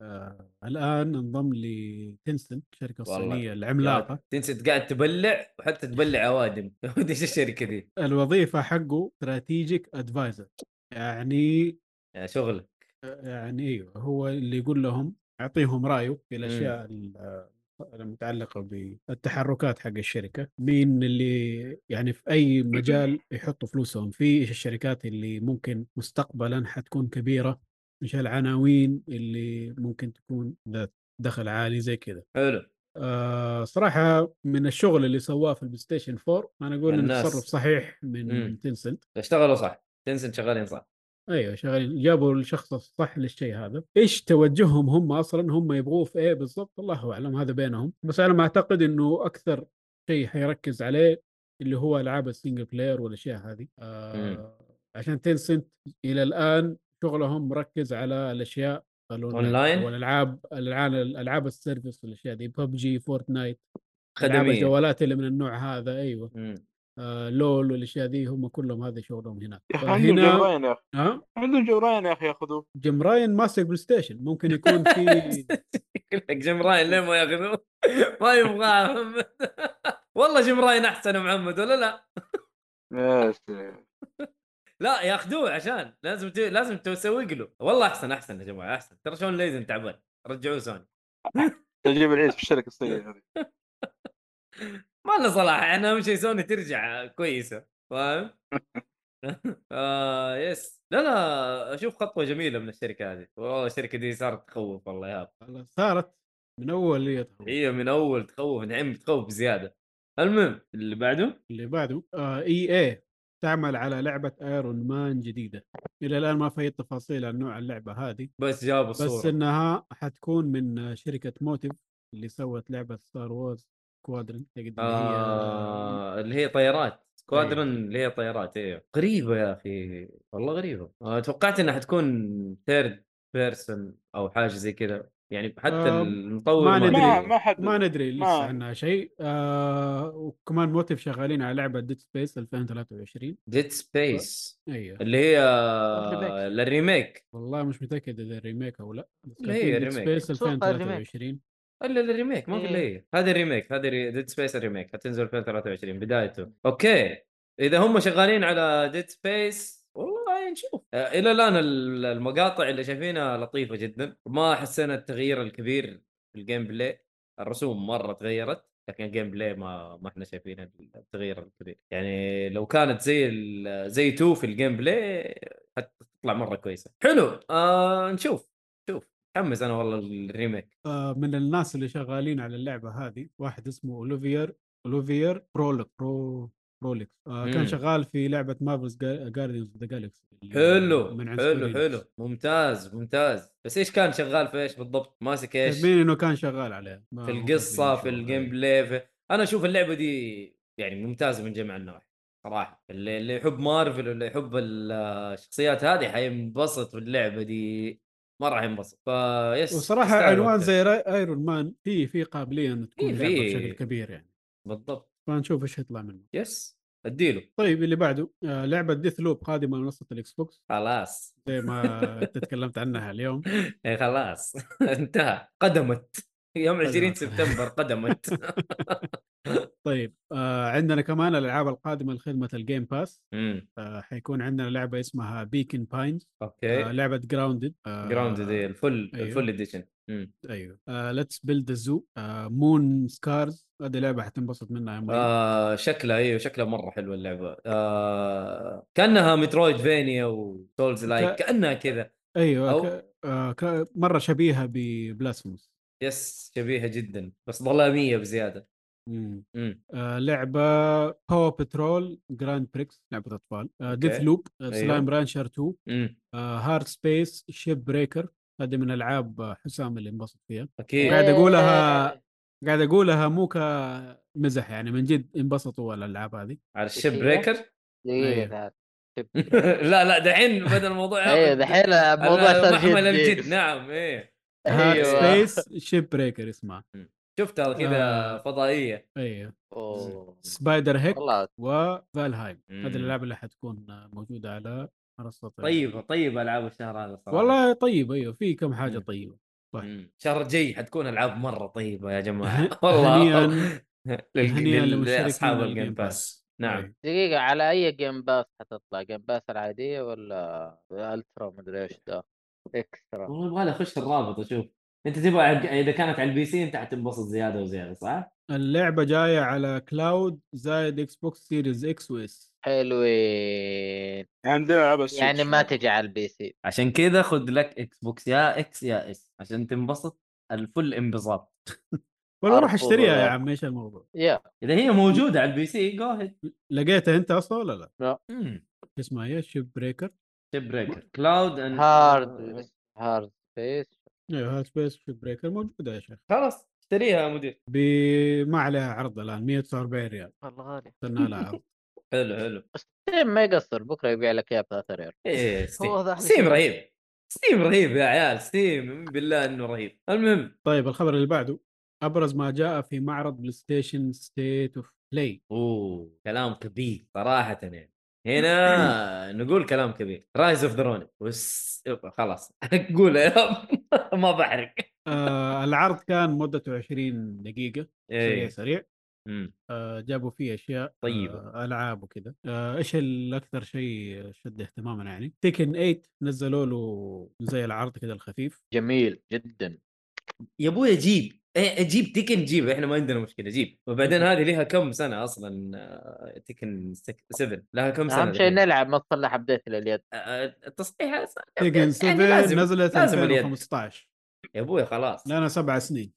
آه الآن انضم ل Tencent الشركة. الصينيه العملاقة. تنسى قاعد تبلع وحتى تبلع اوادم إيش الشركة دي؟ الوظيفة حقه استراتيجيك ادفايزر يعني يا شغل يعني إيوه هو اللي يقول لهم يعطيهم رأيه في الأشياء ال- المتعلقه بالتحركات حق الشركة مين اللي يعني في أي مجال يحطوا فلوسهم. فيه إيش الشركات اللي ممكن مستقبلا حتكون كبيرة إيش العناوين اللي ممكن تكون ذات دخل عالي زي كذا. حلو. آه صراحة من الشغل اللي سواه في البلاي ستيشن 4 أنا أقول انه. تصرف صحيح من. تنسنت اشتغلوا صح. Tencent شغالين صح. أيوه شغالين جابوا الشخص الصح للشيء هذا. إيش توجههم هم أصلا؟ هم يبغوه في إيه بالضبط؟ الله أعلم هذا بينهم. بس أنا ما اعتقد إنه أكثر شيء حيركز عليه اللي هو ألعاب ال single player والأشياء هذه. آه عشان Tencent إلى الآن شغلهم مركز على الأشياء أونلاين؟ والالعاب الألعاب الألعاب ال service والأشياء دي PUBG Fortnite خدميه الجوالات اللي من النوع هذا. أيوه. مم. آه LoL والأشياء دي هم كلهم هذا شغلهم هناك. يا أخي عندهم جيم راين يا أخي. ها؟ عندهم جيم راين يا أخي ياخذوه. جيم راين ماسك بلاي ستيشن. ممكن يكون في يقول لك جيم راين ليه ما ياخذوه؟ ما يبغاه والله جيم راين أحسن يا محمد ولا لا؟ يا. لا ياخذوه عشان لازم ت... لازم تسوق له والله أحسن أحسن يا جماعة أحسن. ترى شلون ليزن تعبان؟ رجعوه سوني. تجيب العيد في الشركة الصينية هذه. ما لنا صلاح إحنا أهم شيء سوني ترجع كويسة فاهم؟ آه يس لا لا أشوف خطوة جميلة من الشركة هذه. والله الشركة دي صارت تخوف والله يا صارت من أول هي تخوف. هي من أول تخوف نعم تخوف بزيادة. المهم اللي بعده؟ اللي بعده آه EA تعمل على لعبة Iron Man جديدة. إلى الآن ما في تفاصيل عن نوع اللعبة هذه. بس جابوا بس الصورة. إنها حتكون من شركة Motive اللي سوت لعبة Star Wars Squadrons اللي هي آه اللي هي طيارات. Squadrons اللي هي طيارات أيوه غريبة يا أخي. والله غريبة. آه توقعت إنها حتكون third person أو حاجة زي كذا. يعني حتى آه، المطور ما ندري. ما ما حد ما ندري لسه ما- عنها شيء. آه وكمان Motive شغالين على لعبة Dead Space 2023 Dead Space أيوه اللي هي ال remake. ال remake والله مش متأكد إذا remake أو لا بس لا، هي Dead remake. Space أتوقع ال remake. 2023 الا ال remake ما الا إيه. هي هذه ال remake هذه Dead Space ال remake حتنزل 2023 بدايته. okay. إذا هم شغالين على ديد سبيس والله نشوف. آه، إلى الآن ال- المقاطع اللي شايفينها لطيفة جدا. ما حسينا التغيير الكبير في ال gameplay الرسوم مرة تغيرت لكن ال gameplay ما ما إحنا شايفين التغيير الكبير. يعني لو كانت زي ال- زي two في ال gameplay حتطلع مرة كويسة. حلو. آه نشوف شوف متحمس أنا والله ال remake آه من الناس اللي شغالين على اللعبة هذه واحد اسمه اوليفير اوليفير برولك برو بروليكس آه مم. كان شغال في لعبة Marvel's Guardians of the Galaxy حلو من حلو حلو. ممتاز ممتاز. بس إيش كان شغال في إيش بالضبط؟ ماسك إيش؟ كاتبين إنه كان شغال عليها ما- في القصة في. ال gameplay في... أنا أشوف اللعبة دي يعني ممتازة من جميع النواحي صراحة. اللي, اللي يحب مارفل واللي يحب ال- الشخصيات هذه حينبسط في اللعبه دي. ما راح ينبسط. ف yes وصراحة عنوان. زي Iron Man في في قابلية انه تكون بشكل كبير يعني. بالضبط. فنشوف إيش يطلع منه yes أديله. طيب اللي بعده آه لعبة Deathloop قادمة لمنصه الإكس بوكس. خلاص. زي ما تكلمت عنها اليوم. إيه خلاص. انتهى. قدمت. يوم 20 قدمت. سبتمبر قدمت. طيب آه عندنا كمان الألعاب القادمة لخدمة ال Game Pass آه حيكون عندنا لعبة اسمها Beacon Pines آه okay لعبة Grounded آه Grounded ال full أيوه. ال full edition أيوه. Let's Build a Zoo Moonscars هذه لعبة حتنبسط منها. آه شكلها أيوه شكلها مرة حلوة اللعبة. آه كأنها metroidvania و souls-like ك- كأنها كذا. أيوه أو- ك... آه ك... مرة شبيهة ب Blasphemous yes شبيهة جدا بس ظلامية بزيادة. مم. امم آه لعبة PAW Patrol Grand Prix لعبة أطفال آه Death. loop. Slime Rancher 2 امم آه Hardspace Shipbreaker هذه من ألعاب حسام اللي انبسط فيها أكيد قاعد أقولها- إيه. قاعد أقولها مو كمزح يعني من جد انبسطوا الألعاب هذه على ال Ship؟ breaker دقيقة أيوه. تعال. لا لا دحين بدا الموضوع أيوه دحين الموضوع صار محمل. الجد نعم إيه هارد سبيس شيب بريكر اسمها شفتها كذا آه. فضائية أيوه أوه. SpiderHeck و Valheim. هذه الالعاب اللي حتكون موجودة على منصه طيبة طيبة ألعاب الشهر هذا صراحة والله طيب أيوه في كم حاجة مم. طيبة. مم. الشهر الجاي حتكون ألعاب مرة طيبة يا جماعة والله هنيئا لل- لمشتركين لأصحاب ال Game Pass نعم. دقيقة على أي Game Pass حتطلع؟ Game Pass العادية ولا Ultra مدري إيش ده؟ Extra والله يبغى لي أخش الرابط أشوف أنت تبغى عج- إذا كانت على ال PC أنت حتنبسط زيادة وزيادة صح؟ اللعبة جاية على cloud زائد إكس بوكس Series X و S حلوين. عندنا ال Switch. يعني ما تجي على ال PC. عشان كذا خذ لك إكس بوكس يا X يا S عشان تنبسط الفل انبساط. ولا روح اشتريها يا عم إيش الموضوع؟ يا. إذا هي موجودة على ال PC جو لقيتها أنت أصلا ولا لا؟ امم اسمها إيه Shipbreaker Shipbreaker كلاود أن... Hard Hardspace أيوه Hardspace Shipbreaker موجوده يا شيخ. خلاص اشتريها يا مدير. ب... ما عليها عرض الآن 149 ريال. والله غالي. استنى لها عرض. حلو حلو. ستيم ما يقصر بكرة يبيع لك اياها ب 3 ريال. إيه Steam. Steam شيء. رهيب. Steam رهيب يا عيال Steam بالله إنه رهيب. المهم. طيب الخبر اللي بعده. أبرز ما جاء في معرض بلاي ستيشن State of Play أوه كلام كبير صراحة يعني. هنا نقول كلام كبير. Rise of the Ronin خلاص. قول يا رب. ما بحرق آه العرض كان مدته 20 دقيقة سريع إيه. سريع. مم. آه جابوا فيه أشياء طيبة. آه ألعاب وكذا. آه إيش الأكثر شيء شد اهتمامنا يعني؟ Tekken 8 نزلوا له زي العرض كذا الخفيف. جميل جدا. يا ابويا جيب إيه جيب Tekken جيب إحنا ما عندنا مشكلة جيب. وبعدين هذه لها كم سنة أصلا آه، Tekken 7 لها كم سنة أهم شيء؟ نلعب ما تصلح update لليد آه، التصحيح Tekken يعني 7 لازم نزلت لازم اليد. 2015 يا أبوي خلاص. لنا سبع سنين.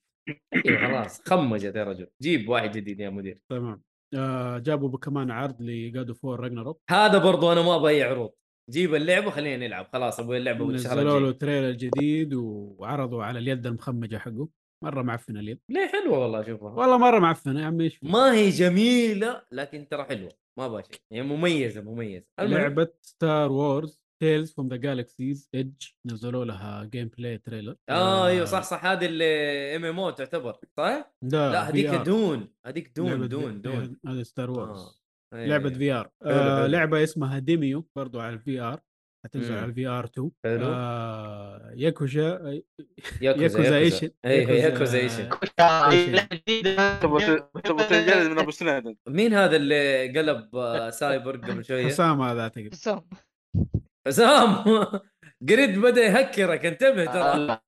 أيوه خلاص. خمجت يا رجل. جيب واحد جديد يا مدير. تمام. آه جابوا كمان عرض ل God of War Ragnarök. هذا برضو أنا ما أبغى أي عروض. جيب اللعبة وخلينا نلعب. خلاص أبغى اللعبة نزلوا له trailer جديد وعرضوا على اليد المخمجة حقه. مرة معفنه اليد. ليه؟ حلوة والله اشوفها والله مرة معفنه يا عمي إيش؟ ما هي جميلة لكن ترى حلوة. ما أبغى شيء. هي مميزة مميزة. لعبة Star Wars Tales from the Galaxy's Edge نزلوا لها gameplay trailer آه أيوه صح صح. هذه اللي MMO تعتبر صح؟ لا لا هذيك. دون. هذيك دون دون دون. هذا Star Wars آه. لعبه. VR حلو، حلو. لعبة اسمها Demeo برضو على ال VR حتنزل. على ال VR 2 حلو. آه ياكوزا. أيوه Yakuza- Ishin تبغى تبغى تنجلد من ابو سنيد مين هذا اللي قلب آه، سايبر قبل شوية؟ حسام هذا أعتقد حسام حسام قريد بدأ يهكرك انتبه ترى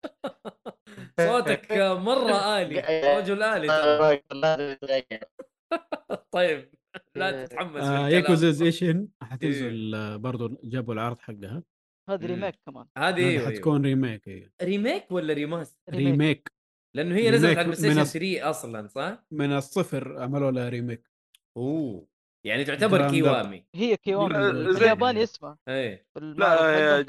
صوتك مرة آلي رجل آلي طيب لا تتحمس آه. Yakuza Ishin حتنزل آه، برضو جابوا العرض حقها. هذه مم. remake كمان. هذه هذه أيوه. حتكون remake هي remake ولا remaster؟ remake لأنه هي نزلت على البلاي من ستيشن الص- 3 أصلا صح؟ من الصفر عملوا لها remake أوه. يعني تعتبر كيوامي هي كيوامي زي- بالياباني اسمها إيه. لا،.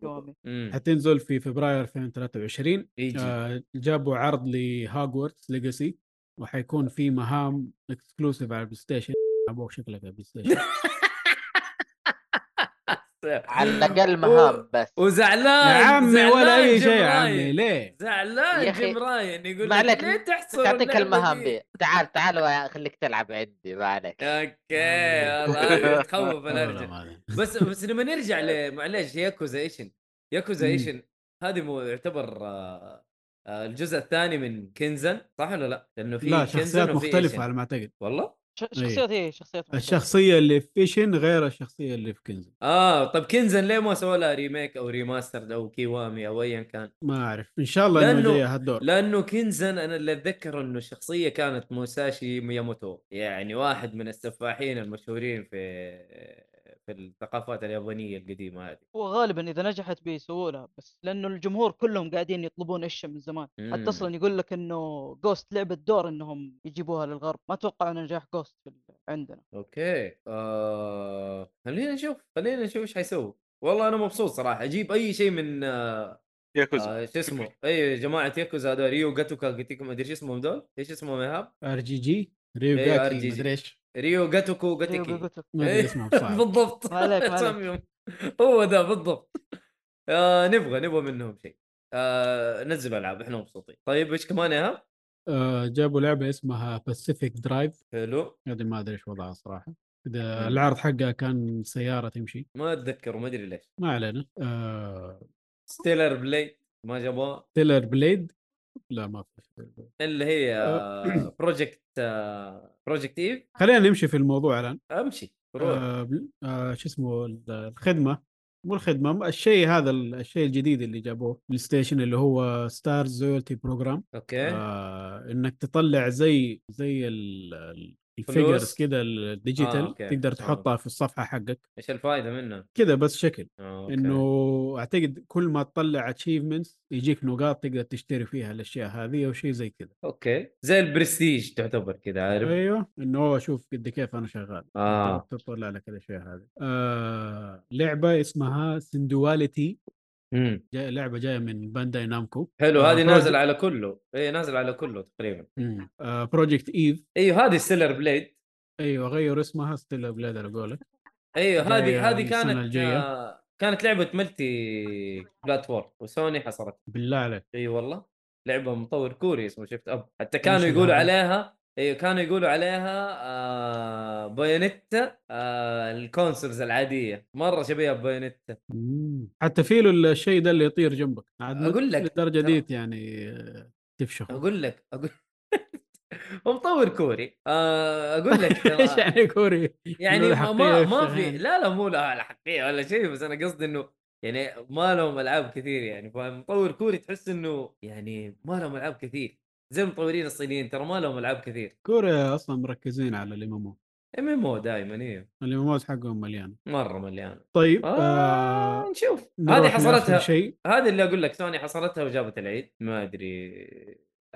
Kiwami. امم حتنزل في فبراير 2023 يجي آه جابوا عرض ل Hogwarts Legacy وحيكون في مهام exclusive على البلاي ستيشن أبوك شكلك على البلاي ستيشن على الأقل مهام بس وزعلان يا عمي ولا أي شيء يا. عمي ليه؟ زعلان جيم راين يقول ما لك عليك، ليه تحصر تعطيك المهام دي؟ تعال تعال وخليك تلعب عندي ما عليك okay والله تخوف ما أدري. بس بس لما نرجع ل معلش Yakuza Ishin Yakuza. Ishin هذه مو يعتبر الجزء الثاني من Kenzan صح ولا لا؟ لأنه في لا Kenzan شخصيات مختلفة. على ما أعتقد والله؟ ش- شخصيات إيه شخصيات مختلفة. الشخصية اللي في Ishin غير الشخصية اللي في كنز آه طب Kenzan ليه ما سووا لها remake أو remaster أو Kiwami أو ايا كان؟ ما أعرف إن شاء الله إنه لأنه- جاي هالدور لأنه Kenzan أنا اللي اتذكر إنه الشخصيه كانت موساشي مياموتو يعني واحد من السفاحين المشهورين في في الثقافات اليابانية القديمة هذه. وغالبا إذا نجحت بيسووا لها بس لأنه الجمهور كلهم قاعدين يطلبون إيش من زمان. مم. حتى أصلا يقول لك إنه Ghost لعبه دور إنهم يجيبوها للغرب. ما أتوقع نجاح Ghost عندنا. okay. آه... خلينا نشوف خلينا نشوف إيش حيسوي. والله أنا مبسوط صراحة. أجيب أي شيء من آه... ياكوزا. آه... شو اسمه أي جماعة ياكوزا هذول Ryu جاتوكا جاتيكو ما أدري إيش اسمهم دول؟ إيش اسمهم يا ايهاب RGG؟ Ryu إيه، RGG. ما ادري إيش. Ryu جاتوكو جاتيكي. بالضبط. عليك،. هو ده بالضبط. آه نبغى نبغى منهم شيء. آه نزلوا ألعاب إحنا مبسوطين. طيب إيش كمان يا؟ آه جابوا لعبة اسمها Pacific Drive حلو. هذه ما أدري إيش وضعها صراحة. كذا مم. العرض حقها كان سيارة تمشي. ما أتذكر وما أدري ليش. ما علينا. آه Stellar Blade ما جابوها. Stellar Blade لا ما في اللي هي أه. بروجكت Project Eve خلينا نمشي في الموضوع الآن. أمشي روح. آه بل- آه شو اسمه الخدمة. مو الخدمة الشيء هذا الشيء الجديد اللي جابوه بلاي ستيشن اللي هو Stars loyalty program okay. آه إنك تطلع زي زي؟ ال figures كذا آه، ال digital okay. تقدر آه. تحطها في الصفحة حقك. إيش الفائده منه؟ كذا بس شكل. آه، okay. انه أعتقد كل ما تطلع achievements يجيك نقاط تقدر تشتري فيها الأشياء هذه أو شيء زي كذا okay. زي البرستيج تعتبر كذا عارف؟ أيوه. إنه هو شوف قد كيف أنا شغال. آه. تطلع لك الأشياء هذه. آه لعبة اسمها Synduality امم جاي لعبة جاية من Bandai Namco حلو آه، هذه project- نازل على كله. اي نازل على كله تقريبا. آه Project Eve أيوه هذه Stellar Blade أيوه غيروا اسمها Steel Blade على قولك أيوه هذه هذه كانت الجاية. آه كانت لعبة multi-platform وسوني حصرت بالله عليك. إي والله. لعبة مطور كوري اسمه شفت؟ أب حتى كانوا يقولوا؟ عليها أيوه كانوا يقولوا عليها آه Bayonetta آه ال consoles العادية. مرة شبيهة ب Bayonetta. مم. حتى في له الشيء ده اللي يطير جنبك. عاد مو أقول لك، للدرجه ترى- ديت يعني آه، تفشخ. أقول لك أقول هو مطور كوري. آه أقول لك إيش يعني كوري؟ يعني ما ما, في ما في. لا لا مو لها حقيقة ولا شيء بس أنا قصدي إنه يعني ما لهم ألعاب كثير يعني. فمطور كوري تحس إنه يعني ما لهم ألعاب كثير. زي المطورين الصينيين ترى ما لهم ألعاب كثير. كوريا أصلا مركزين على الإم إم أو. MMO دائما إيه. ال MM حقهم مليان. مرة مليان. طيب آه آه نشوف. هذه حصلتها شيء. هذا اللي أقول لك سوني حصلتها وجابت العيد. ما أدري.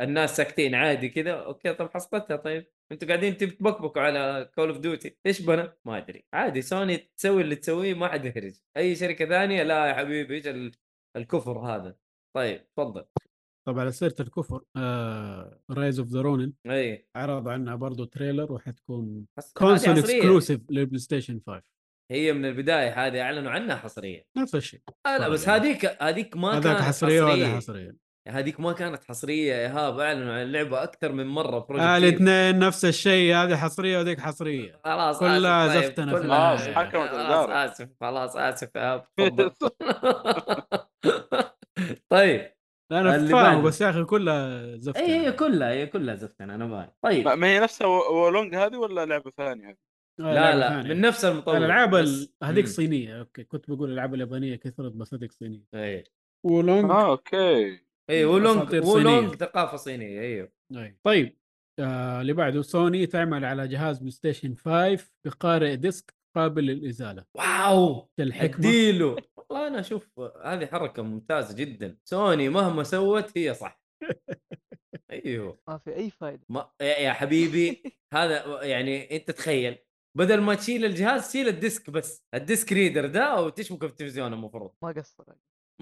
الناس ساكتين عادي كذا. أوكي طب حصلتها طيب. أنتوا قاعدين تبكبكوا على Call of Duty إيش بنا؟ ما أدري. عادي سوني تسوي اللي تسويه ما حد يخرج أي شركة ثانية؟ لا يا حبيبي إيش ال- الكفر هذا. طيب تفضل. طبعا على سيرة الكفر Rise of the Ronin اي عرض عنها برضو trailer وحتكون console. exclusive للبلاي ستيشن 5 هي من البداية هذه أعلنوا عنها حصريه نفس الشيء. آه لا بس يعني. هذيك هذيك ما كانت حصرية حصريه, وهذا حصرية. هذيك ما كانت حصرية. يا إيهاب أعلنوا عن اللعبة أكثر من مرة project آه. الاثنين نفس الشيء هذه حصرية وذيك حصرية. خلاص كلها آسف، طيب، زفتنا في خلاص، حكمت. آسف خلاص آسف يا تفضل. طيب. لا أنا فاهم. بس يا أخي كلها زفتنا اي هي كلها هي كلها زفتنا أنا فاهم. طيب. ما- ما هي نفسها و- Wo Long هذه ولا لعبة ثانية؟ آه، لا لا ثانية. من نفس المطور الألعاب هذيك. صينية أوكي. كنت بقول الألعاب اليابانية كثرت بس هذيك صينية. اي Wo Long آه أوكي. اي Wo Long Wo Long صينية. ثقافة صينية أيوه أي. طيب آه اللي بعده سوني تعمل على جهاز بلاي ستيشن 5 بقارئ disc قابل للإزالة. واو! الحكمة؟ اديله. والله أنا أشوف هذه حركة ممتازة جدا. سوني مهما سوت هي صح. أيوه. ما في أي فائده ما يا حبيبي هذا يعني أنت تخيل بدل ما تشيل الجهاز شيل ال disc بس. ال disc reader ده وتشبكه في التلفزيون المفروض. ما قصر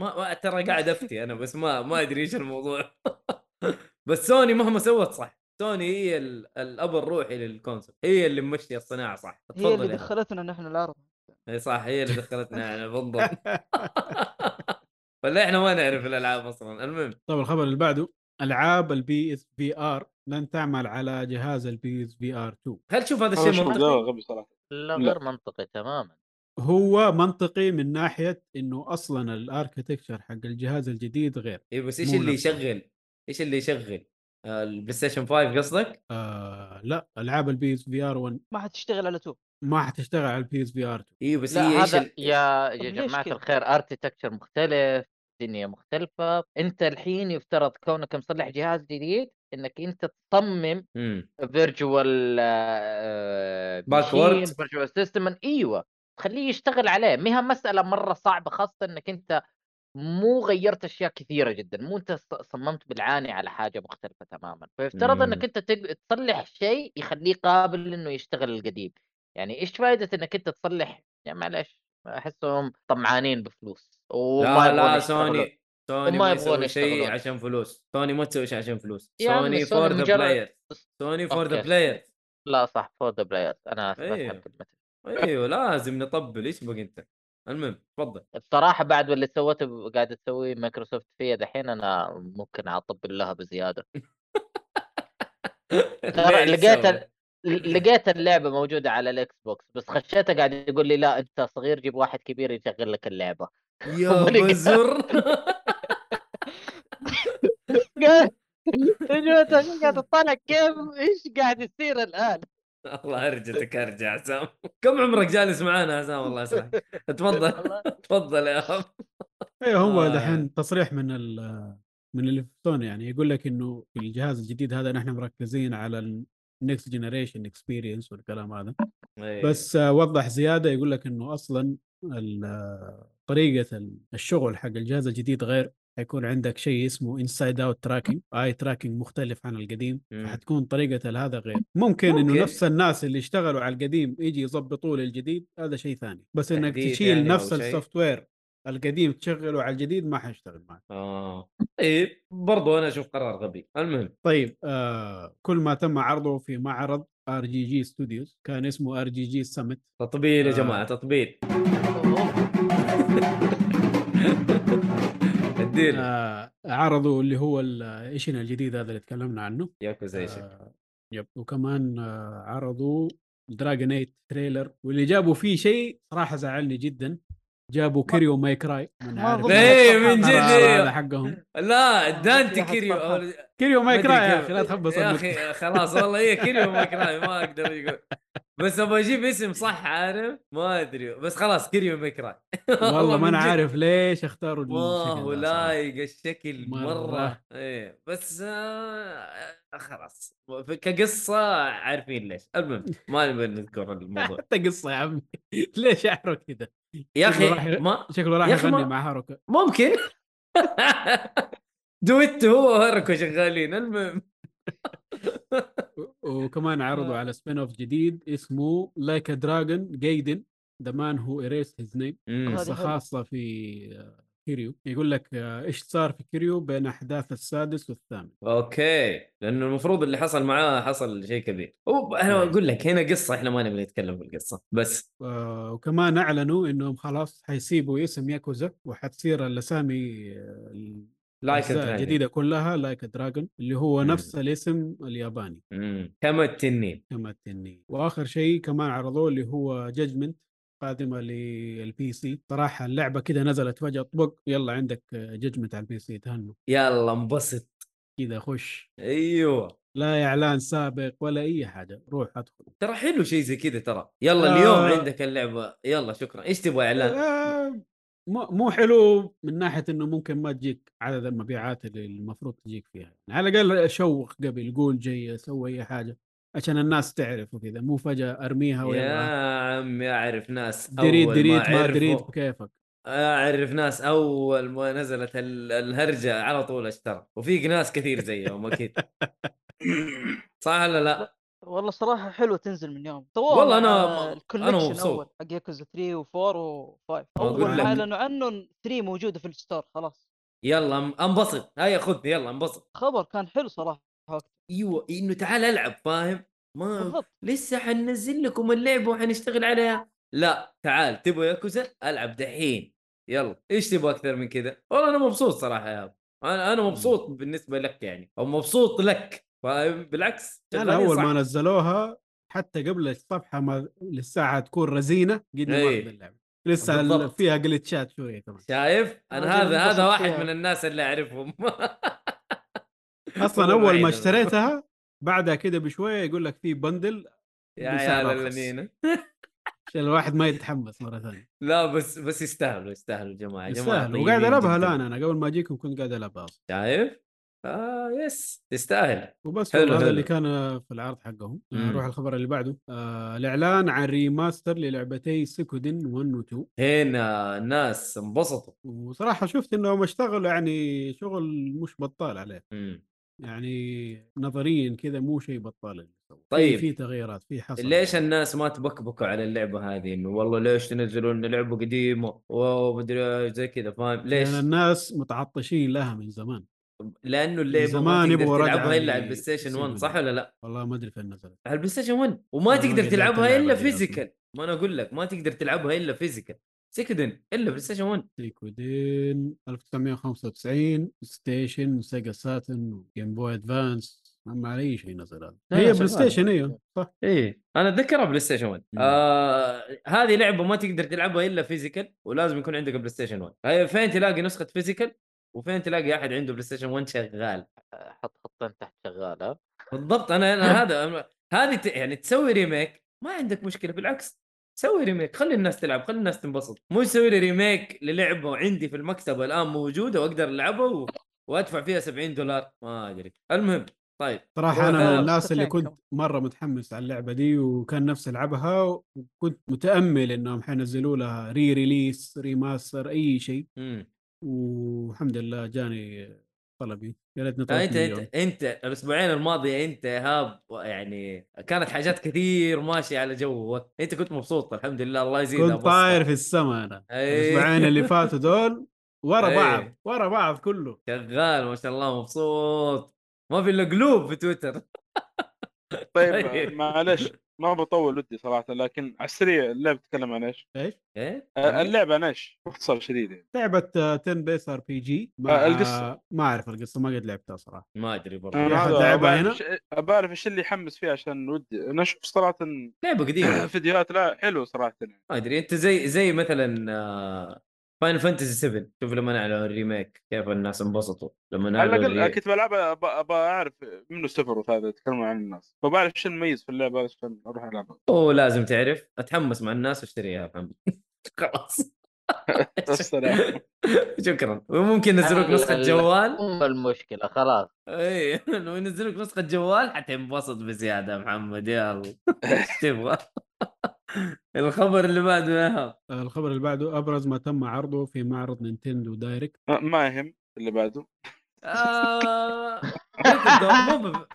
ما, ما ترى قاعد أفتي أنا بس ما ما أدري إيش الموضوع. بس سوني مهما سوت صح. سوني هي ال- الأب الروحي لل console. هي اللي ممشيه الصناعة صح. هي اللي دخلتنا نحن العرض اي صح هي اللي دخلتنا يعني بالضبط ولا إحنا ما نعرف الألعاب أصلا المهم طيب الخبر اللي بعده ألعاب ال PSVR لن تعمل على جهاز ال PSVR 2 هل تشوف هذا الشيء منطقي؟ غبي صراحة لا. غير منطقي تماما هو منطقي من ناحية إنه أصلا ال architecture حق الجهاز الجديد غير اي بس إيش اللي. يشغل؟ إيش اللي يشغل؟ البلاي ستيشن 5 قصدك؟ آه لا ألعاب ال PSVR 1 ما حتشتغل على two ما حتشتغل على ال PSVR 2 أيوه بس هي هذا ال- يا يا جماعة كده؟ الخير architecture مختلف دنيا مختلفة أنت الحين يفترض كونك مصلح جهاز جديد إنك أنت تصمم مم. virtual Backwards. virtual system إيوه تخليه يشتغل عليه مها مسألة مرة صعبة خاصة إنك أنت مو غيرت أشياء كثيرة جدا مو أنت ص- صممت بالعاني على حاجة مختلفة تماما فيفترض مم. انك انت تصلح شيء يخليه قابل إنه يشتغل القديم يعني إيش فائده إنك أنت تصلح يعني معلش أحسهم طمعانين بفلوس وما لا لا. سوني سوني ما يبغون شيء. عشان فلوس سوني ما تسوي شيء عشان فلوس سوني for the player سوني for the. player لا صح for the players أنا إيه. كلمتي أيوه لازم نطبل إيش بك أنت المهم تفضل الصراحه بعد واللي سوته قاعدة تسويه مايكروسوفت فيها دحين أنا ممكن أطبل لها بزيادة لقيت لقيت اللعبة موجودة على ال Xbox بس خشيتها قاعد يقول لي لا أنت صغير جيب واحد كبير يشغل لك اللعبة. يا. بزر. قاعد اطالع كيف إيش قاعد يصير الآن؟ الله ارجتك ارجع عسام كم عمرك جالس معانا عسام الله يسعدك تفضل. تفضل يا عم أيوه هو آه. دحين تصريح من ال من اللي في سوني يعني يقول لك إنه في الجهاز الجديد هذا نحن مركزين على ال next generation experience والكلام هذا إيه. بس وضح زيادة يقول لك إنه أصلا طريقة ال- الشغل حق الجهاز الجديد غير حيكون عندك شيء اسمه inside out tracking اي tracking مختلف عن القديم مم. فحتكون طريقة هذا غير ممكن, ممكن. انه نفس الناس اللي اشتغلوا على القديم يجي يظبطوه للجديد هذا شيء ثاني بس إنك تشيل يعني نفس. ال software القديم تشغله على الجديد ما حيشتغل معك. آه. طيب برضو أنا أشوف قرار غبي. المهم. طيب آه كل ما تم عرضه في معرض RGG Studios كان اسمه RGG Summit تطبيل يا آه. جماعة تطبيل. اديله آه عرضوا اللي هو Ishin الجديد هذا اللي تكلمنا عنه؟ ياكوزا آه yep. وكمان آه عرضوا Dragon 8 trailer واللي جابوا فيه شيء صراحة زعلني جدا. جابوا Kiryu May Cry إيه، من جد، إيه. هذا حقهم لا Dante Kiryu Kiryu May Cry يا. أخي لا تخبص يا أخي خلاص والله هي Kiryu May Cry ما أقدر يقول بس أبغى أجيب اسم صح عارف؟ ما أدري. بس خلاص Kiryu May Cry والله ما أنا. عارف ليش اختاروا صراحة. لايق الشكل مرة, مرة. إيه بس آه خلاص. كقصة عارفين ليش. المهم ما نبي نذكر الموضوع. حتى قصة يا عمي. ليش أحرق كذا يا أخي ما شكله راح يغني مع هاروكا ممكن. duet هو وهاروكا شغالين. المهم. وكمان عرضوا آه. على spin-off جديد اسمه Like a Dragon Gaiden The Man Who Erased His Name قصة. خاصة في كيريو. يقول لك آه، إيش صار في كيريو بين أحداث السادس والثامن؟ أوكي. لأنه المفروض اللي حصل معاه حصل شيء كبير. أنا نعم. أقول لك هنا قصة إحنا ما نبي نتكلم في القصة. بس. آه، وكمان أعلنوا إنهم خلاص حيسيبوا اسم ياكوزا وحتصير الاسامي Like الأجزاء الجديدة كلها Like a Dragon اللي هو مم. نفس الاسم الياباني. كما التنين. كما التنين. وآخر شيء كمان عرضوه اللي هو Judgment قادمة لل PC صراحة اللعبة كده نزلت فجأة طبق يلا عندك Judgment على ال PC تهنوا. يلا انبسط. كده خش. أيوه. لا إعلان سابق ولا أي حاجة. روح ادخل. ترى حلو شيء زي كذا ترى. يلا آه. اليوم عندك اللعبة. يلا شكرا. إيش تبغى إعلان؟ آه، مو مو حلو من ناحية إنه ممكن ما تجيك عدد المبيعات اللي المفروض تجيك فيها. على الأقل شوق قبل قول جاي سوي أي حاجة عشان الناس تعرف وكذا مو فجأة أرميها يا ويلا عمي أعرف ناس دريت أول دريت ما عرفوا- دريت بكيفك. أعرف ناس أول ما نزلت ال- الهرجة على طول أشترى. وفي ناس كثير زيهم أكيد. صح ولا لا؟ والله صراحة حلوة تنزل من يوم. سووها والله أنا ال collection مبسوط. حق ياكوزا 3 و4 و5 أقول اول. ما اعلنوا عنه 3 موجودة في ال store خلاص. يلا أنبسط. هيا خذ يلا أنبسط. خبر كان حلو صراحة. وقت أيوه إنه تعال ألعب فاهم؟ ما بالضبط. لسه حننزل لكم اللعبه وحنشتغل عليها. لا تعال تبغى ياكوزا؟ ألعب دحين. يلا إيش تبغى أكثر من كذا؟ والله أنا مبسوط صراحة يا. أنا أنا مبسوط بالنسبة لك يعني أو مبسوط لك. فاهم بالعكس أنا شغالين أول صح. ما نزلوها حتى قبل الصفحة ما للساعة تكون رزينة قد ما إيه. اللعبه لسه ال- بالضبط. فيها جلتشات شوية كمان شايف؟ أنا هذا هذا واحد فيها. من الناس اللي أعرفهم أصلا أول ما اشتريتها بعدها كده بشوية يقول لك في بندل يا عيال. اللنينه عشان الواحد ما يتحمس مرة ثانية لا بس بس يستاهلوا يستاهلوا جماعة يا جماعة يستاهل وقاعد ألعبها. الآن أنا قبل ما أجيكم كنت قاعد ألعبها شايف؟ آه yes تستاهل وبس حلو، هذا حلو. اللي كان في العرض حقهم آه،. نروح الخبر اللي بعده آه الإعلان عن remaster للعبتي Suikoden 1 و 2 هنا الناس انبسطوا وصراحة شفت إنهم اشتغلوا يعني شغل مش بطال عليه مم. يعني نظريا كذا مو شيء بطال اللي سووه. في- طيب. في تغييرات في حصل ليش الناس ما تبكبكوا على اللعبة هذه إنه والله ليش تنزلوا لنا لعبة قديمة ومدري زي كذا فاهم ليش؟ لأن الناس متعطشين لها من زمان لأنه اللعبة زمان ما تقدر يبغوا تلعبها إلا على البلاي ستيشن 1 سيجون. صح ولا لا؟ والله ما أدري فين نزلت. على البلاي ستيشن 1 وما ما تقدر قد تلعبها إلا فيزيكال ما أنا أقول لك ما تقدر تلعبها إلا فيزيكال سيكدن إلا بلاي ستيشن 1 سيكودين 1995 ستيشن سيجا ساتن جيم بوي ادفانس ما على اي شيء نزل هذا. هي لا، بلاي. ستيشن أيوه صح. إيه أنا أتذكرها بلاي ستيشن 1 مم. آه هذه لعبة ما تقدر تلعبها إلا physical ولازم يكون عندك PlayStation 1 هي فين تلاقي نسخة physical وفين تلاقي أحد عنده PlayStation 1 شغال؟ حط خطين تحت شغاله بالضبط أنا أنا هذا هذه ت- يعني تسوي remake ما عندك مشكلة بالعكس سوي remake خلي الناس تلعب خلي الناس تنبسط. مو تسوي لي remake للعبة وعندي في المكتبة الآن موجودة وأقدر ألعبها و... وأدفع فيها 70 دولار ما أدري. المهم طيب صراحة أنا من الناس اللي كنت مرة متحمس على اللعبة دي وكان نفسي ألعبها وكنت متأمل إنهم حينزلوا لها re re-release remaster أي شيء. امم والحمد لله جاني طلبي يا ريتني طلبت أنت من أنت اليوم أنت الأسبوعين الماضية أنت يا ايهاب يعني كانت حاجات كثير ماشية على جوك أنت كنت مبسوط الحمد لله الله يزيدها كنت طاير في السماء أنا. الأسبوعين اللي فاتوا دول ورا أي. بعض ورا بعض كله شغال ما شاء الله مبسوط ما في إلا قلوب في تويتر طيب طيب. معلش ما بطول ودي صراحة لكن على السريع اللعبه تتكلم عن إيش؟ إيش؟ إيه آه، اللعبة عن إيش؟ باختصار شديد يعني. لعبة turn-based RPG آه، القصة. ما أعرف القصة ما قد لعبتها صراحة ما أدري برضه لعبها بعرف هنا؟ إيش- بعرف إيش اللي يحمس فيه عشان ودي أنا أشوف صراحة لعبة قديمة فيديوهات لا حلو صراحة يعني. ما أدري أنت زي زي مثلا آه، Final Fantasy 7 شوف لما اعلنوا ال remake كيف الناس انبسطوا. لما على اعلنوا الأقل. كنت بلعبها أبى أبى أعرف منه Sephiroth هذا يتكلمون عن الناس. فبعرف شو المميز في اللعبة عشان أروح ألعبها. أوه لازم تعرف. أتحمس مع الناس واشتريها يا محمد خلاص. السلام. شكرا. وممكن ينزلوك نسخة ال- جوال. ام المشكلة خلاص. اي لو ينزلوك نسخة جوال حتنبسط بزيادة يا محمد. يلا. إيش تبغى؟ الخبر اللي بعده يا. آه، الخبر اللي بعده أبرز ما تم عرضه في معرض نينتندو دايركت ما- ما يهم اللي بعده آه... مو ب...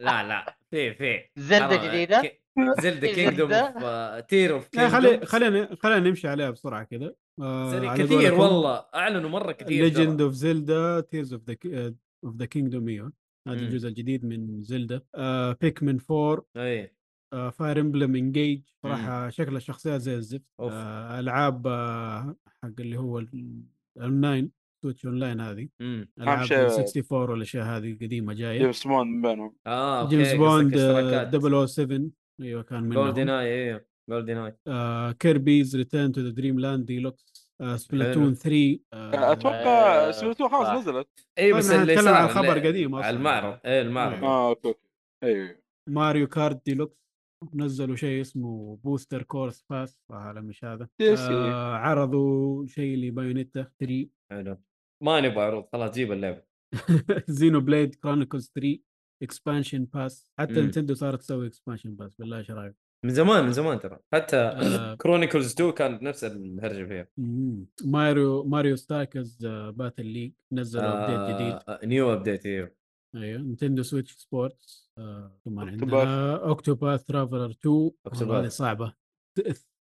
لا لا في في زلدة حرام. جديدة؟ ك- زلدة في كينجدوم؟ اوف تير اوف لا خلي خلينا خلينا نمشي عليها بسرعة كذا آه على كثير والله أعلنوا مرة كثير ليجند. اوف زيلدا تيرز اوف ذا of the Kingdom إيوه هذا. الجزء الجديد من Zelda آه Pikmin 4 اي آه Fire Emblem Engage صراحة شكل الشخصيات زي الزفت. آه ألعاب آه حق اللي هو ال- ال online Switch Online هذه. إمم. ألعاب شيء- 64 والأشياء هذه قديمة جاية. جيمس بوند من بينهم. آه أوكي جيمس بوند قصدك اشتراكات 007 أيوه كان Golden منهم اي أيوه GoldenEye آه Kirby's Return to the Dream Land Deluxe Splatoon 3 آه أتوقع آه، سمعتوها خلاص. نزلت. اي بس اللي نتكلم صار عن خبر قديم. على المعرض اي المعرض. آه أوكي. أوكي أيوه. Mario Kart Deluxe نزلوا شيء اسمه Booster Course Pass هذا مش هذا. آه عرضوا شيء ل Bayonetta 3 حلو ما نبغى عروض خلاص جيب اللعبة Xenoblade Chronicles 3 expansion pass حتى. Nintendo صارت تسوي expansion pass بالله إيش رأيك؟ من زمان من زمان ترى حتى آه. Chronicles 2 كانت نفس الهرجه فيها. Mario Mario Strikers Battle League نزلوا update جديد آه new update إيوه أيوه Nintendo Switch Sports آه كمان. عندنا Octopath Traveler 2 والله Octopath. هذه صعبه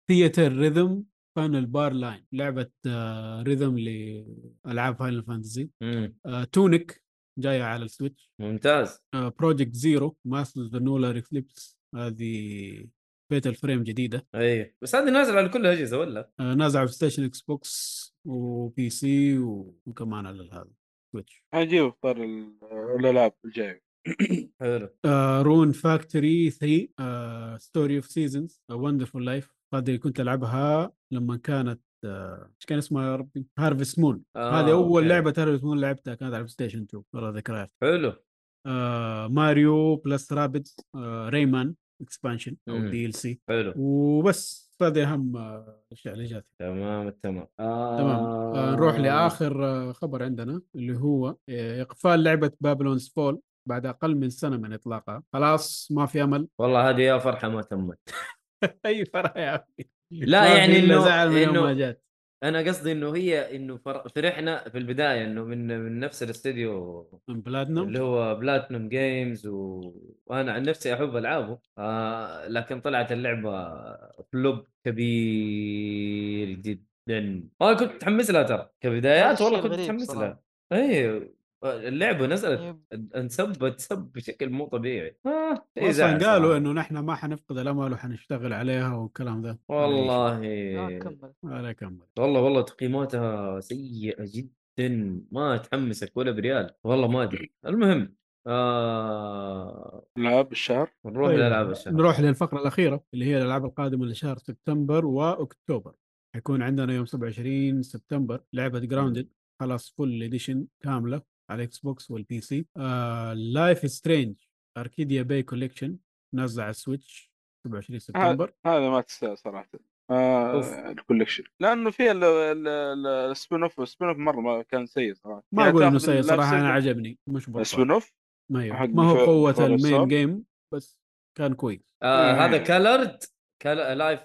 Theatrhythm Final Bar Line لعبة آه rhythm لألعاب Final Fantasy مم. آه تونيك جاية على ال Switch ممتاز Project Zero Mask of the Lunar Eclipse هذه Fatal Frame جديدة أي بس هذه نازلة على كل الاجهزه ولا؟ آه نازلة على Station Xbox و PC و- وكمان على هذا Switch حنجيب اختار ال- الألعاب الجاية. حلو. Rune Factory 3 Story of Seasons Wonderful Life هذه كنت ألعبها لما كانت آه، إيش كان اسمها يا ربي؟ Harvest Moon آه، هذه أول okay. لعبة Harvest Moon لعبتها كانت على Station 2 والله ذكريات حلو. آه Mario Plus Rabbids آه Rayman expansion أو. DLC حلو. وبس هذه أهم الاشياء اللي جات تمام التمام آه تمام. آه. نروح لآخر آه خبر عندنا اللي هو آه، إقفال لعبة Babylon's Fall بعد أقل من سنة من إطلاقها. خلاص ما في أمل. والله هذه يا فرحة ما تمت. أي فرح يا أخي. لا يعني إلا إنه- زعل من يوم ما جات. أنا قصدي إنه هي إنه فر- فرحنا في البداية إنه من من نفس الاستديو من بلاتنوم اللي هو Platinum Games و... وأنا عن نفسي أحب ألعابه. آه لكن طلعت اللعبة flop كبير جدا. أنا كنت متحمس لها ترى كبدايات. والله كنت متحمس. لها. اي اللعبة نزلت. انسبت سب بشكل مو طبيعي. آه شيء أصلا قالوا. إنه نحن ما حنفقد الأمل وحنشتغل عليها والكلام ذا والله. كمل. ولا كمل. والله والله تقييماتها سيئة جدا. ما تحمسك ولا بريال. والله ما أدري. المهم آه... العاب الشهر نروح طيب، لألعاب الشهر. نروح للفقرة الأخيرة اللي هي الألعاب القادمة لشهر سبتمبر وأكتوبر. حيكون عندنا يوم 27 سبتمبر لعبة Grounded خلاص full edition كاملة. على ال Xbox وال PC Life Strange Arcadia Bay Collection نازلة على ال Switch 27 سبتمبر. هذا ما تستاهل صراحة. آه. ال collection لأنه فيها ال- ال- ال- ال spin-off ال spin-off مرة ما كان سيء صراحة. ما يعني أقول إنه سيء صراحة أنا عجبني مش بطال. السبين اوف ما, هو قوة المين. جيم بس كان كويس. آه. هذا كلرد لايف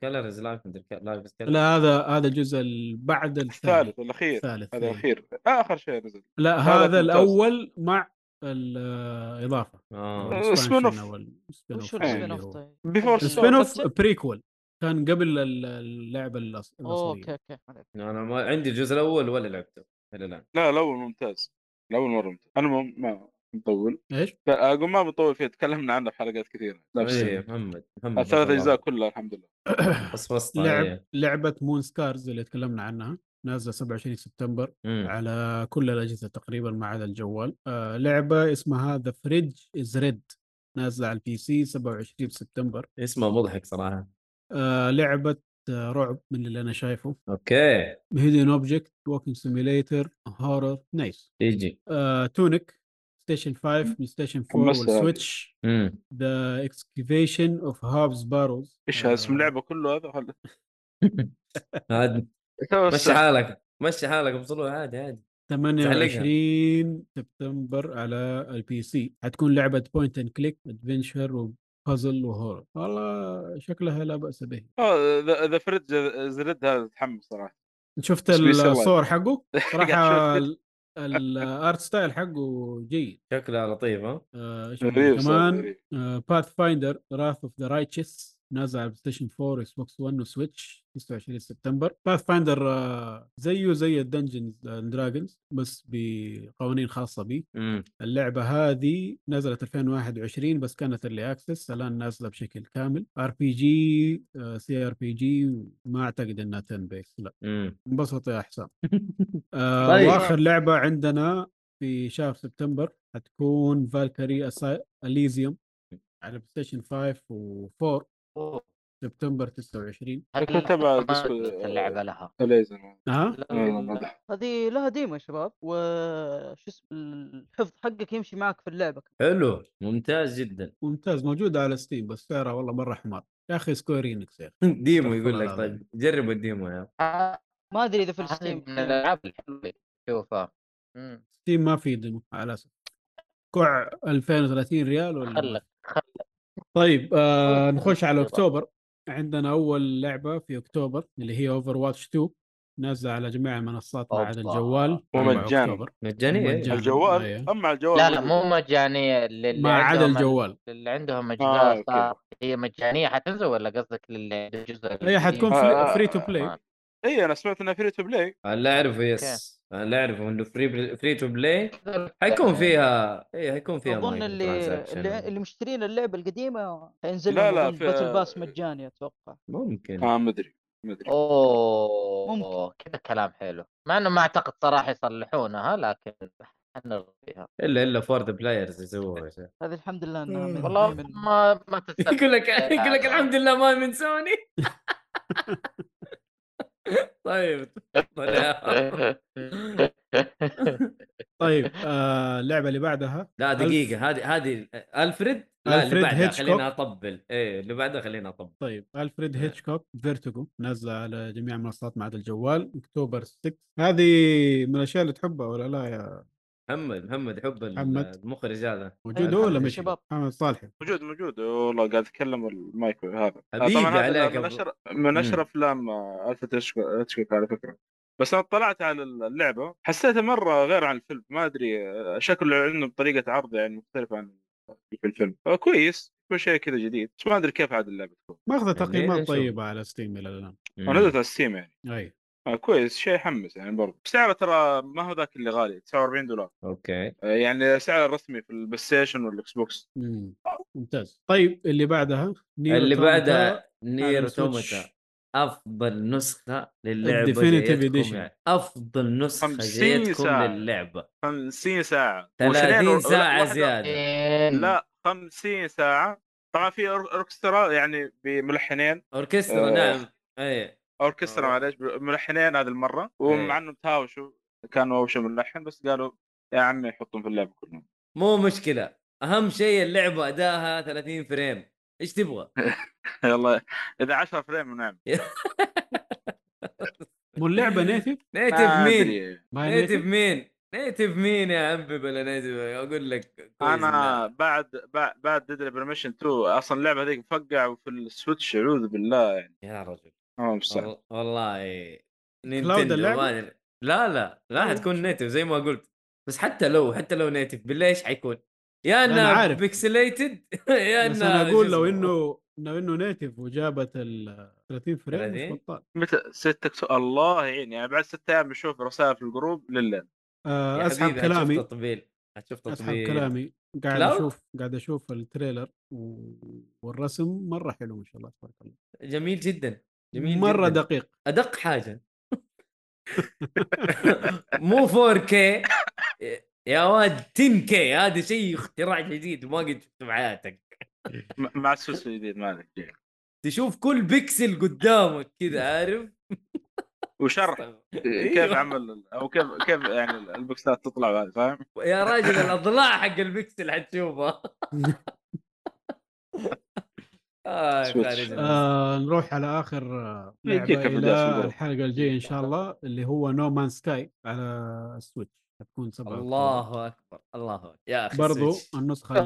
كلر از لايف لايف لا هذا هذا الجزء ال- بعد الثالث الثالث الأخير. الثالث هذا إيه. الأخير. آخر شيء نزل. لا هذا. الأول مع الاضافه آه. السبين وش اوف؟ بيفور السبين اوف؟ بريكول كان قبل ال- اللعبة أوكي الأصلية. أوكي عرفت. أنا ما عندي الجزء الأول ولا لعبته. إلى الآن. لا الأول ممتاز. الأول مرة ممتاز. أنا ما- ما مطول. إيش؟ لا أقول ما بطول فيه تكلمنا عنه في حلقات كثيرة. لا بس اي محمد محمد الثلاث اجزاء. كلها الحمد لله. فصفصت لعب عليه. لعبة Moonscars اللي تكلمنا عنها نازلة 27 سبتمبر مم. على كل الأجهزة تقريبا ما عدا الجوال. آه لعبة اسمها The Fridge is Red نازلة على ال PC 27 سبتمبر. اسمه مضحك صراحة. آه لعبة آه، رعب من اللي أنا شايفه. okay. hidden object walking simulator horror nice يجي Tunic Station 5 PlayStation 4 حمست هذه. وال Switch The Excavation of Hob's Barrow إيش هذا اسم اللعبة كله هذا ولا؟ عاد مشي حالك. مشي حالك بصلوا عادي عادي. 28 سبتمبر على ال PC حتكون لعبة point and click adventure و puzzle و horror والله شكلها لا بأس به. آه The The Fridge is Red هذا تحمس صراحة. شفت. الصور حقه؟ صراحة. ال art style حقه جيد. شكلها لطيف ها؟ آه، كمان. Pathfinder Wrath of the Righteous نازل على Station 4 Xbox 1 و Switch 29 سبتمبر. Pathfinder آه، زيه زي ال Dungeons Dragons بس بقوانين خاصة به اللعبة هذه نزلت 2021 بس كانت early access الآن نازلة بشكل كامل. ار بي جي سي ار بي جي ما أعتقد إنها 10 بيس لا انبسط يا حسام. آه طيب. وآخر لعبة عندنا في شهر سبتمبر حتكون Valkyrie Elysium على PlayStation 5 و4 سبتمبر 29 كنت تبع اللعبة لها. ليزر ها آه،. هذه لها demo يا شباب وش اسم الحفظ حقك يمشي معك في اللعبة. حلو ممتاز جدا. ممتاز موجوده على Steam بس سعرها والله مرة حمار. يا أخي Square Enix يا أخي. demo يقول لك طيب جربوا ال demo يا ما أدري إذا في هذه ال Steam من الألعاب الحلوة. تشوفها مم. Steam ما في demo على الاسف كوع 2030 ريال ولا؟ خلك خلك طيب آه نخش على أكتوبر عندنا أول لعبة في أكتوبر اللي هي Overwatch 2 نازلة على جميع المنصات ما عدا. الجوال ومجاني. 4 أكتوبر. مجاني إيه. مجاني. الجوال أيوه. اما على الجوال لا لا مو مجانية للي ما عدا الجوال اللي عندهم آه، اجهزه. صار هي مجانية حتنزل ولا قصدك للي عنده جزء هي حتكون آه، free to play اي أنا سمعت إنها free to play اللي أعرفه yes. اللي أعرفه إنه free free to play حيكون فيها اي حيكون فيها أظن اللي. اللي, اللي مشترين اللعبه القديمة حينزل لا، لهم لا، في- battle pass مجاني أتوقع. ممكن. آه مدري مدري أوه ممكن. كذا كلام حلو. مع إنه ما أعتقد صراحة يصلحونها لكن فيها إلا إلا for the players يسووها. يا شيخ. هذه الحمد لله إنها من والله من ما ما يقول لك يقول لك الحمد لله ما هي من سوني طيب طيب آه اللعبة اللي بعدها لا دقيقة هذه هذه ألفريد؟ لا اللي بعدها. خلينا أطبل. إيه اللي بعدها خلينا أطبل. طيب ألفريد هيتشكوك فيرتيجو نازلة على جميع المنصات ما عدا الجوال أكتوبر 6 هذه من الأشياء اللي تحبها ولا لا يا محمد محمد يحب ال- محمد. المخرج هذا. موجود الحمد ولا مش؟ شباب. محمد صالح. موجود موجود. والله قاعد أتكلم المايك هذا. حبيبي طبعا هذا عليك من اشهر من اشهر أفلام آه، الفريد هيتشكوك على فكرة. بس أنا طلعت على اللعبة. حسيتها مرة غير عن الفيلم. ما أدري آه، شكله عنده بطريقة عرض يعني مختلفة عن في الفيلم. آه، كويس. كل شيء كذا جديد. بس ما أدري كيف عاد اللعبة تكون. ماخذه يعني تقييمات. طيبة على ستيم إلى الآن. ونزلت على ستيم يعني. أي. آه كويس شيء يحمس يعني برضه. سعره ترى ما هو ذاك اللي غالي 49 دولار. أوكي. آه، يعني سعر الرسمي في البلاي ستيشن والإكس بوكس. مم. ممتاز. طيب اللي بعدها؟ نير اللي بعدها نير. اوتوماتا أفضل نسخة للعبة الديفينيتيف جايتكم إديشن. يعني. أفضل نسخة 50 جايتكم ساعة. للعبة. 50 ساعة. 30 وشنين- ساعة واحدة- زيادة. لا 50 ساعة. طبعا في أوركسترا يعني بملحنين. أوركسترا آه. نعم. اي أوركسترا. معليش ملحنين هذه المرة ومع انهم تهاوشوا كانوا أول شيء ملحن بس قالوا يا عمي حطهم في اللعبة كلهم. مو مشكلة. أهم شيء اللعبة ادائها 30 فريم. إيش تبغى؟ يلا إذا 10 فريم نعم مو اللعبه نيتف نيتف مين؟ نيتف مين؟ نيتف مين يا عمي بلا نيتف أقول لك أنا. بعد بعد بعد ديد بريميشن 2 أصلا اللعبة هذيك مفقع وفي السويتش أعوذ بالله يعني. يا رجل. آه والله نينتندو؟ ما. لا لا لا. حتكون نيتف زي ما قلت بس حتى لو حتى لو نيتف بالله إيش حيكون؟ يا إنها عارف. pixelated يا بس إنها أنا أقول لو. إنه لو إنه native وجابت ال 30 frame مش 30 بطال متى 6 أكتوبر الله يعين يعني بعد ست أيام بشوف رسائل في ال group لله آه أسحب كلامي تطبيل هتشوف أسحب تطبيل كلامي قاعد cloud؟ أشوف قاعد أشوف ال trailer و... والرسم مرة حلو ما شاء الله تبارك الله جميل جدا جميل مرة جدا. دقيق. أدق حاجة. مو 4K يا واد 10K هذا شيء اختراع جديد. ما قد شفته بحياتك مع السويتش الجديد مالك تشوف كل بيكسل قدامك كذا عارف؟ وشرح. كيف أيوة. عمل أو كيف كيف يعني البكسلات تطلع وهذا فاهم؟ يا راجل الأضلاع حق البيكسل حتشوفها. آه سويتش. آه نروح على آخر آه، لعبه في إلى. الحلقة الجاية إن شاء الله اللي هو نو مان سكاي على السويتش. حتكون 7 أكتوبر. الله أكبر الله أكبر. يا أخي برضو السويتش. النسخة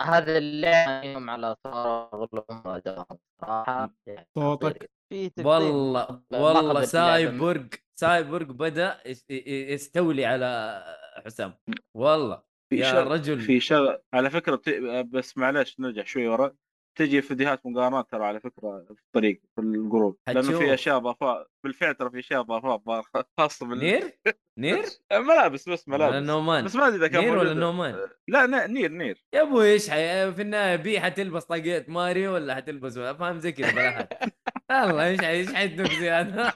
هذا اللعبة يوم على صوتك؟ والله والله سايبورغ سايبورغ بدأ يستولي على حسام. والله في يا شغ- رجل. في شغل على فكرة بت... بس معلش نرجع شوي ورا تجي فيديوهات مقارنات ترى على فكرة في الطريق في الجروب لأنه. في أشياء اضافات بالفعل ترى في أشياء ظاهرة خاصة بال نير؟ نير؟ ملابس بس ولا ملابس. نومان بس ما أدري إذا كان نير ولا. نومان لا نير نير. يا أبوي إيش؟ حي... في النهاية بي حتلبس طاقية ماريو ولا حتلبس فاهم زي كذا بلاحات والله إيش حي... إيش حيدوك زيادة؟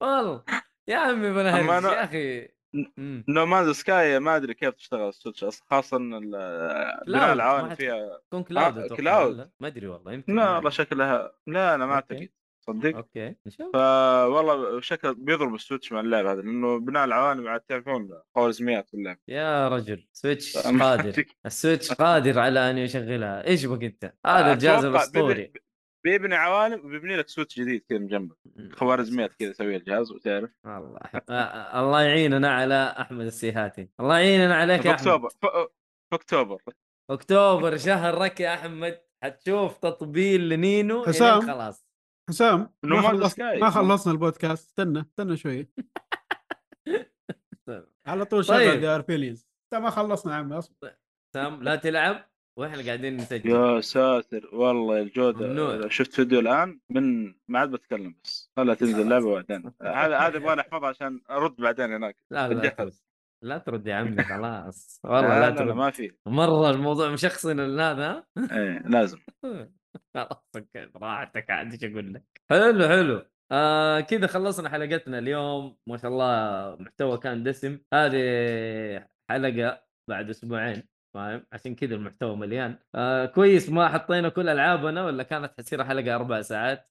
والله. يا عمي بلا يا أخي. نو مان سكاي ما أدري كيف تشتغل السويتش أص- خاصة بناء العوالم فيها. تكون كلاود آه، كلاود. ما أدري والله يمكن لا. والله شكلها لا أنا ما. أعتقد صدق. أوكي نشوف فوالله شكل بيضرب السويتش مع اللعبه هذا لأنه بناء العوالم عاد تعرفون خوارزميات في اللعبه يا رجل سويتش قادر. السويتش قادر على أن يشغلها. إيش بك انت هذا الجهاز الأسطوري. بيبني- عوالم وبيبني لك سويتش جديد كذا من جنبه خوارزميات كذا يسويها الجهاز وتعرف. الله الله يعيننا على أحمد السيهاتي. الله يعيننا عليك في يا اكتوبر في أكتوبر. أكتوبر شهرك يا أحمد. حتشوف تطبيل لنينو حسام. خلاص. حسام ما, خلص. ما خلصنا البودكاست. استنى استنى شوي. على طول طيب. شغل ذا اربيلينز ما خلصنا يا عمي أصبر. سام لا تلعب. وإحنا قاعدين نسجل. يا ساتر والله الجودة. ممنوع. شفت فيديو الآن؟ من ما عاد بتكلم بس. خلها تنزل اللعبه بعدين. هذا هذا يبغى احفظها عشان أرد بعدين هناك. لا لا. ترد. لا ترد يا عمي خلاص. والله لا, لا لا, لا ترد. ما في. مرة الموضوع مشخصن هذا إيه لازم. خلاص okay براحتك عاد إيش أقول لك. حلو حلو. آه كذا خلصنا حلقتنا اليوم. ما شاء الله محتوى كان دسم. هذه حلقة بعد أسبوعين. فاهم؟ عشان كذا المحتوى مليان. آه كويس ما حطينا كل ألعابنا ولا كانت حتصير حلقة أربع ساعات؟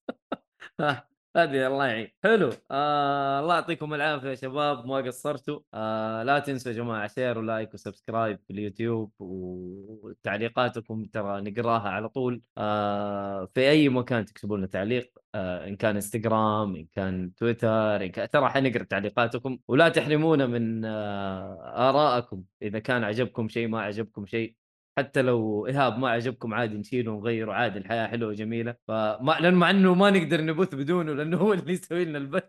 هذه الله يعين. حلو. آه الله يعطيكم العافية يا شباب ما قصرتوا. آه لا تنسوا يا جماعة share و like و subscribe في اليوتيوب وتعليقاتكم ترى نقراها على طول. آه في أي مكان تكتبوا لنا تعليق آه إن كان إنستغرام إن كان تويتر إن كان ترى حنقرا تعليقاتكم. ولا تحرمونا من آه آرائكم. إذا كان عجبكم شيء ما عجبكم شيء حتى لو إيهاب ما عجبكم عادي نشيله ونغيره عادي الحياة حلوة وجميلة. فما لأن مع إنه ما نقدر نبث بدونه لأنه هو اللي يسوي لنا البث.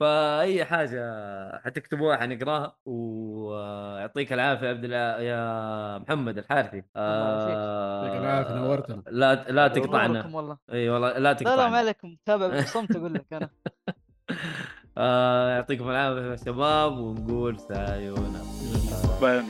فاي حاجة حتكتبوها حنقراها. ويعطيك العافية يا عبد الع... يا محمد الحارثي. يعافيك. آه... يعطيك العافية، نورتنا. لا لا تقطعنا. والله. إي والله لا لا لا ما تقطعنا عليكم. تابع بالصمت أقول لك أنا. آه... يعطيكم العافية يا شباب ونقول سايونا. باي